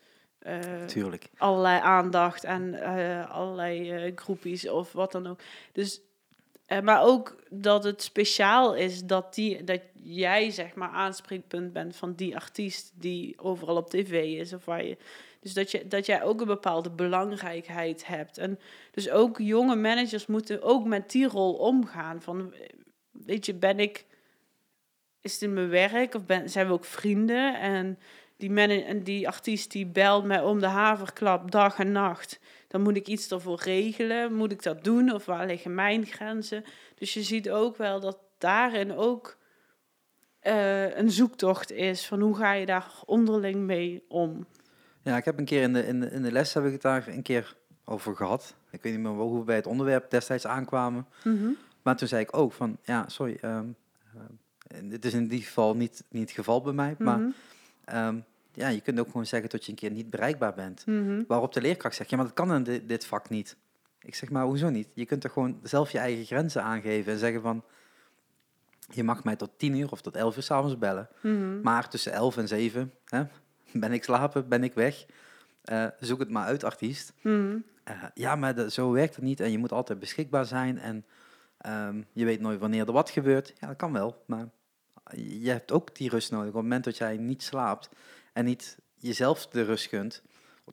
uh, Tuurlijk. allerlei aandacht en uh, allerlei groepjes of wat dan ook. Dus, maar ook dat het speciaal is dat, die, dat jij zeg maar aanspreekpunt bent van die artiest die overal op tv is of waar je dus dat, je, dat jij ook een bepaalde belangrijkheid hebt. En dus ook jonge managers moeten ook met die rol omgaan. Van, weet je, ben ik, is het mijn werk of ben, zijn we ook vrienden? En die, man, en die artiest die belt mij om de haverklap dag en nacht. Dan moet ik iets ervoor regelen. Moet ik dat doen? Of waar liggen mijn grenzen? Dus je ziet ook wel dat daarin ook uh, een zoektocht is van hoe ga je daar onderling mee om. Ja, ik heb een keer in de, in de, in de les heb ik het daar een keer over gehad. Ik weet niet meer hoe we bij het onderwerp destijds aankwamen. Mm Maar toen zei ik ook van, ja, sorry, um, dit is in ieder geval niet, niet het geval bij mij. Maar Mhm. um, ja, je kunt ook gewoon zeggen dat je een keer niet bereikbaar bent. Mhm. Waarop de leerkracht zegt, ja, maar dat kan in dit, dit vak niet. Ik zeg, maar hoezo niet? Je kunt toch gewoon zelf je eigen grenzen aangeven en zeggen van... Je mag mij tot tien uur of tot elf uur s'avonds bellen. Mhm. Maar tussen elf en zeven hè, ben ik slapen, ben ik weg. Uh, zoek het maar uit, artiest. Uh, ja, maar zo werkt het niet en je moet altijd beschikbaar zijn. En um, je weet nooit wanneer er wat gebeurt. Ja, dat kan wel, maar je hebt ook die rust nodig. Op het moment dat jij niet slaapt en niet jezelf de rust gunt...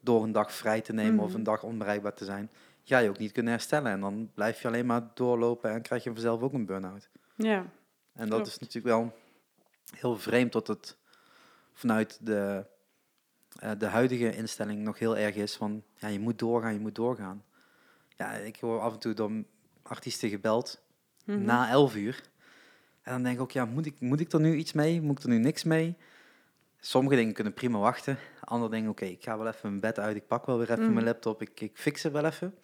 door een dag vrij te nemen Mhm. of een dag onbereikbaar te zijn... ga je ook niet kunnen herstellen. En dan blijf je alleen maar doorlopen en krijg je vanzelf ook een burn-out. Ja, En dat is natuurlijk wel heel vreemd dat het vanuit de, eh, de huidige instelling nog heel erg is van ja, je moet doorgaan, je moet doorgaan. Ja, ik hoor af en toe door artiesten gebeld Mhm. na 11 uur. En dan denk ik ook, ja, moet ik, moet ik er nu iets mee? Moet ik er nu niks mee? Sommige dingen kunnen prima wachten. Andere dingen, oké, ik ga wel even mijn bed uit, ik pak wel weer even Mhm. mijn laptop, ik, ik fix het wel even.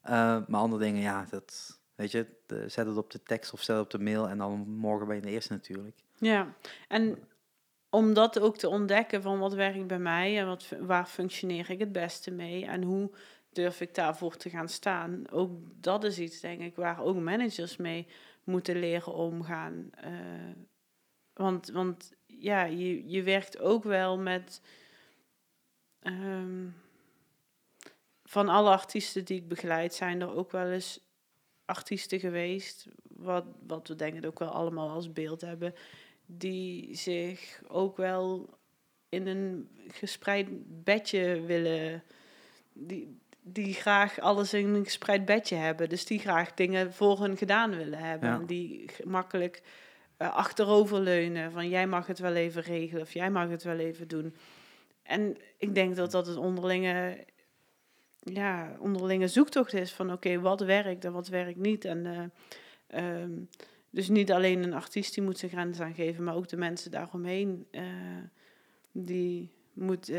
Eh, maar andere dingen, ja, dat, weet je, de- zet het op de tekst of zet het op de mail en dan morgen ben je de eerste natuurlijk. Ja, en om dat ook te ontdekken van wat werkt bij mij en wat, waar functioneer ik het beste mee en hoe durf ik daarvoor te gaan staan. Ook dat is iets, denk ik, waar ook managers mee moeten leren omgaan. Eh, want, want ja, je, je werkt ook wel met. ehm, van alle artiesten die ik begeleid, zijn er ook wel eens artiesten geweest, wat, wat we denk ik ook wel allemaal als beeld hebben, die zich ook wel in een gespreid bedje willen, die, die graag alles in een gespreid bedje hebben. Dus die graag dingen voor hun gedaan willen hebben. Ja. En die makkelijk eh, achteroverleunen van jij mag het wel even regelen of jij mag het wel even doen. En ik denk dat dat een onderlinge, ja, onderlinge zoektocht is van oké, wat werkt en wat werkt niet. En eh, ehm, dus niet alleen een artiest die moet zijn grens aangeven, maar ook de mensen daaromheen eh, die moet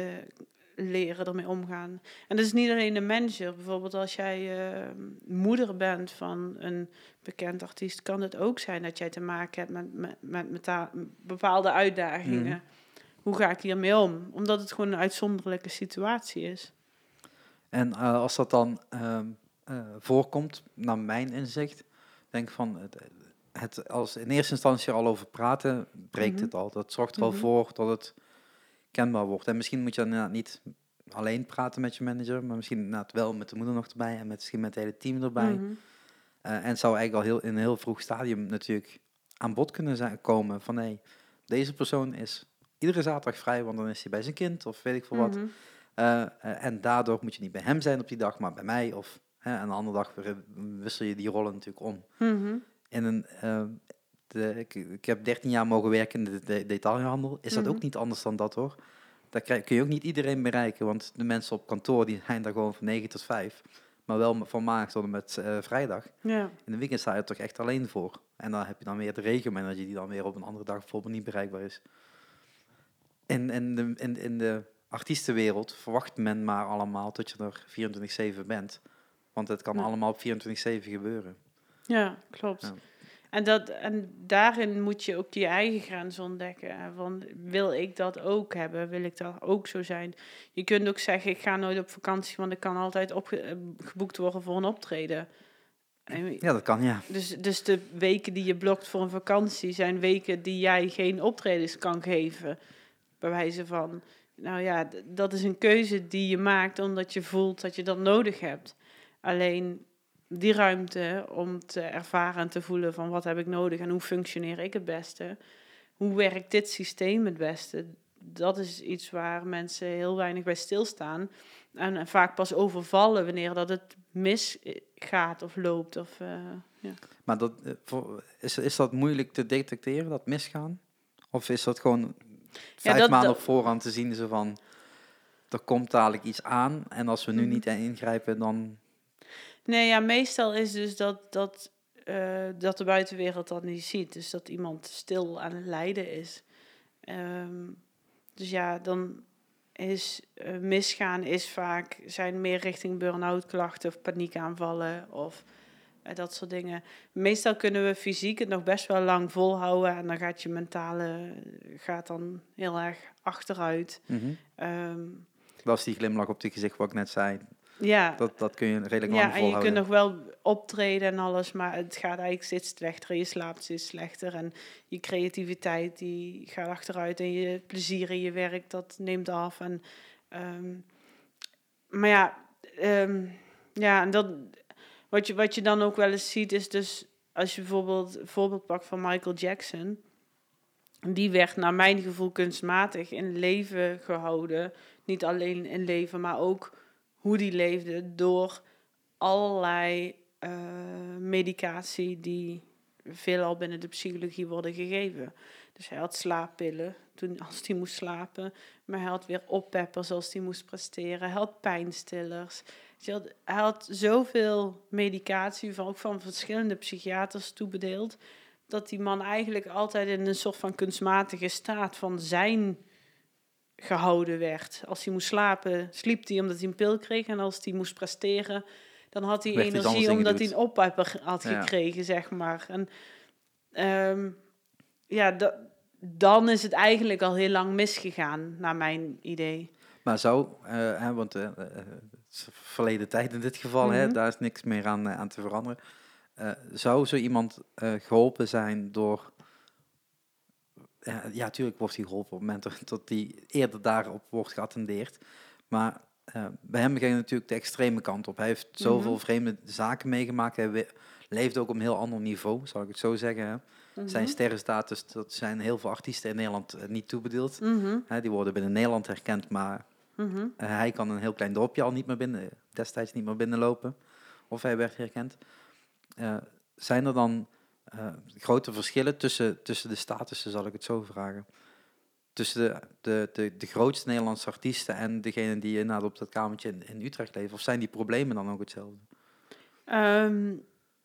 leren ermee omgaan. En dat is niet alleen de manager. Bijvoorbeeld als jij eh, moeder bent van een bekend artiest, kan het ook zijn dat jij te maken hebt met, met, met, bepaalde uitdagingen. Mhm. Hoe ga ik hiermee om? Omdat het gewoon een uitzonderlijke situatie is. En eh, als dat dan ehm, eh, voorkomt, naar mijn inzicht, denk van het, het, als in eerste instantie al over praten, breekt Mhm. het al. Dat zorgt er al Mhm. voor dat het kenbaar wordt. En misschien moet je dan inderdaad niet alleen praten met je manager, maar misschien inderdaad wel met de moeder nog erbij en met, misschien met het hele team erbij. Mhm. Eh, en het zou eigenlijk al heel, in een heel vroeg stadium natuurlijk aan bod kunnen zijn, komen van hé, deze persoon is iedere zaterdag vrij, want dan is hij bij zijn kind of weet ik veel wat. Mhm. Eh, eh, en daardoor moet je niet bij hem zijn op die dag, maar bij mij. Of hè, een andere dag wissel je die rollen natuurlijk om. Mhm. In een, de, ik, ik heb 13 jaar mogen werken in de, de detailhandel. Is dat Mhm. ook niet anders dan dat hoor? Daar krijg, kun je ook niet iedereen bereiken, want de mensen op kantoor die zijn daar gewoon van 9 tot 5. maar wel van maandag tot en met eh, vrijdag. Ja. In de weekend sta je er toch echt alleen voor. En dan heb je dan weer de regenmanager die dan weer op een andere dag bijvoorbeeld niet bereikbaar is. In, in, de, in, in de artiestenwereld verwacht men maar allemaal dat je er 24-7 bent. Want het kan Ja. allemaal op 24-7 gebeuren. Ja, klopt. Ja. En, dat, en daarin moet je ook je eigen grens ontdekken. Van, wil ik dat ook hebben? Wil ik dat ook zo zijn? Je kunt ook zeggen, ik ga nooit op vakantie, want ik kan altijd opge- eh, geboekt worden voor een optreden. En Ja, dat kan, ja. Dus, dus de weken die je blokt voor een vakantie zijn weken die jij geen optredens kan geven. Bij wijze van, nou ja, dat is een keuze die je maakt omdat je voelt dat je dat nodig hebt. Alleen die ruimte om te ervaren en te voelen van wat heb ik nodig en hoe functioneer ik het beste. Hoe werkt dit systeem het beste? Dat is iets waar mensen heel weinig bij stilstaan. En, vaak pas overvallen wanneer dat het misgaat of loopt. Of, eh, ja. Maar dat, eh, is, is dat moeilijk te detecteren, dat misgaan? Of is dat gewoon vijf dat- maanden op voorhand te zien, zo van, er komt dadelijk iets aan en als we nu Mhm. niet ingrijpen, dan... Nee, ja, meestal is dus dat, dat, eh, dat de buitenwereld dat niet ziet. Dus dat iemand stil aan het lijden is. Ehm, dus ja, dan is eh, misgaan is vaak, zijn meer richting burn-out klachten of paniekaanvallen of eh, dat soort dingen. Meestal kunnen we fysiek het nog best wel lang volhouden en dan gaat je mentale gaat dan heel erg achteruit. Mhm. Ehm, Dat is die glimlach op het gezicht wat ik net zei. Ja, Dat, dat kun je redelijk lang Ja, en je volhouden. kunt nog wel optreden en alles, maar het gaat eigenlijk steeds slechter. Je slaapt steeds slechter en je creativiteit die gaat achteruit en je plezier in je werk dat neemt af. En, ehm, maar ja, ehm, ja en dat, wat, je, wat je dan ook wel eens ziet is dus als je bijvoorbeeld een voorbeeld pakt van Michael Jackson. Die werd naar mijn gevoel kunstmatig in leven gehouden. Niet alleen in leven, maar ook hoe die leefde door allerlei eh, medicatie die veelal binnen de psychologie worden gegeven. Dus hij had slaappillen toen, als hij moest slapen, maar hij had weer oppeppers als hij moest presteren. Hij had pijnstillers. Dus hij had, hij had zoveel medicatie, van, ook van verschillende psychiaters toebedeeld, dat die man eigenlijk altijd in een soort van kunstmatige staat van zijn gehouden werd. Als hij moest slapen, sliep hij omdat hij een pil kreeg. En als hij moest presteren, dan had hij Werd energie omdat hij een oppepper had Ja. gekregen, zeg maar. En ehm, ja, da- dan is het eigenlijk al heel lang misgegaan, naar mijn idee. Maar zou, eh, hè, want het is verleden tijd in dit geval, hè, Mhm. daar is niks meer aan, aan te veranderen. Zou zo iemand eh, geholpen zijn door... Ja, natuurlijk wordt hij geholpen op het moment dat- hij eerder daarop wordt geattendeerd. Maar eh, bij hem ging natuurlijk de extreme kant op. Hij heeft zoveel Mhm. vreemde zaken meegemaakt. Hij leeft ook op een heel ander niveau, zal ik het zo zeggen. Hè. Zijn Mhm. sterrenstatus, dat zijn heel veel artiesten in Nederland eh, niet toebedeeld. Mhm, Hè, die worden binnen Nederland herkend, maar mhm. eh, hij kan een heel klein dorpje al niet meer binnen, destijds niet meer binnenlopen. Of hij werd herkend. Zijn er dan eh, grote verschillen tussen, tussen de statussen, zal ik het zo vragen? Tussen de, de, de, de grootste Nederlandse artiesten en degene die inderdaad op dat kamertje in, in Utrecht leven? Of zijn die problemen dan ook hetzelfde? Ehm,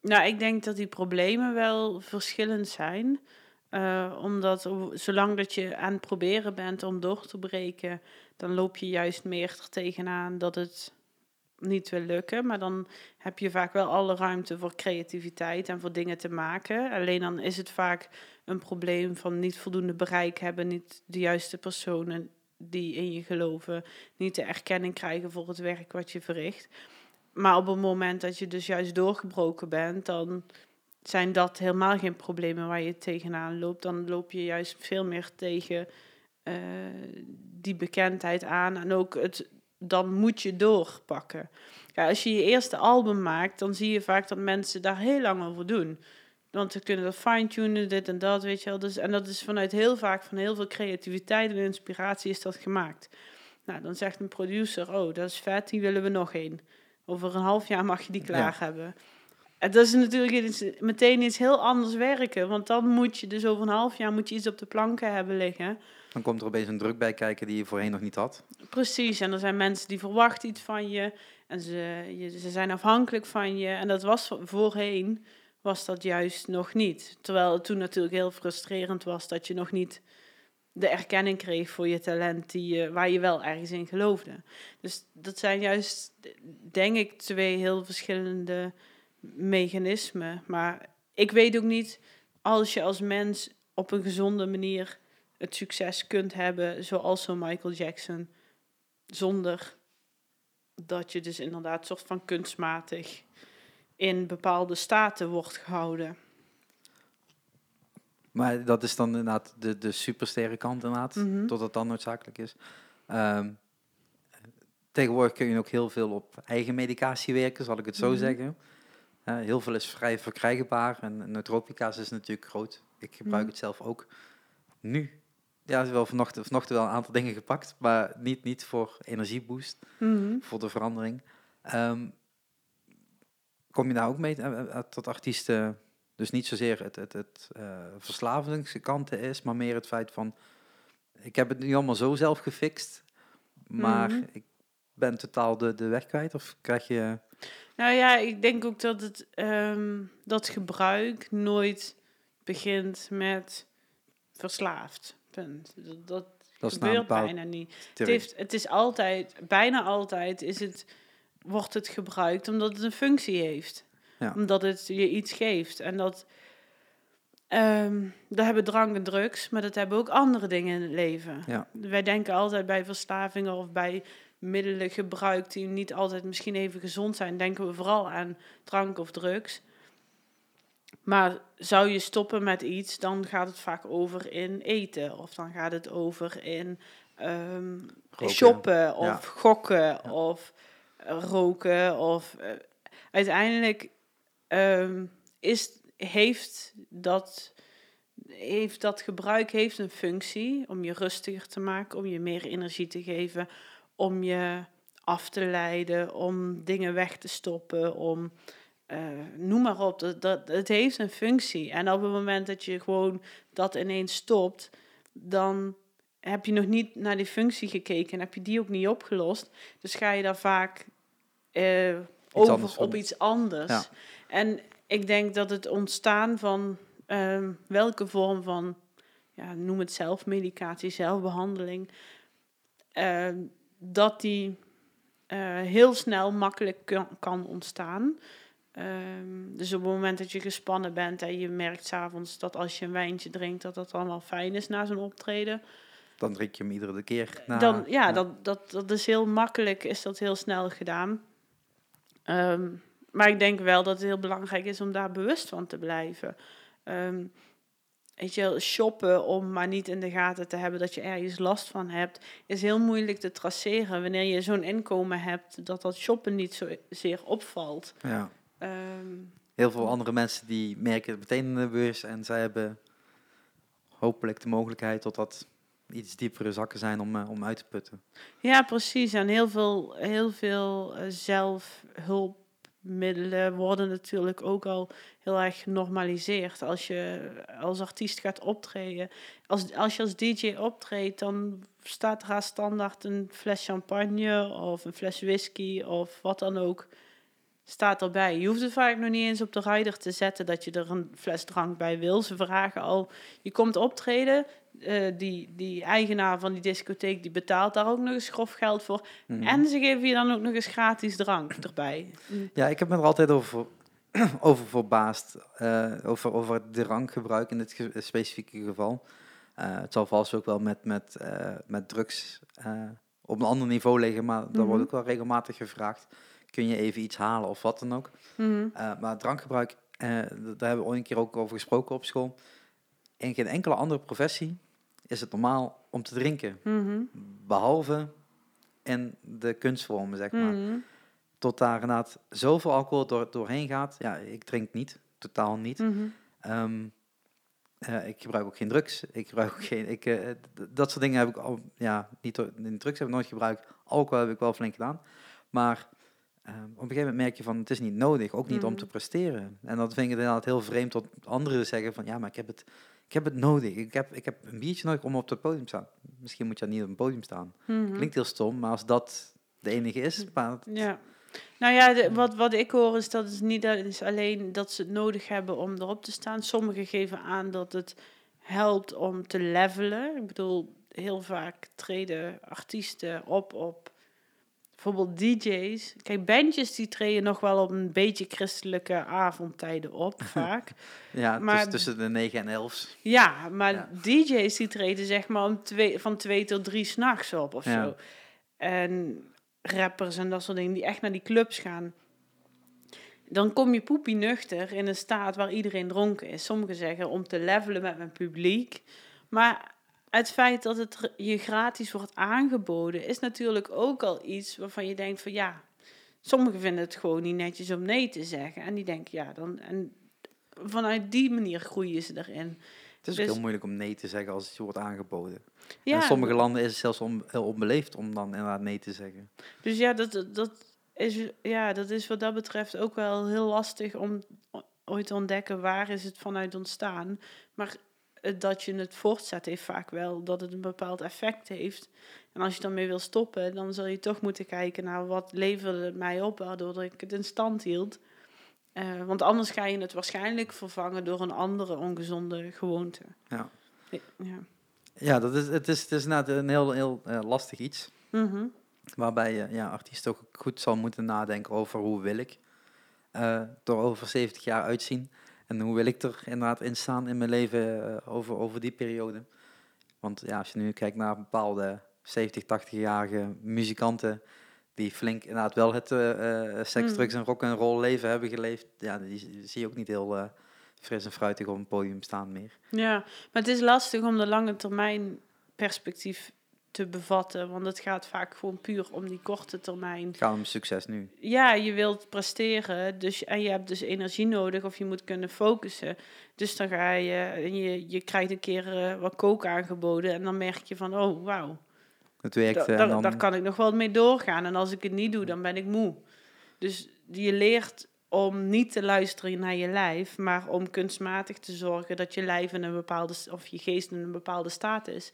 nou, ik denk dat die problemen wel verschillend zijn. Eh, omdat zolang dat je aan het proberen bent om door te breken, dan loop je juist meer er tegenaan dat het niet wil lukken. Maar dan heb je vaak wel alle ruimte voor creativiteit en voor dingen te maken. Alleen dan is het vaak een probleem van niet voldoende bereik hebben, niet de juiste personen die in je geloven, niet de erkenning krijgen voor het werk wat je verricht. Maar op het moment dat je dus juist doorgebroken bent, dan zijn dat helemaal geen problemen waar je tegenaan loopt. Dan loop je juist veel meer tegen eh, die bekendheid aan. En ook het, dan moet je doorpakken. Ja, als je je eerste album maakt, dan zie je vaak dat mensen daar heel lang over doen. Want ze kunnen dat fine-tunen, dit en dat, weet je wel. Dus, en dat is vanuit heel vaak van heel veel creativiteit en inspiratie is dat gemaakt. Nou, dan zegt een producer, oh, dat is vet, die willen we nog één. Over een half jaar mag je die klaar hebben. En dat is natuurlijk iets, meteen iets heel anders werken. Want dan moet je dus over een half jaar moet je iets op de planken hebben liggen. Dan komt er opeens een druk bij kijken die je voorheen nog niet had. Precies, en er zijn mensen die verwachten iets van je en ze, ze zijn afhankelijk van je. En dat was voorheen, was dat juist nog niet. Terwijl het toen natuurlijk heel frustrerend was dat je nog niet de erkenning kreeg voor je talent die waar je wel ergens in geloofde. Dus dat zijn juist, denk ik, twee heel verschillende mechanismen. Maar ik weet ook niet, als je als mens op een gezonde manier het succes kunt hebben, zoals zo'n Michael Jackson, zonder dat je dus inderdaad soort van kunstmatig in bepaalde staten wordt gehouden. Maar dat is dan inderdaad de, de supersterre kant inderdaad, tot het dan noodzakelijk is. Ehm, tegenwoordig kun je ook heel veel op eigen medicatie werken, zal ik het zo Mhm. zeggen. Heel veel is vrij verkrijgbaar en nootropica's is natuurlijk groot. Ik gebruik Mhm. het zelf ook. Nu, ja, wel vanochtend, vanochtend wel een aantal dingen gepakt, maar niet, niet voor energieboost, Mhm. voor de verandering. Ehm, kom je daar ook mee eh, eh, tot artiesten? Dus niet zozeer het, het, het eh, verslavingskanten is, maar meer het feit van... Ik heb het nu allemaal zo zelf gefixt, maar Mhm. ik ben totaal de, de weg kwijt. Of krijg je... Nou ja, ik denk ook dat het ehm, dat gebruik nooit begint met verslaafd. Punt. Dat, dat gebeurt bijna niet. Het, heeft, het is altijd, bijna altijd is het, wordt het gebruikt omdat het een functie heeft. Ja. Omdat het je iets geeft. En dat, ehm dat hebben drank en drugs, maar dat hebben ook andere dingen in het leven. Ja. Wij denken altijd bij verslavingen of bij middelen gebruik die niet altijd misschien even gezond zijn, denken we vooral aan drank of drugs. Maar zou je stoppen met iets, dan gaat het vaak over in eten. Of dan gaat het over in ehm, shoppen of Ja. gokken of eh, roken. Of, eh, uiteindelijk ehm, is, heeft, dat, heeft dat gebruik heeft een functie om je rustiger te maken, om je meer energie te geven, om je af te leiden, om dingen weg te stoppen, om eh, noem maar op. Dat, dat, het heeft een functie. En op het moment dat je gewoon dat ineens stopt, dan heb je nog niet naar die functie gekeken en heb je die ook niet opgelost. Dus ga je daar vaak eh, over van. op iets anders. Ja. En ik denk dat het ontstaan van ehm, welke vorm van, ja, noem het zelfmedicatie, zelfbehandeling, ehm, dat die eh, heel snel makkelijk kan, kan ontstaan. Ehm, dus op het moment dat je gespannen bent en je merkt s'avonds dat als je een wijntje drinkt, dat dat allemaal fijn is na zo'n optreden. Dan drink je hem iedere keer na. dan, ja, Dat, dat, dat is heel makkelijk, is dat heel snel gedaan. Ehm, maar ik denk wel dat het heel belangrijk is om daar bewust van te blijven. Ehm, weet je, wel, shoppen om maar niet in de gaten te hebben dat je ergens last van hebt, is heel moeilijk te traceren. Wanneer je zo'n inkomen hebt, dat dat shoppen niet zozeer opvalt. Ja. Ehm, Heel veel andere mensen die merken het meteen in de beurs en zij hebben hopelijk de mogelijkheid tot dat iets diepere zakken zijn om, eh, om uit te putten. Ja, precies. En heel veel, heel veel eh, zelfhulpmiddelen worden natuurlijk ook al heel erg genormaliseerd. Als je als artiest gaat optreden, als, als je als DJ optreedt, dan staat er haar standaard een fles champagne of een fles whisky of wat dan ook. Staat erbij. Je hoeft het vaak nog niet eens op de rider te zetten dat je er een fles drank bij wil. Ze vragen al, je komt optreden, eh, die, die eigenaar van die discotheek die betaalt daar ook nog eens grof geld voor. Mhm. En ze geven je dan ook nog eens gratis drank erbij. Ja, ik heb me er altijd over, over verbaasd. eh, over, over het drankgebruik in dit ge- specifieke geval. Eh, het zal vast ook wel met, met, met drugs op een ander niveau liggen, maar daar Mhm. wordt ook wel regelmatig gevraagd. Kun je even iets halen of wat dan ook? Mhm. Eh, maar drankgebruik, eh, daar hebben we ooit een keer ook over gesproken op school. In geen enkele andere professie is het normaal om te drinken. Mhm. Behalve in de kunstvormen, zeg maar. Mhm. Tot daar inderdaad zoveel alcohol door, doorheen gaat. Ja, ik drink niet. Totaal niet. Ehm, eh, ik gebruik ook geen drugs. Ik gebruik ook geen... Ik, dat soort dingen heb ik al... Ja, niet, drugs heb ik nooit gebruikt. Alcohol heb ik wel flink gedaan. Maar ehm, op een gegeven moment merk je van... Het is niet nodig. Ook niet om Mhm. te presteren. En dat vind ik inderdaad heel vreemd tot anderen zeggen van... Ja, maar ik heb het, ik heb het nodig. Ik heb, ik heb een biertje nodig om op het podium te staan. Misschien moet je niet op een podium staan. Mhm. Klinkt heel stom, maar als dat de enige is, maar het- Ja. Nou ja, de- wat, wat ik hoor is dat het niet dat is alleen dat ze het nodig hebben om erop te staan. Sommigen geven aan dat het helpt om te levelen. Ik bedoel, heel vaak treden artiesten op op bijvoorbeeld DJ's. Kijk, bandjes die treden nog wel op een beetje christelijke avondtijden op, vaak. ja, Maar- tuss- tussen de 9 en 11. Ja, maar Ja. DJ's die treden zeg maar om twee, van twee tot drie s'nachts op of Ja. zo. En rappers en dat soort dingen die echt naar die clubs gaan. Dan kom je poepie nuchter in een staat waar iedereen dronken is. Sommigen zeggen om te levelen met mijn publiek. Maar het feit dat het je gratis wordt aangeboden is natuurlijk ook al iets waarvan je denkt van ja, sommigen vinden het gewoon niet netjes om nee te zeggen. En die denken ja, dan... En vanuit die manier groeien ze erin. Het is ook Dus- heel moeilijk om nee te zeggen als het je wordt aangeboden. Ja, in sommige landen is het zelfs on, heel onbeleefd om dan inderdaad nee te zeggen. Dus ja dat, dat- is, ja, dat is wat dat betreft ook wel heel lastig om ooit te ontdekken waar is het vanuit ontstaan. Maar dat je het voortzet heeft vaak wel dat het een bepaald effect heeft. En als je daarmee wil stoppen, dan zul je toch moeten kijken naar wat leverde het mij op, waardoor ik het in stand hield. Eh, want anders ga je het waarschijnlijk vervangen door een andere ongezonde gewoonte. Ja, Ja. ja dat is, het, is, het is inderdaad een heel, heel eh, lastig iets. Mhm. Waarbij je ja, artiest ook goed zal moeten nadenken over hoe wil ik eh er over 70 jaar uitzien. En hoe wil ik er inderdaad in staan in mijn leven eh, over, over die periode. Want ja, als je nu kijkt naar bepaalde 70, 80-jarige muzikanten die flink inderdaad wel het eh, seks, Mm. drugs en rock en roll leven hebben geleefd. Ja, die, zie je ook niet heel fris en fruitig op een podium staan meer. Ja, maar het is lastig om de lange termijn perspectief te bevatten, want het gaat vaak gewoon puur om die korte termijn. Het gaat om succes nu. Ja, je wilt presteren dus, en je hebt dus energie nodig of je moet kunnen focussen. Dus dan ga je en je, je krijgt een keer eh, wat kook aangeboden en dan merk je van, oh wauw, Het werkt da- eh, dan... daar kan ik nog wel mee doorgaan. En als ik het niet doe, dan ben ik moe. Dus je leert om niet te luisteren naar je lijf, maar om kunstmatig te zorgen dat je lijf in een bepaalde, of je geest in een bepaalde staat is,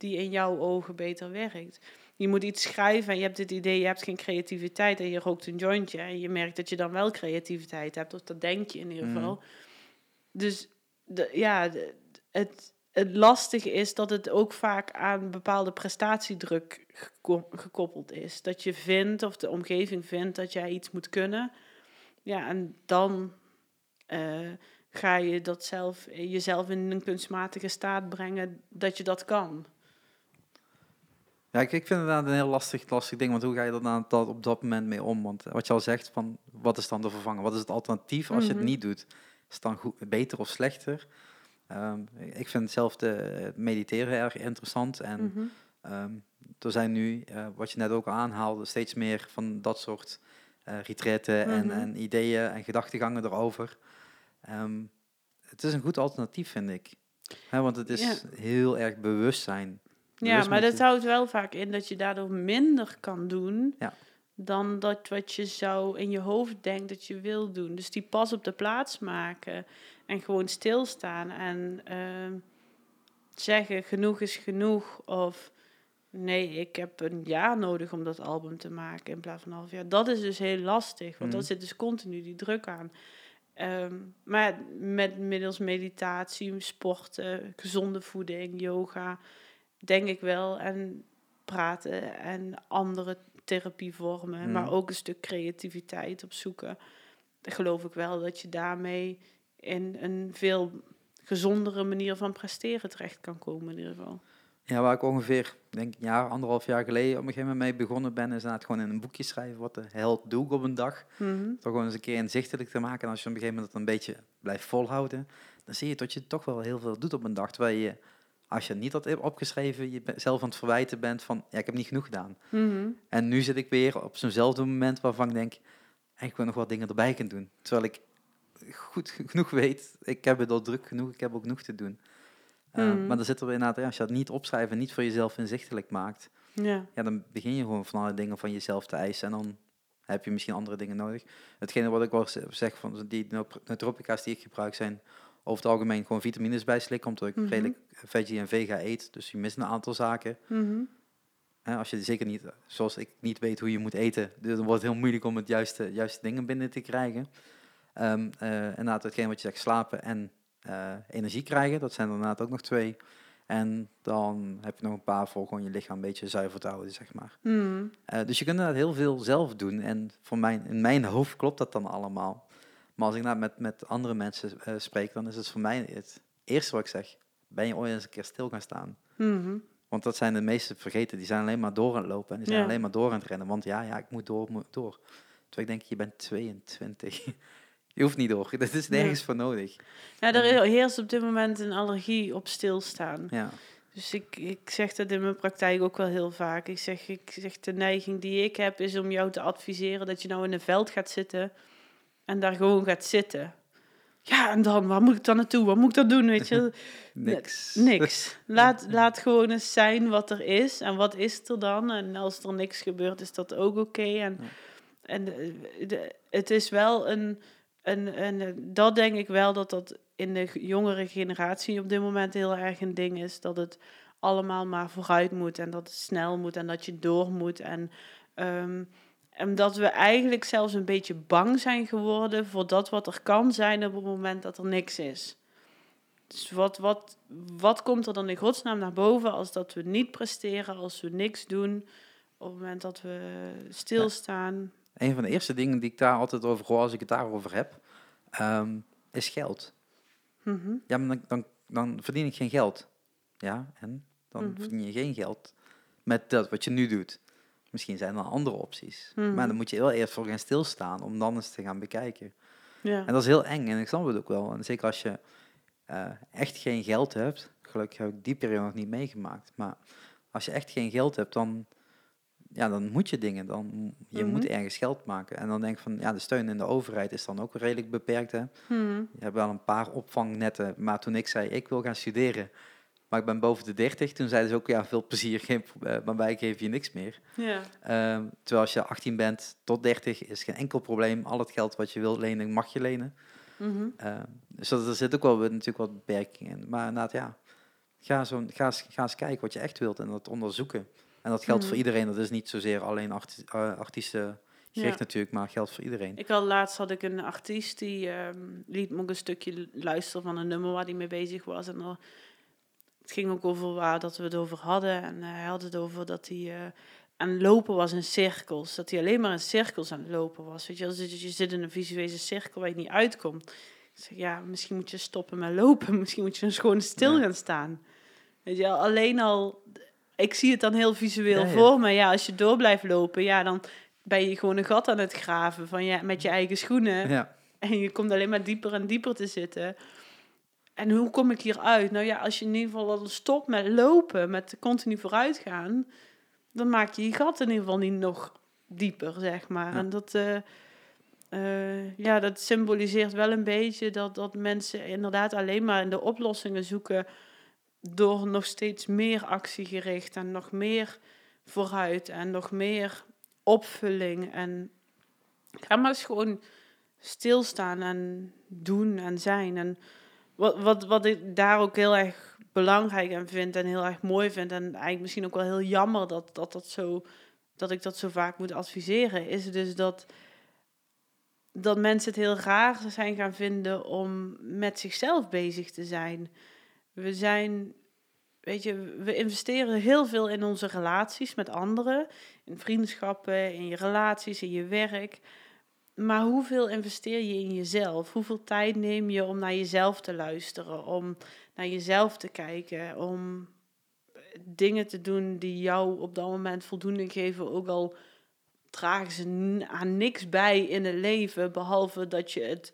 die in jouw ogen beter werkt. Je moet iets schrijven en je hebt het idee, je hebt geen creativiteit en je rookt een jointje en je merkt dat je dan wel creativiteit hebt, of dat denk je in ieder Mhm. geval. Dus de, ja, de- het, het lastige is dat het ook vaak aan bepaalde prestatiedruk geko- gekoppeld is. Dat je vindt, of de omgeving vindt, dat jij iets moet kunnen. Ja, en dan eh, ga je dat zelf, jezelf in een kunstmatige staat brengen dat je dat kan. Ja, ik, ik vind het een heel lastig, lastig ding, want hoe ga je er dan dat, op dat moment mee om? Want wat je al zegt, van, wat is dan de vervanger? Wat is het alternatief als je Mhm. het niet doet? Is het dan goed, beter of slechter? Ehm, ik vind zelf de, mediteren erg interessant. En Mhm. ehm, er zijn nu, eh, wat je net ook al aanhaalde, steeds meer van dat soort eh retreten en, Mhm. en ideeën en gedachtegangen erover. Ehm, het is een goed alternatief, vind ik. Hè, want het is Ja. heel erg bewustzijn. Ja, maar dat je- houdt wel vaak in dat je daardoor minder kan doen Ja. dan dat wat je zo in je hoofd denkt dat je wil doen. Dus die pas op de plaats maken en gewoon stilstaan en ehm, zeggen genoeg is genoeg of nee, ik heb een jaar nodig om dat album te maken in plaats van een half jaar. Dat is dus heel lastig, want dan Mhm. zit dus continu die druk aan. Ehm, maar met middels meditatie, sporten, gezonde voeding, yoga, denk ik wel. En praten en andere therapievormen, maar ook een stuk creativiteit opzoeken. Geloof ik wel dat je daarmee in een veel gezondere manier van presteren terecht kan komen in ieder geval. Ja, waar ik ongeveer, denk een jaar, anderhalf jaar geleden op een gegeven moment mee begonnen ben, is inderdaad gewoon in een boekje schrijven wat de held doe ik op een dag. Mhm. Toch gewoon eens een keer inzichtelijk te maken. En als je op een gegeven moment dat een beetje blijft volhouden, dan zie je dat je toch wel heel veel doet op een dag. Terwijl je, als je niet had opgeschreven, je zelf aan het verwijten bent van, ja, ik heb niet genoeg gedaan. Mhm. En nu zit ik weer op zo'nzelfde moment waarvan ik denk, ik wil nog wat dingen erbij kunnen doen. Terwijl ik goed genoeg weet, ik heb het al druk genoeg, ik heb ook genoeg te doen. Uh, Mhm. Maar dan zit er inderdaad, ja, als je dat niet opschrijft en niet voor jezelf inzichtelijk maakt, Ja. ja, dan begin je gewoon van alle dingen van jezelf te eisen en dan heb je misschien andere dingen nodig. Hetgene wat ik wel zeg van die nootropica's die ik gebruik zijn over het algemeen gewoon vitamines bijslikken, omdat ik Mhm. redelijk veggie en vega eet. Dus je mist een aantal zaken. Mhm. Als je zeker niet, zoals ik, niet weet hoe je moet eten, dus dan wordt het heel moeilijk om het juiste, juiste dingen binnen te krijgen. Ehm eh inderdaad, hetgeen wat je zegt, slapen en eh, energie krijgen, dat zijn er inderdaad ook nog twee. En dan heb je nog een paar voor gewoon je lichaam een beetje zuiver te houden, zeg maar. Mhm. Eh, dus je kunt inderdaad heel veel zelf doen. En voor mijn, in mijn hoofd klopt dat dan allemaal. Maar als ik nou met, met andere mensen eh, spreek, dan is het voor mij het eerste wat ik zeg. Ben je ooit eens een keer stil gaan staan? Mhm. Want dat zijn de meeste vergeten. Die zijn alleen maar door aan het lopen. En die zijn Ja. alleen maar door aan het rennen. Want ja, ja, ik moet door, moet door. Terwijl ik denk, je bent 22. je hoeft niet door. Dat is nergens voor nodig. Ja, er heerst op dit moment een allergie op stilstaan. Ja, Dus ik, ik zeg dat in mijn praktijk ook wel heel vaak. Ik zeg, ik zeg, de neiging die ik heb is om jou te adviseren dat je nou in een veld gaat zitten en daar gewoon gaat zitten. Ja, en dan, waar moet ik dan naartoe? Wat moet ik dan doen, weet je? niks. Niks. Laat, laat gewoon eens zijn wat er is. En wat is er dan? En als er niks gebeurt, is dat ook oké. En, Ja. en de- de- het is wel een, een, een... Dat denk ik wel dat dat in de jongere generatie op dit moment heel erg een ding is. Dat het allemaal maar vooruit moet. En dat het snel moet. En dat je door moet. En... ehm, en dat we eigenlijk zelfs een beetje bang zijn geworden voor dat wat er kan zijn op het moment dat er niks is. Dus wat, wat, wat komt er dan in godsnaam naar boven als dat we niet presteren, als we niks doen, op het moment dat we stilstaan? Een van de eerste dingen die ik daar altijd over hoor als ik het daarover heb, ehm, is geld. Mhm. Ja, maar dan, dan, dan verdien ik geen geld. Ja, en dan Mhm. verdien je geen geld met dat wat je nu doet. Misschien zijn er andere opties. Mhm. Maar dan moet je heel eerst voor gaan stilstaan om dan eens te gaan bekijken. Ja. En dat is heel eng en ik snap het ook wel. En zeker als je eh, echt geen geld hebt, gelukkig heb ik die periode nog niet meegemaakt. Maar als je echt geen geld hebt, dan, ja, dan moet je dingen. Dan, je Mhm. moet ergens geld maken. En dan denk ik van, ja, de steun in de overheid is dan ook redelijk beperkt. Hè? Mhm. Je hebt wel een paar opvangnetten, maar toen ik zei ik wil gaan studeren, maar ik ben boven de 30, toen zeiden ze ook ja, veel plezier, geen, maar wij geven je niks meer. ja. Ehm, terwijl als je 18 bent tot 30 is geen enkel probleem. Al het geld wat je wilt lenen, mag je lenen. Ehm, dus dat, er zit ook wel natuurlijk wat beperkingen in. Maar inderdaad, ja, ga, zo, ga, ga eens kijken wat je echt wilt en dat onderzoeken. En dat geldt Mhm. voor iedereen. Dat is niet zozeer alleen arti eh, artiesten gericht Ja. natuurlijk, maar geldt voor iedereen. Ik had laatst had ik een artiest die ehm, liet me ook een stukje luisteren van een nummer waar hij mee bezig was. En er- het ging ook over waar dat we het over hadden. En eh, hij had het over dat hij eh, aan het lopen was in cirkels. Dat hij alleen maar in cirkels aan het lopen was. Weet je, dus je zit in een visuele cirkel waar je niet uitkomt. Zeg, ja, misschien moet je stoppen met lopen. Misschien moet je gewoon stil Ja. gaan staan. Weet je, alleen al... Ik zie het dan heel visueel Ja, ja. voor me. Ja, als je door blijft lopen, ja, dan ben je gewoon een gat aan het graven van ja, met je eigen schoenen. Ja, En je komt alleen maar dieper en dieper te zitten. En hoe kom ik hier uit? Nou ja, als je in ieder geval al stopt met lopen, met continu vooruit gaan, dan maak je je gat in ieder geval niet nog dieper, zeg maar. Ja. En dat, eh, eh, ja, dat symboliseert wel een beetje dat, dat mensen inderdaad alleen maar in de oplossingen zoeken door nog steeds meer actiegericht en nog meer vooruit en nog meer opvulling. En ga maar eens gewoon stilstaan en doen en zijn. En wat, wat, wat ik daar ook heel erg belangrijk aan vind en heel erg mooi vind, en eigenlijk misschien ook wel heel jammer dat, dat, dat, zo, dat ik dat zo vaak moet adviseren, is dus dat, dat mensen het heel raar zijn gaan vinden om met zichzelf bezig te zijn. We zijn, weet je, we investeren heel veel in onze relaties met anderen, in vriendschappen, in je relaties, in je werk. Maar hoeveel investeer je in jezelf? Hoeveel tijd neem je om naar jezelf te luisteren, om naar jezelf te kijken, om dingen te doen die jou op dat moment voldoening geven, ook al dragen ze aan niks bij in het leven, behalve dat je het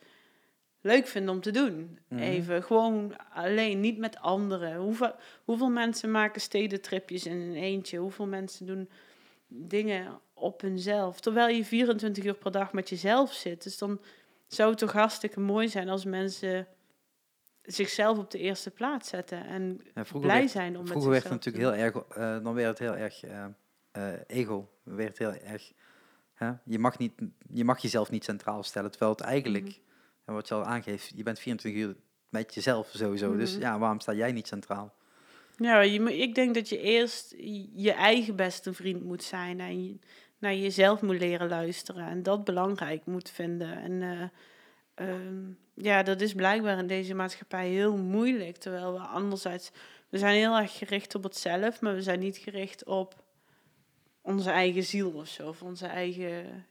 leuk vindt om te doen. Mhm. Even gewoon alleen, niet met anderen. Hoeveel, hoeveel mensen maken stedentripjes in een eentje? Hoeveel mensen doen dingen op hunzelf? Terwijl je 24 uur per dag met jezelf zit. Dus dan zou het toch hartstikke mooi zijn als mensen zichzelf op de eerste plaats zetten en Ja, blij werd, zijn om met vroeger werd het natuurlijk heel erg, eh, dan werd het heel erg eh, eh, ego. Werd heel erg, hè? Je, mag niet, je mag jezelf niet centraal stellen, terwijl het eigenlijk, Mhm. en wat je al aangeeft, je bent 24 uur met jezelf sowieso. Dus Mhm. ja, waarom sta jij niet centraal? Ja, je, ik denk dat je eerst je eigen beste vriend moet zijn en je, naar jezelf moet leren luisteren en dat belangrijk moet vinden. En eh, ehm, ja, dat is blijkbaar in deze maatschappij heel moeilijk, terwijl we anderzijds, we zijn heel erg gericht op het zelf, maar we zijn niet gericht op onze eigen ziel of zo, of onze eigen,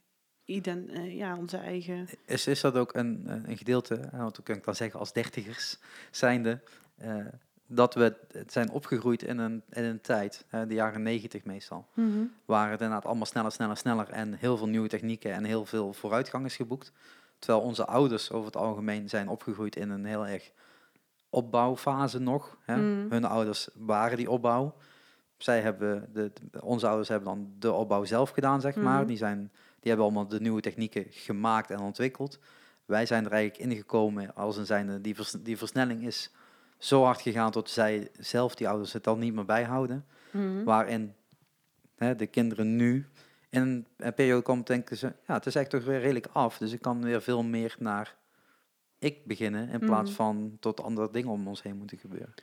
ident, eh, ja, onze eigen... Is, is dat ook een, een gedeelte, wat kan ik dan zeggen als dertigers zijnde, eh, dat we zijn opgegroeid in een, in een tijd, de jaren negentig meestal, waar het inderdaad allemaal sneller, sneller, sneller en heel veel nieuwe technieken en heel veel vooruitgang is geboekt. Terwijl onze ouders over het algemeen zijn opgegroeid in een heel erg opbouwfase nog. Hè. Mhm. Hun ouders waren die opbouw. Zij hebben de, de- onze ouders hebben dan de opbouw zelf gedaan, zeg maar. Mhm. Die, zijn, die hebben allemaal de nieuwe technieken gemaakt en ontwikkeld. Wij zijn er eigenlijk ingekomen als een zijnde, die, vers- die versnelling is zo hard gegaan tot zij zelf, die ouders, het dan niet meer bijhouden. Mhm. Waarin hè, de kinderen nu in een, periode komen denken ze, ja, het is echt toch weer redelijk af. Dus ik kan weer veel meer naar ik beginnen in plaats Mhm. van tot andere dingen om ons heen moeten gebeuren.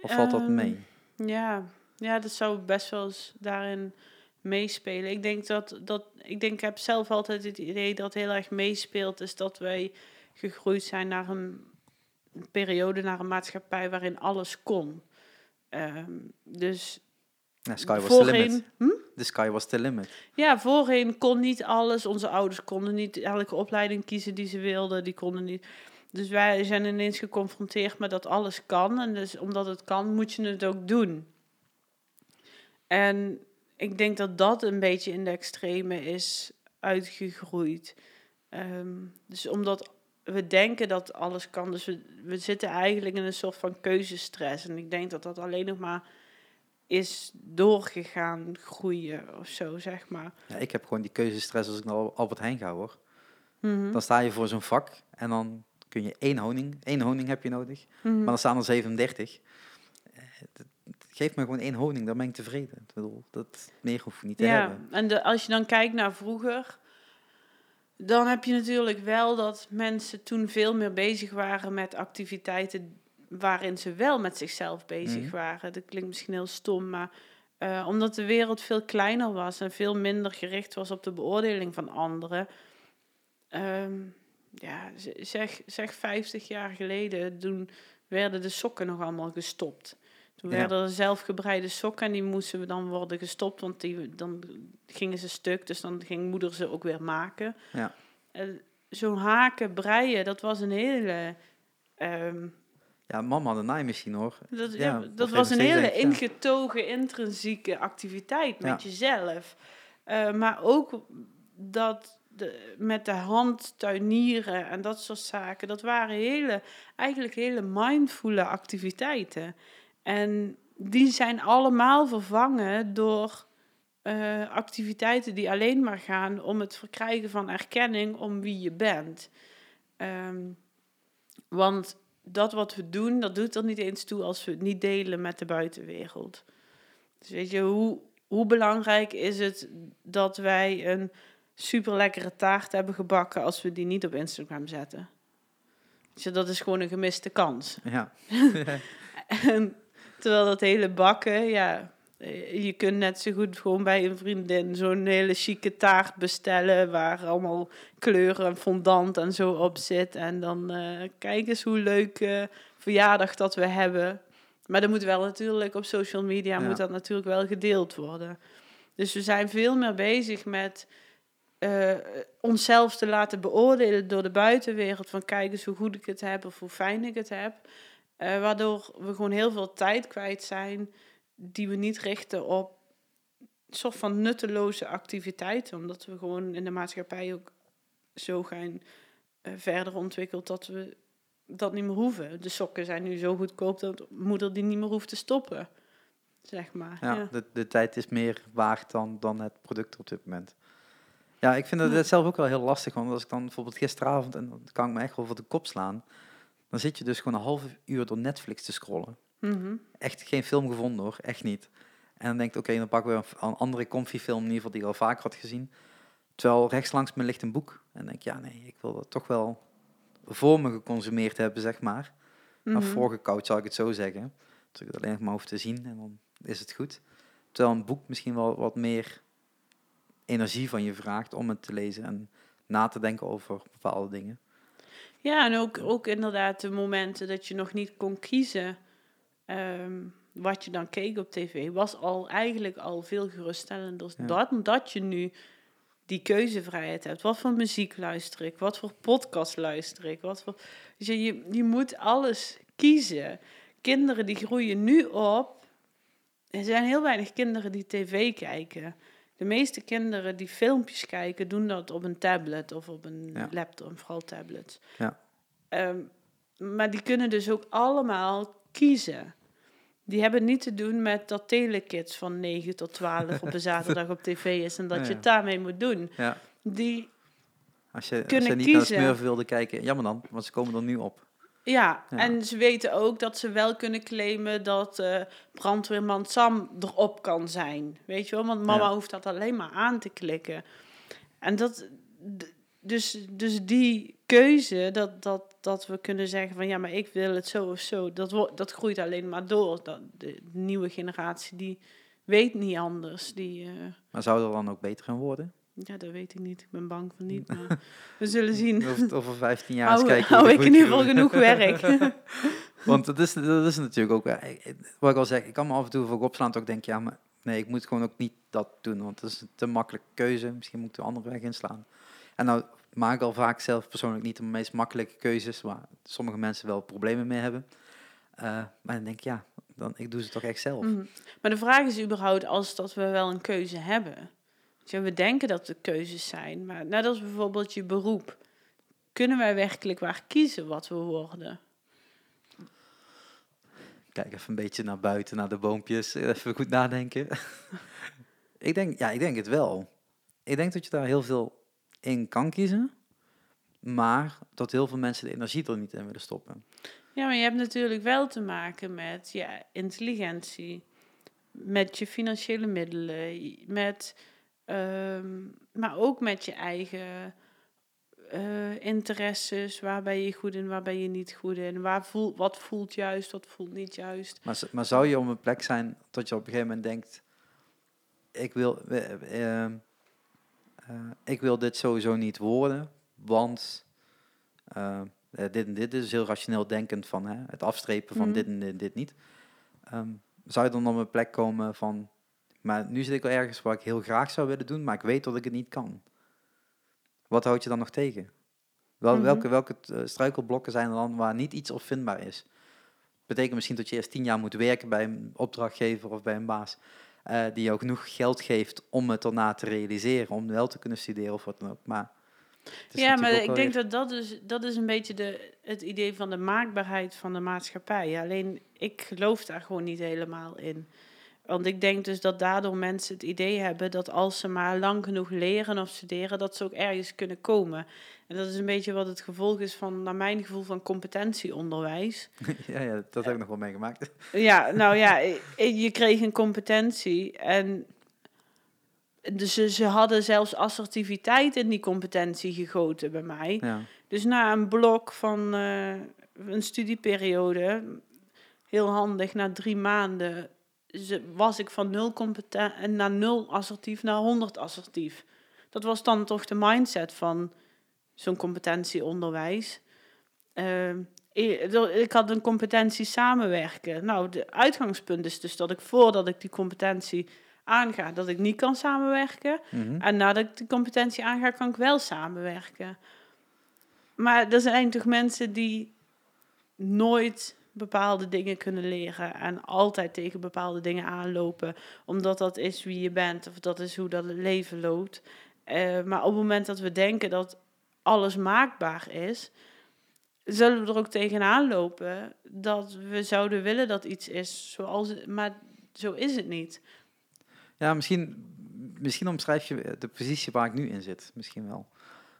Of valt dat Ehm, mee? Ja, ja, dat zou best wel eens daarin meespelen. Ik denk dat, dat ik denk, ik heb zelf altijd het idee dat heel erg meespeelt, is dat wij gegroeid zijn naar een, een periode, naar een maatschappij waarin alles kon. Ehm, dus sky was the limit. voorheen, hm? The sky was the limit. Ja, voorheen kon niet alles. Onze ouders konden niet elke opleiding kiezen die ze wilden. Die konden niet. Dus wij zijn ineens geconfronteerd met dat alles kan. En dus omdat het kan, moet je het ook doen. En ik denk dat dat een beetje in de extreme is uitgegroeid. Ehm, dus omdat we denken dat alles kan. Dus we, we zitten eigenlijk in een soort van keuzestress. En ik denk dat dat alleen nog maar is doorgegaan groeien of zo, zeg maar. Ja, ik heb gewoon die keuzestress als ik naar Albert Heijn ga hoor. Mhm. Dan sta je voor zo'n vak en dan kun je één honing, één honing heb je nodig. Mhm. Maar dan staan er 37. Eh, Geef me gewoon één honing, dan ben ik tevreden. Ik bedoel, dat meer hoef je niet te ja, hebben. en de, als je dan kijkt naar vroeger, dan heb je natuurlijk wel dat mensen toen veel meer bezig waren met activiteiten waarin ze wel met zichzelf bezig Mhm. waren. Dat klinkt misschien heel stom, maar eh, omdat de wereld veel kleiner was en veel minder gericht was op de beoordeling van anderen. ehm, ja, zeg, zeg 50 jaar geleden, toen werden de sokken nog allemaal gestopt. Toen Ja. werden er zelfgebreide sokken en die moesten dan worden gestopt, want die, dan gingen ze stuk. Dus dan ging moeder ze ook weer maken. Ja. En Zo'n haken, breien, dat was een hele... ehm, Ja, mama had een naaimachine hoor. dat Ja, ja, of dat was een hele ingetogen, intrinsieke activiteit met Ja. jezelf. Eh, maar ook dat de, met de hand tuinieren en dat soort zaken, dat waren hele, eigenlijk hele mindfulle activiteiten. En die zijn allemaal vervangen door eh, activiteiten die alleen maar gaan om het verkrijgen van erkenning om wie je bent. Ehm, want dat wat we doen, dat doet er niet eens toe als we het niet delen met de buitenwereld. Dus weet je, hoe, hoe belangrijk is het dat wij een super lekkere taart hebben gebakken als we die niet op Instagram zetten? Dus dat is gewoon een gemiste kans. Ja. En terwijl dat hele bakken, ja, eh, je kunt net zo goed gewoon bij een vriendin zo'n hele chique taart bestellen waar allemaal kleuren en fondant en zo op zit. En dan eh, kijk eens hoe leuk eh, verjaardag dat we hebben. Maar dat moet wel natuurlijk op social media, Ja. moet dat natuurlijk wel gedeeld worden. Dus we zijn veel meer bezig met onszelf te laten beoordelen door de buitenwereld. Van kijk eens hoe goed ik het heb of hoe fijn ik het heb. Eh, waardoor we gewoon heel veel tijd kwijt zijn die we niet richten op een soort van nutteloze activiteiten. Omdat we gewoon in de maatschappij ook zo gaan eh, verder ontwikkeld dat we dat niet meer hoeven. De sokken zijn nu zo goedkoop dat moeder die niet meer hoeft te stoppen. Zeg maar. Ja, Ja. De, de tijd is meer waard dan, dan het product op dit moment. Ja, ik vind dat zelf ook wel heel lastig. Want als ik dan bijvoorbeeld gisteravond, en dan kan ik me echt wel voor de kop slaan. Dan zit je dus gewoon een half uur door Netflix te scrollen. Mhm. Echt geen film gevonden hoor, echt niet. En dan denk ik, oké, dan pakken we een, een andere comfy film, in ieder geval die ik al vaker had gezien. Terwijl rechts langs me ligt een boek. En dan denk ik, ja nee, ik wil dat toch wel voor me geconsumeerd hebben, zeg maar. Mhm. Of voorgekoud, zal ik het zo zeggen. Dat ik het alleen nog maar hoef te zien en dan is het goed. Terwijl een boek misschien wel wat meer energie van je vraagt om het te lezen en na te denken over bepaalde dingen. Ja, en ook, ook inderdaad de momenten dat je nog niet kon kiezen ehm, wat je dan keek op tv, was al eigenlijk al veel geruststellender Ja. dat, dat je nu die keuzevrijheid hebt. Wat voor muziek luister ik? Wat voor podcast luister ik? Wat voor, dus je, je, je moet alles kiezen. Kinderen die groeien nu op. Er zijn heel weinig kinderen die tv kijken. De meeste kinderen die filmpjes kijken, doen dat op een tablet of op een Ja. laptop, vooral tablets. Ja. Ehm, maar die kunnen dus ook allemaal kiezen. Die hebben niet te doen met dat Telekids van 9 tot 12 op een zaterdag op tv is en dat Ja, je het daarmee moet doen. Ja, Die, als je, als Kunnen je niet naar kiezen. Smurf wilde kijken, jammer dan, want ze komen er nu op. ja, Ja. en ze weten ook dat ze wel kunnen claimen dat eh, brandweerman Sam erop kan zijn. Weet je wel, want mama Ja. hoeft dat alleen maar aan te klikken. En dat, dus, dus die keuze, dat, dat, dat we kunnen zeggen van ja, maar ik wil het zo of zo, dat, dat groeit alleen maar door. Dat, de nieuwe generatie die weet niet anders. Die, eh, Maar zou er dan ook beter gaan worden? Ja, dat weet ik niet. Ik ben bang van niet, maar we zullen zien. Over, over 15 jaar Hou, kijken. hou de ik in ieder geval genoeg werk. Want dat is, dat is natuurlijk ook, wat ik al zeg, ik kan me af en toe voor opslaan dat ik denk, ja, maar nee, ik moet gewoon ook niet dat doen, want dat is een te makkelijke keuze. Misschien moet ik een andere weg inslaan. En nou maak ik al vaak zelf persoonlijk niet de meest makkelijke keuzes, waar sommige mensen wel problemen mee hebben. Eh, maar dan denk ik, ja, dan, ik doe ze toch echt zelf. Mhm. Maar de vraag is überhaupt als dat we wel een keuze hebben. We denken dat er keuzes zijn, maar net als bijvoorbeeld je beroep. Kunnen wij werkelijk waar kiezen wat we worden? Kijk even een beetje naar buiten, naar de boompjes, even goed nadenken. ik, denk, ja, ik denk het wel. Ik denk dat je daar heel veel in kan kiezen, maar dat heel veel mensen de energie er niet in willen stoppen. Ja, maar je hebt natuurlijk wel te maken met je intelligentie, met je financiële middelen, met, ehm, maar ook met je eigen eh, interesses. Waar ben je goed in, waar ben je niet goed in? Waar voel, wat voelt juist, wat voelt niet juist? Maar, maar zou je op een plek zijn dat je op een gegeven moment denkt, ik wil, eh, eh, ik wil dit sowieso niet worden, want eh, dit en dit is heel rationeel denkend van hè, het afstrepen van Mhm. dit en dit, dit niet. Ehm, zou je dan op een plek komen van, maar nu zit ik wel ergens waar ik heel graag zou willen doen, maar ik weet dat ik het niet kan. Wat houd je dan nog tegen? Wel, Mhm. Welke, welke eh, struikelblokken zijn er dan waar niet iets opvindbaar is? betekent misschien dat je eerst tien jaar moet werken bij een opdrachtgever of bij een baas. eh, die jou genoeg geld geeft om het daarna te realiseren, om wel te kunnen studeren of wat dan ook. Maar Ja, maar ik denk dat dat is, dat is een beetje de, het idee van de maakbaarheid van de maatschappij. Alleen ik geloof daar gewoon niet helemaal in. Want ik denk dus dat daardoor mensen het idee hebben dat als ze maar lang genoeg leren of studeren, dat ze ook ergens kunnen komen. En dat is een beetje wat het gevolg is van, naar mijn gevoel, van competentieonderwijs. ja, ja, dat heb ik nog wel meegemaakt. Ja, nou ja, je kreeg een competentie en dus ze, ze hadden zelfs assertiviteit in die competentie gegoten bij mij. Ja. Dus na een blok van eh, een studieperiode, heel handig, na drie maanden, was ik van nul competent en naar nul assertief naar 100 assertief. Dat was dan toch de mindset van zo'n competentieonderwijs. Ehm, ik, had een competentie samenwerken. Nou, de uitgangspunt is dus dat ik voordat ik die competentie aanga, dat ik niet kan samenwerken. Mhm. En nadat ik de competentie aanga, kan ik wel samenwerken. Maar er zijn toch mensen die nooit bepaalde dingen kunnen leren en altijd tegen bepaalde dingen aanlopen, omdat dat is wie je bent of dat is hoe dat het leven loopt. Eh, maar op het moment dat we denken dat alles maakbaar is, zullen we er ook tegenaan lopen dat we zouden willen dat iets is zoals maar zo is het niet. Ja, misschien, misschien omschrijf je de positie waar ik nu in zit. Misschien wel.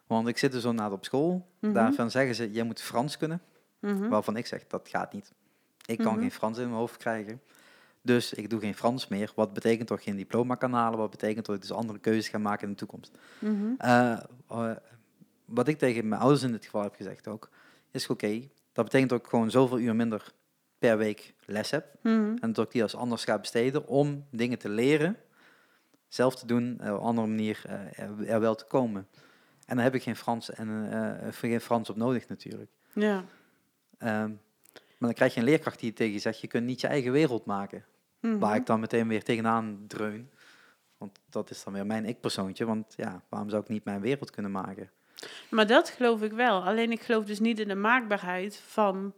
Want ik zit dus zo na op school. Mhm. Daarvan zeggen ze, jij moet Frans kunnen. Mhm. Waarvan ik zeg, dat gaat niet. Ik kan Mhm. geen Frans in mijn hoofd krijgen. Dus ik doe geen Frans meer. Wat betekent toch geen diploma kan halen? Wat betekent dat ik dus andere keuzes ga maken in de toekomst? Mhm. Eh, eh, wat ik tegen mijn ouders in dit geval heb gezegd ook, is oké, Dat betekent ook gewoon zoveel uur minder per week les heb. En dat ik die als anders ga besteden om dingen te leren, zelf te doen, eh, op een andere manier eh, er, er wel te komen. En dan heb ik geen Frans, en, geen Frans op nodig natuurlijk. Ja. Ehm, maar dan krijg je een leerkracht die je tegen je zegt, je kunt niet je eigen wereld maken. Mhm. Waar ik dan meteen weer tegenaan dreun. Want dat is dan weer mijn ik-persoontje. Want ja, waarom zou ik niet mijn wereld kunnen maken? Maar dat geloof ik wel. Alleen ik geloof dus niet in de maakbaarheid van,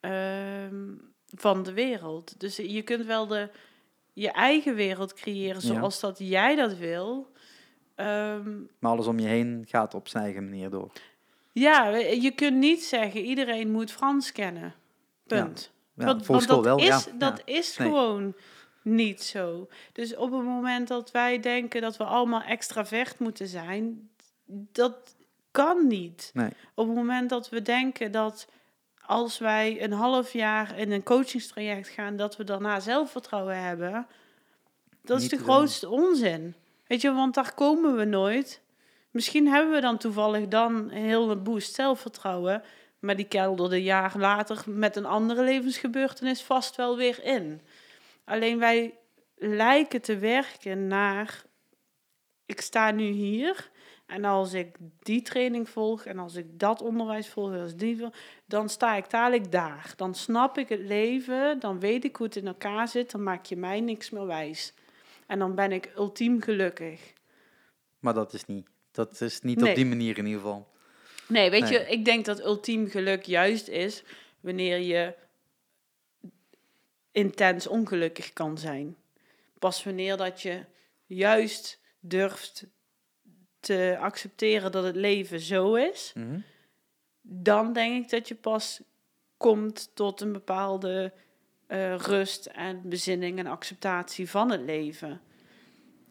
ehm, van de wereld. Dus je kunt wel de, je eigen wereld creëren Ja. zoals dat jij dat wil. Ehm, Maar alles om je heen gaat op zijn eigen manier door. Ja, je kunt niet zeggen iedereen moet Frans kennen. Punt. Ja, want, volgens want dat wel, is, ja. dat ja. is Nee. gewoon niet zo. Dus op het moment dat wij denken dat we allemaal extravert moeten zijn, dat kan niet. Nee. Op het moment dat we denken dat als wij een half jaar in een coachingstraject gaan, dat we daarna zelfvertrouwen hebben, dat is de grootste onzin. Weet je, want daar komen we nooit. Misschien hebben we dan toevallig dan een hele boost zelfvertrouwen, maar die kelderde jaar later met een andere levensgebeurtenis vast wel weer in. Alleen wij lijken te werken naar, ik sta nu hier en als ik die training volg en als ik dat onderwijs volg, als die, dan sta ik dadelijk daar. Dan snap ik het leven, dan weet ik hoe het in elkaar zit, dan maak je mij niks meer wijs. En dan ben ik ultiem gelukkig. Maar dat is niet. Dat is niet Nee. op die manier in ieder geval. Nee, weet Nee. je, ik denk dat ultiem geluk juist is wanneer je intens ongelukkig kan zijn. Pas wanneer dat je juist durft te accepteren dat het leven zo is, Mhm. dan denk ik dat je pas komt tot een bepaalde eh, rust en bezinning en acceptatie van het leven.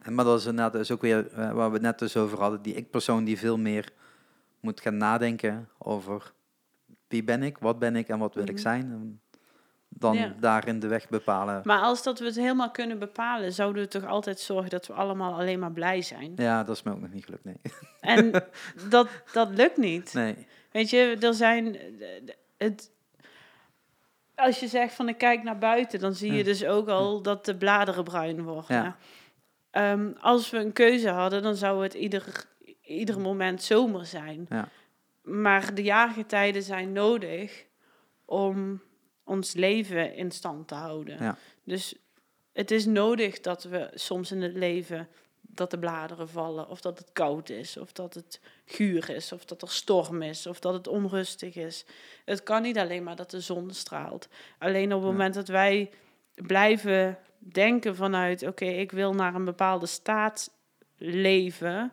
En, maar dat is inderdaad ook weer eh, waar we het net dus over hadden. Die ik-persoon die veel meer moet gaan nadenken over wie ben ik, wat ben ik en wat wil ik Mhm. zijn. Dan Ja. daarin de weg bepalen. Maar als dat we het helemaal kunnen bepalen, zouden we toch altijd zorgen dat we allemaal alleen maar blij zijn. Ja, dat is me ook nog niet gelukt, nee. En dat, dat lukt niet. nee. Weet je, er zijn. Het, als je zegt van ik kijk naar buiten, dan zie je Ja. dus ook al dat de bladeren bruin worden. Ja. Ehm, als we een keuze hadden, dan zou het ieder, ieder moment zomer zijn. Ja. Maar de jaargetijden zijn nodig om ons leven in stand te houden. Ja. Dus het is nodig dat we soms in het leven dat de bladeren vallen, of dat het koud is, of dat het guur is, of dat er storm is, of dat het onrustig is. Het kan niet alleen maar dat de zon straalt. Alleen op het Ja. moment dat wij blijven denken vanuit, oké, ik wil naar een bepaalde staat leven,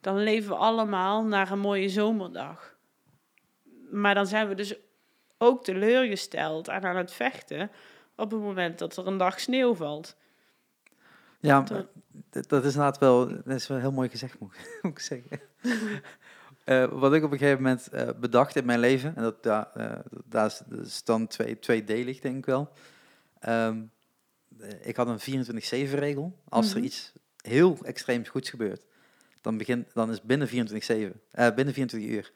dan leven we allemaal naar een mooie zomerdag. Maar dan zijn we dus ook teleurgesteld en aan het vechten op het moment dat er een dag sneeuw valt. Ja, Dat- dat, is inderdaad wel, dat is wel heel mooi gezegd, moet, ik- moet ik zeggen. Eh, wat ik op een gegeven moment eh, bedacht in mijn leven, en dat, eh, daar is, dat is dan twee, tweedelig, denk ik wel. Ehm, eh, ik had een 24-7-regel. Als er Mhm. iets heel extreems goeds gebeurt, dan, begint, dan is binnen 24, eh, binnen 24 uur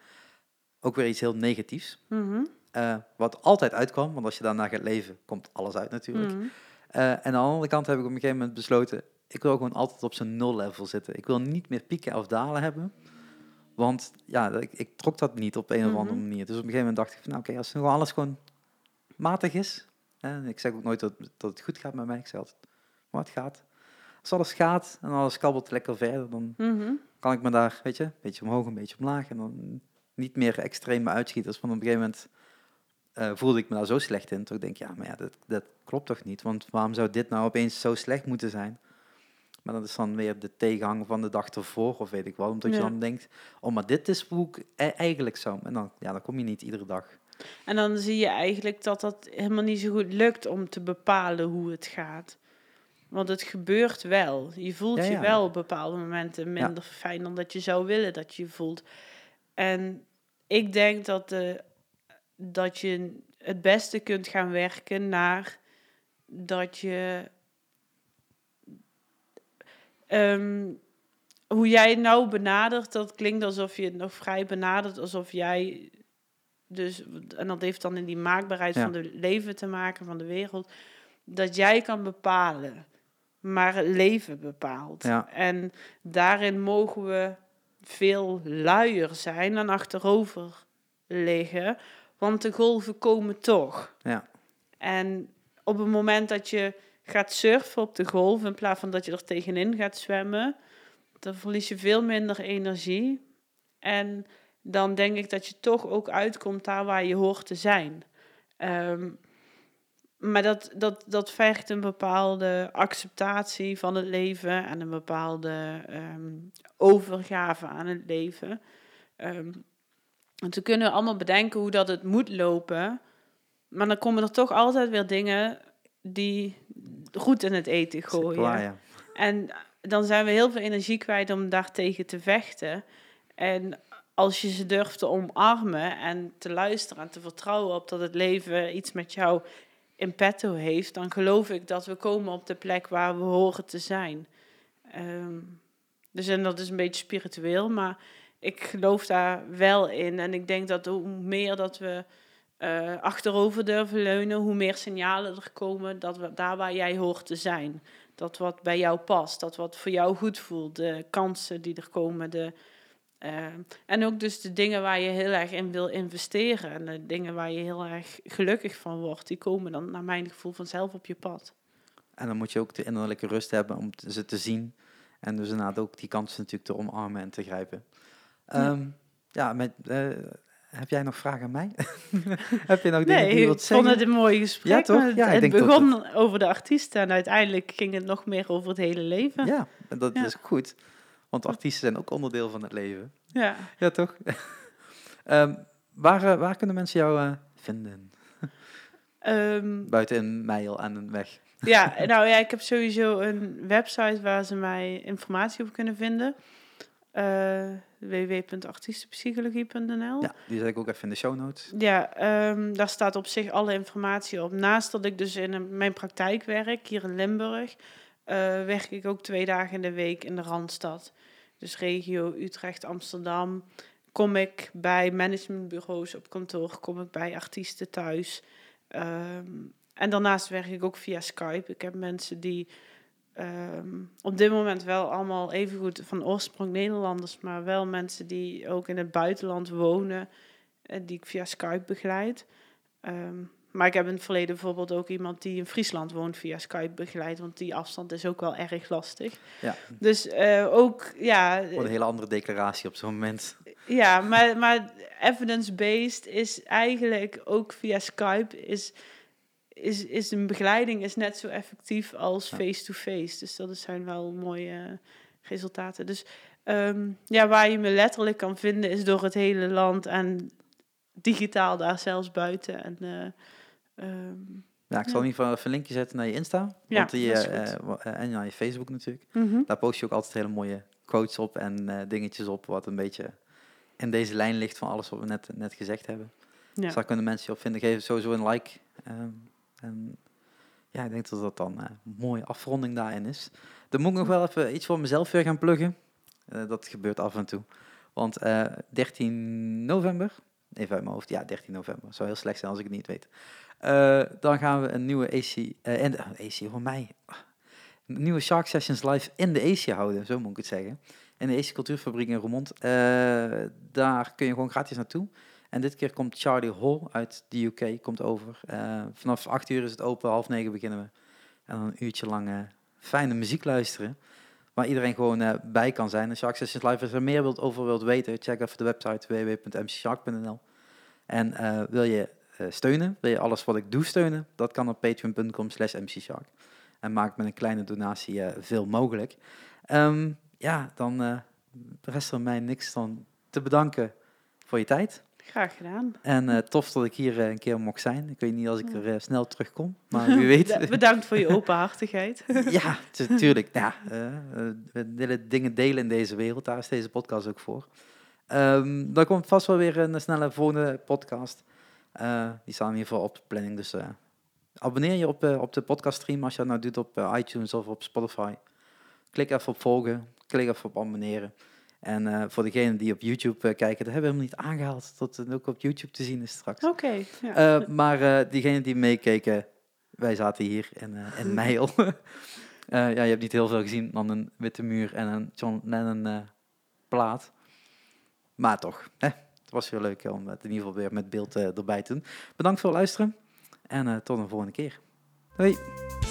ook weer iets heel negatiefs. Mhm, Eh, wat altijd uitkwam, want als je daarna gaat leven, komt alles uit natuurlijk. mhm. Eh, en aan de andere kant heb ik op een gegeven moment besloten, ik wil gewoon altijd op zijn nul level zitten. Ik wil niet meer pieken of dalen hebben. Want ja, ik, ik trok dat niet op een of andere manier. Dus op een gegeven moment dacht ik van, nou oké, als nu alles gewoon matig is. Hè, ik zeg ook nooit dat, dat het goed gaat met mij. Ik zeg altijd, maar het gaat. Als alles gaat en alles kabbelt lekker verder, dan Mhm. kan ik me daar, weet je, een beetje omhoog, een beetje omlaag. En dan niet meer extreme uitschieters. Want op een gegeven moment eh, voelde ik me daar zo slecht in. Toen denk ik, ja, maar ja, dat, dat klopt toch niet? Want waarom zou dit nou opeens zo slecht moeten zijn? Maar dat is dan weer de tegenhanger van de dag ervoor, of weet ik wel. Omdat je dan denkt, oh, maar dit is hoe ik e- eigenlijk zou. En dan, ja, dan kom je niet iedere dag. En dan zie je eigenlijk dat dat helemaal niet zo goed lukt om te bepalen hoe het gaat. Want het gebeurt wel. Je voelt Ja, je wel op bepaalde momenten minder fijn dan dat je zou willen dat je je voelt. En ik denk dat, de, dat je het beste kunt gaan werken naar dat je. Ehm, hoe jij het nou benadert, dat klinkt alsof je het nog vrij benadert, alsof jij dus, en dat heeft dan in die maakbaarheid Ja. van de leven te maken, van de wereld, dat jij kan bepalen, maar het leven bepaalt. Ja. En daarin mogen we veel luier zijn en achterover liggen, want de golven komen toch. Ja. En op het moment dat je gaat surfen op de golf, in plaats van dat je er tegenin gaat zwemmen, dan verlies je veel minder energie. En dan denk ik dat je toch ook uitkomt daar waar je hoort te zijn. Ehm, maar dat, dat, dat vergt een bepaalde acceptatie van het leven en een bepaalde ehm, overgave aan het leven. Ehm, want we kunnen allemaal bedenken hoe dat het moet lopen. Maar dan komen er toch altijd weer dingen die goed in het eten gooien. waar, ja. En dan zijn we heel veel energie kwijt om daartegen te vechten. En als je ze durft te omarmen en te luisteren en te vertrouwen op dat het leven iets met jou in petto heeft, dan geloof ik dat we komen op de plek waar we horen te zijn. Ehm, dus en dat is een beetje spiritueel, maar ik geloof daar wel in. En ik denk dat hoe meer dat we eh, achterover durven leunen, hoe meer signalen er komen dat we daar waar jij hoort te zijn. Dat wat bij jou past, dat wat voor jou goed voelt, de kansen die er komen. De, eh, en ook dus de dingen waar je heel erg in wil investeren. En de dingen waar je heel erg gelukkig van wordt, die komen dan naar mijn gevoel vanzelf op je pad. En dan moet je ook de innerlijke rust hebben om ze te zien. En dus inderdaad ook die kansen natuurlijk te omarmen en te grijpen. Ja. Ehm, ja, met, eh, heb jij nog vragen aan mij? heb je nog dingen die je ik wilt vond zeggen? het een mooi gesprek. Ja, toch? Het, Ja, ik het begon over de artiesten en uiteindelijk ging het nog meer over het hele leven. Ja, dat Ja. is goed. Want artiesten zijn ook onderdeel van het leven. Ja. Ja, toch? Ehm, waar, eh, waar kunnen mensen jou eh, vinden? Ehm, Buiten een mail en een weg. Ja, nou ja, ik heb sowieso een website waar ze mij informatie op kunnen vinden. Eh www.artiestenpsychologie.nl Ja, die zet ik ook even in de show notes. Ja, ehm, daar staat op zich alle informatie op. Naast dat ik dus in een- mijn praktijk werk, hier in Limburg, werk ik ook twee dagen in de week in de Randstad. Dus regio Utrecht, Amsterdam. Kom ik bij managementbureaus op kantoor, kom ik bij artiesten thuis. Ehm, en daarnaast werk ik ook via Skype. Ik heb mensen die ehm, op dit moment wel allemaal evengoed van oorsprong Nederlanders, maar wel mensen die ook in het buitenland wonen eh, die ik via Skype begeleid. Ehm, maar ik heb in het verleden bijvoorbeeld ook iemand die in Friesland woont via Skype begeleid, want die afstand is ook wel erg lastig. Ja. Dus eh, ook, ja, Voor een hele andere declaratie op zo'n moment. ja, maar, maar evidence-based is eigenlijk ook via Skype is, is, is een begeleiding is net zo effectief als Ja. face-to-face. Dus dat zijn wel mooie resultaten. Dus ehm, ja, waar je me letterlijk kan vinden is door het hele land en digitaal daar zelfs buiten. En, eh, ehm, Ja, ik zal in ieder geval even een linkje zetten naar je Insta. Ja, want die, eh, eh, eh, en naar je Facebook natuurlijk. mhm. Daar post je ook altijd hele mooie quotes op en dingetjes op. Wat een beetje in deze lijn ligt van alles wat we net, net gezegd hebben. ja. Dus daar kunnen mensen je op vinden. Geef sowieso een like. ehm, en ja, ik denk dat dat dan een mooie afronding daarin is. Dan moet ik nog wel even iets voor mezelf weer gaan pluggen. Dat gebeurt af en toe. Want eh 13 november, even uit mijn hoofd, ja 13 november, zou heel slecht zijn als ik het niet weet. Eh, dan gaan we een nieuwe AC, eh, in de, AC voor mij, nieuwe Shark Sessions live in de AC houden, zo moet ik het zeggen. In de AC Cultuurfabriek in Roermond. Eh, daar kun je gewoon gratis naartoe. En dit keer komt Charlie Hall uit de UK, komt over. Vanaf 8 uur is het open, half negen beginnen we. En dan een uurtje lang fijne muziek luisteren. Waar iedereen gewoon bij kan zijn. En Shark Sessions Live, als je er meer wilt, over wilt weten, check even de website www.mcshark.nl. En wil je steunen, wil je alles wat ik doe steunen, dat kan op patreon.com slash mcshark. En maak met een kleine donatie eh, veel mogelijk. Ehm, ja, dan eh rest er mij niks dan te bedanken voor je tijd. Graag gedaan. En eh, tof dat ik hier eh, een keer mocht zijn. Ik weet niet als ik er eh, snel terugkom, maar wie weet. Bedankt voor je openhartigheid. ja, natuurlijk. Ja, eh, eh, we willen dingen delen in deze wereld. Daar is deze podcast ook voor. Ehm dan komt vast wel weer een snelle volgende podcast. Eh, die staan in ieder geval op de planning. Dus eh, abonneer je op, eh, op de podcaststream als je dat nou doet op iTunes of op Spotify. Klik even op volgen. Klik even op abonneren. En voor degenen die op YouTube kijken, dat hebben we hem niet aangehaald. Tot het ook op YouTube te zien is straks. Oké. ja. Maar diegenen die meekeken, wij zaten hier in, Meijel. Eh, ja, je hebt niet heel veel gezien dan een witte muur en een John Lennon plaat. Maar toch, hè, was weer leuk om het in ieder geval weer met beeld eh, erbij te doen. Bedankt voor het luisteren en eh, tot een volgende keer. Hoi!